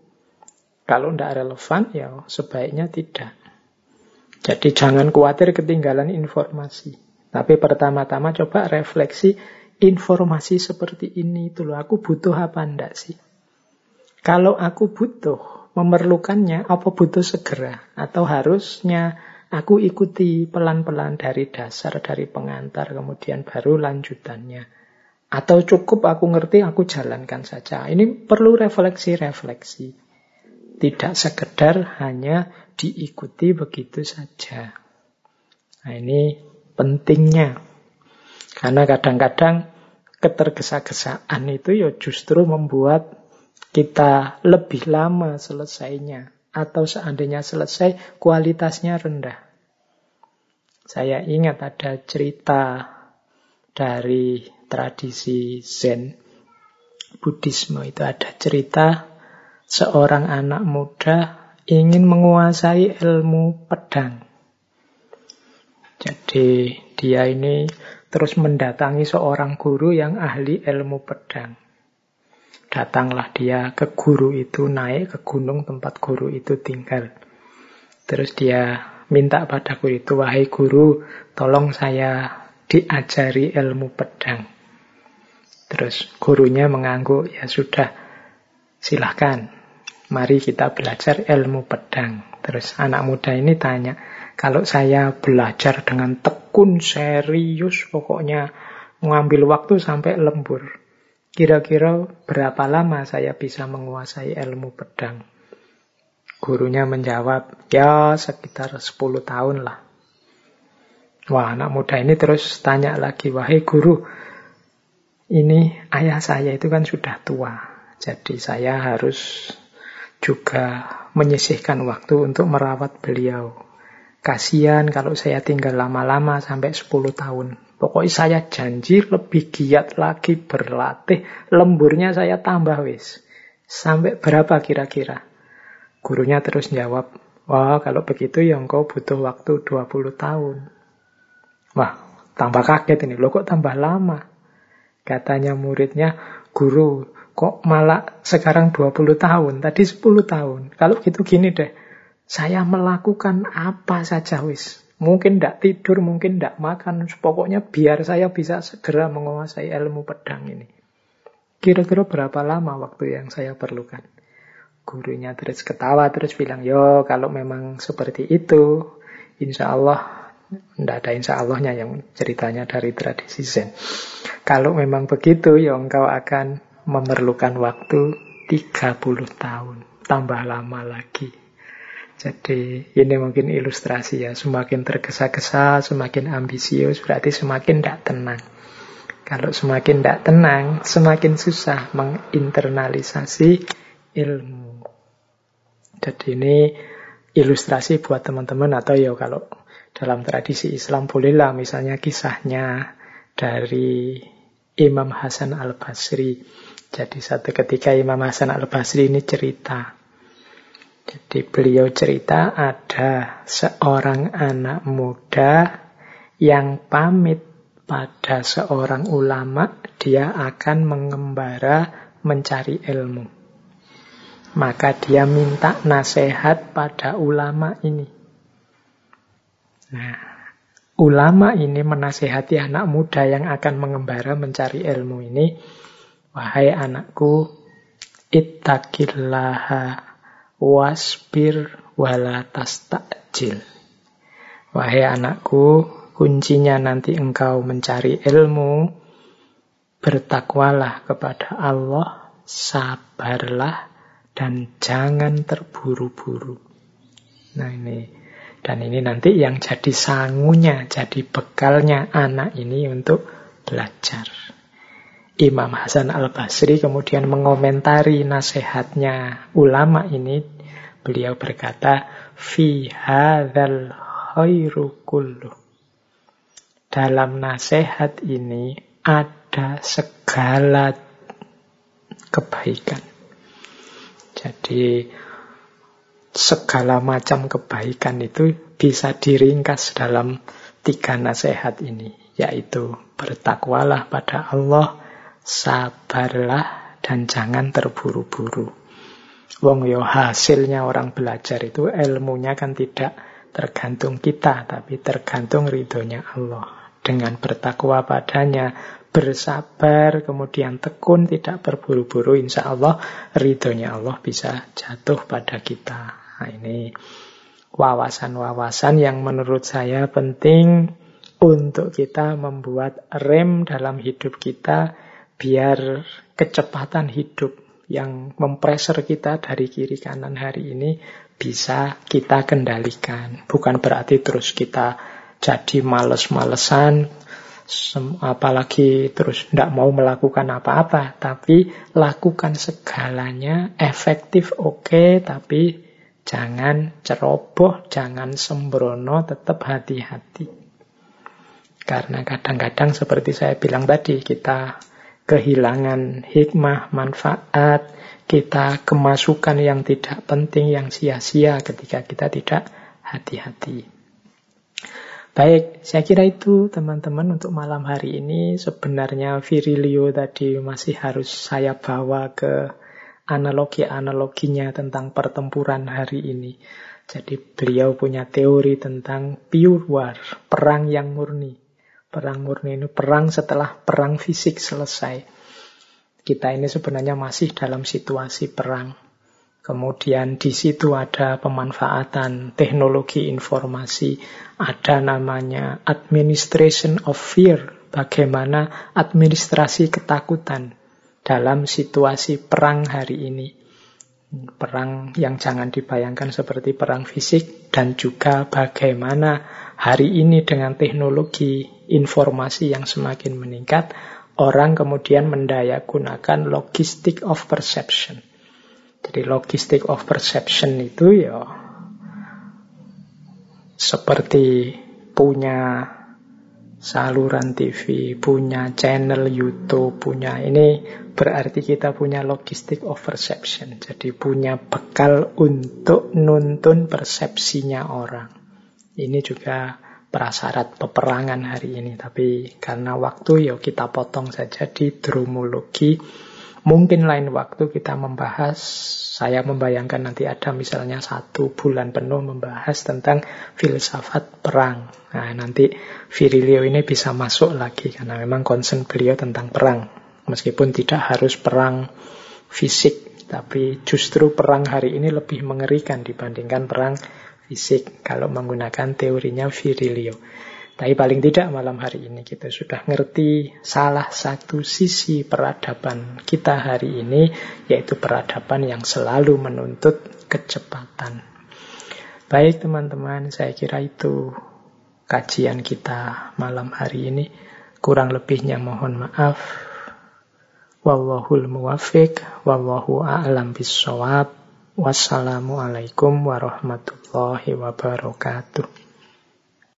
Kalau tidak relevan, ya sebaiknya tidak. Jadi jangan khawatir ketinggalan informasi. Tapi pertama-tama coba refleksi informasi seperti ini itu loh. Aku butuh apa enggak sih? Kalau aku butuh, memerlukannya, apa butuh segera? Atau harusnya aku ikuti pelan-pelan dari dasar, dari pengantar, kemudian baru lanjutannya. Atau cukup aku ngerti, aku jalankan saja. Ini perlu refleksi-refleksi. Tidak sekedar hanya diikuti begitu saja. Nah ini pentingnya. Karena kadang-kadang ketergesa-gesaan itu ya justru membuat kita lebih lama selesainya. Atau seandainya selesai, kualitasnya rendah. Saya ingat ada cerita dari tradisi Zen Buddhisme itu ada cerita seorang anak muda ingin menguasai ilmu pedang. Jadi dia ini terus mendatangi seorang guru yang ahli ilmu pedang. Datanglah dia ke guru itu, naik ke gunung tempat guru itu tinggal. Terus dia minta pada guru itu, wahai guru, tolong saya diajari ilmu pedang. Terus gurunya mengangguk, ya sudah, silahkan, mari kita belajar ilmu pedang. Terus anak muda ini tanya, kalau saya belajar dengan tekun, serius, pokoknya mengambil waktu sampai lembur, Kira-kira berapa lama saya bisa menguasai ilmu pedang? Gurunya menjawab, ya sekitar 10 tahun lah. Wah, anak muda ini terus tanya lagi, wahai guru, ini ayah saya itu kan sudah tua. Jadi saya harus juga menyisihkan waktu untuk merawat beliau. Kasihan kalau saya tinggal lama-lama sampai 10 tahun. Pokoknya saya janji lebih giat lagi berlatih. Lemburnya saya tambah wis. Sampai berapa kira-kira? Gurunya terus jawab, wah kalau begitu ya engkau butuh waktu 20 tahun. Wah, tambah kaget ini. Loh kok tambah lama? Katanya muridnya, guru, kok malah sekarang 20 tahun? Tadi 10 tahun. Kalau gitu gini deh, saya melakukan apa saja wis. Mungkin tidak tidur, mungkin tidak makan. Pokoknya biar saya bisa segera menguasai ilmu pedang ini. Kira-kira berapa lama waktu yang saya perlukan? Gurunya terus ketawa, terus bilang, yo kalau memang seperti itu, insya Allah, tidak ada insya Allahnya yang ceritanya dari tradisi Zen. Kalau memang begitu, ya engkau akan memerlukan waktu 30 tahun. Tambah lama lagi. Jadi ini mungkin ilustrasi ya, semakin tergesa-gesa, semakin ambisius, berarti semakin tidak tenang. Kalau semakin tidak tenang, semakin susah menginternalisasi ilmu. Jadi ini ilustrasi buat teman-teman atau ya kalau dalam tradisi Islam bolehlah misalnya kisahnya dari Imam Hasan al-Basri. Jadi satu ketika Imam Hasan al-Basri ini cerita jadi beliau cerita ada seorang anak muda yang pamit pada seorang ulama, dia akan mengembara mencari ilmu. Maka dia minta nasihat pada ulama ini. Nah, ulama ini menasehati anak muda yang akan mengembara mencari ilmu ini. Wahai anakku, ittaqillaha wasbir wala tastakjil. Wahai anakku, kuncinya nanti engkau mencari ilmu, bertakwalah kepada Allah, sabarlah, dan jangan terburu-buru. Nah ini, dan ini nanti yang jadi sangunya, jadi bekalnya anak ini untuk belajar. Imam Hasan al-Basri kemudian mengomentari nasihatnya ulama ini. Beliau berkata, Fi hadzal khairu kullu. Dalam nasihat ini ada segala kebaikan. Jadi segala macam kebaikan itu bisa diringkas dalam tiga nasihat ini, yaitu bertakwalah pada Allah, sabarlah dan jangan terburu-buru. Wong yo hasilnya orang belajar itu ilmunya kan tidak tergantung kita, tapi tergantung ridhonya Allah. Dengan bertakwa padanya, bersabar, kemudian tekun, tidak berburu-buru, insya Allah ridhonya Allah bisa jatuh pada kita. Nah ini wawasan-wawasan yang menurut saya penting untuk kita membuat rem dalam hidup kita biar kecepatan hidup yang mempreser kita dari kiri kanan hari ini bisa kita kendalikan. Bukan berarti terus kita jadi males-malesan, apalagi terus tidak mau melakukan apa-apa, tapi lakukan segalanya efektif oke, okay, tapi jangan ceroboh, jangan sembrono, tetap hati-hati. Karena kadang-kadang seperti saya bilang tadi, kita kehilangan hikmah, manfaat, kita kemasukan yang tidak penting, yang sia-sia ketika kita tidak hati-hati. Baik, saya kira itu teman-teman untuk malam hari ini. Sebenarnya Virilio tadi masih harus saya bawa ke analogi-analoginya tentang pertempuran hari ini. Jadi beliau punya teori tentang pure war, perang yang murni. Perang murni ini perang setelah perang fisik selesai. Kita ini sebenarnya masih dalam situasi perang. Kemudian di situ ada pemanfaatan teknologi informasi, ada namanya administration of fear, bagaimana administrasi ketakutan dalam situasi perang hari ini. Perang yang jangan dibayangkan seperti perang fisik dan juga bagaimana hari ini dengan teknologi informasi yang semakin meningkat, orang kemudian mendaya gunakan logistik of perception. Jadi logistik of perception itu ya seperti punya saluran TV, punya channel YouTube, punya ini berarti kita punya logistik of perception. Jadi punya bekal untuk nuntun persepsinya orang. Ini juga prasyarat peperangan hari ini. Tapi karena waktu ya kita potong saja di dromologi. Mungkin lain waktu kita membahas, saya membayangkan nanti ada misalnya satu bulan penuh membahas tentang filsafat perang. Nah nanti Virilio ini bisa masuk lagi karena memang concern beliau tentang perang. Meskipun tidak harus perang fisik, tapi justru perang hari ini lebih mengerikan dibandingkan perang fisik kalau menggunakan teorinya Virilio. Tapi paling tidak malam hari ini kita sudah ngerti salah satu sisi peradaban kita hari ini, yaitu peradaban yang selalu menuntut kecepatan. Baik teman-teman, saya kira itu kajian kita malam hari ini. Kurang lebihnya mohon maaf. Wallahul muwafiq, wallahu a'lam bisawab. Wassalamualaikum warahmatullahi wabarakatuh.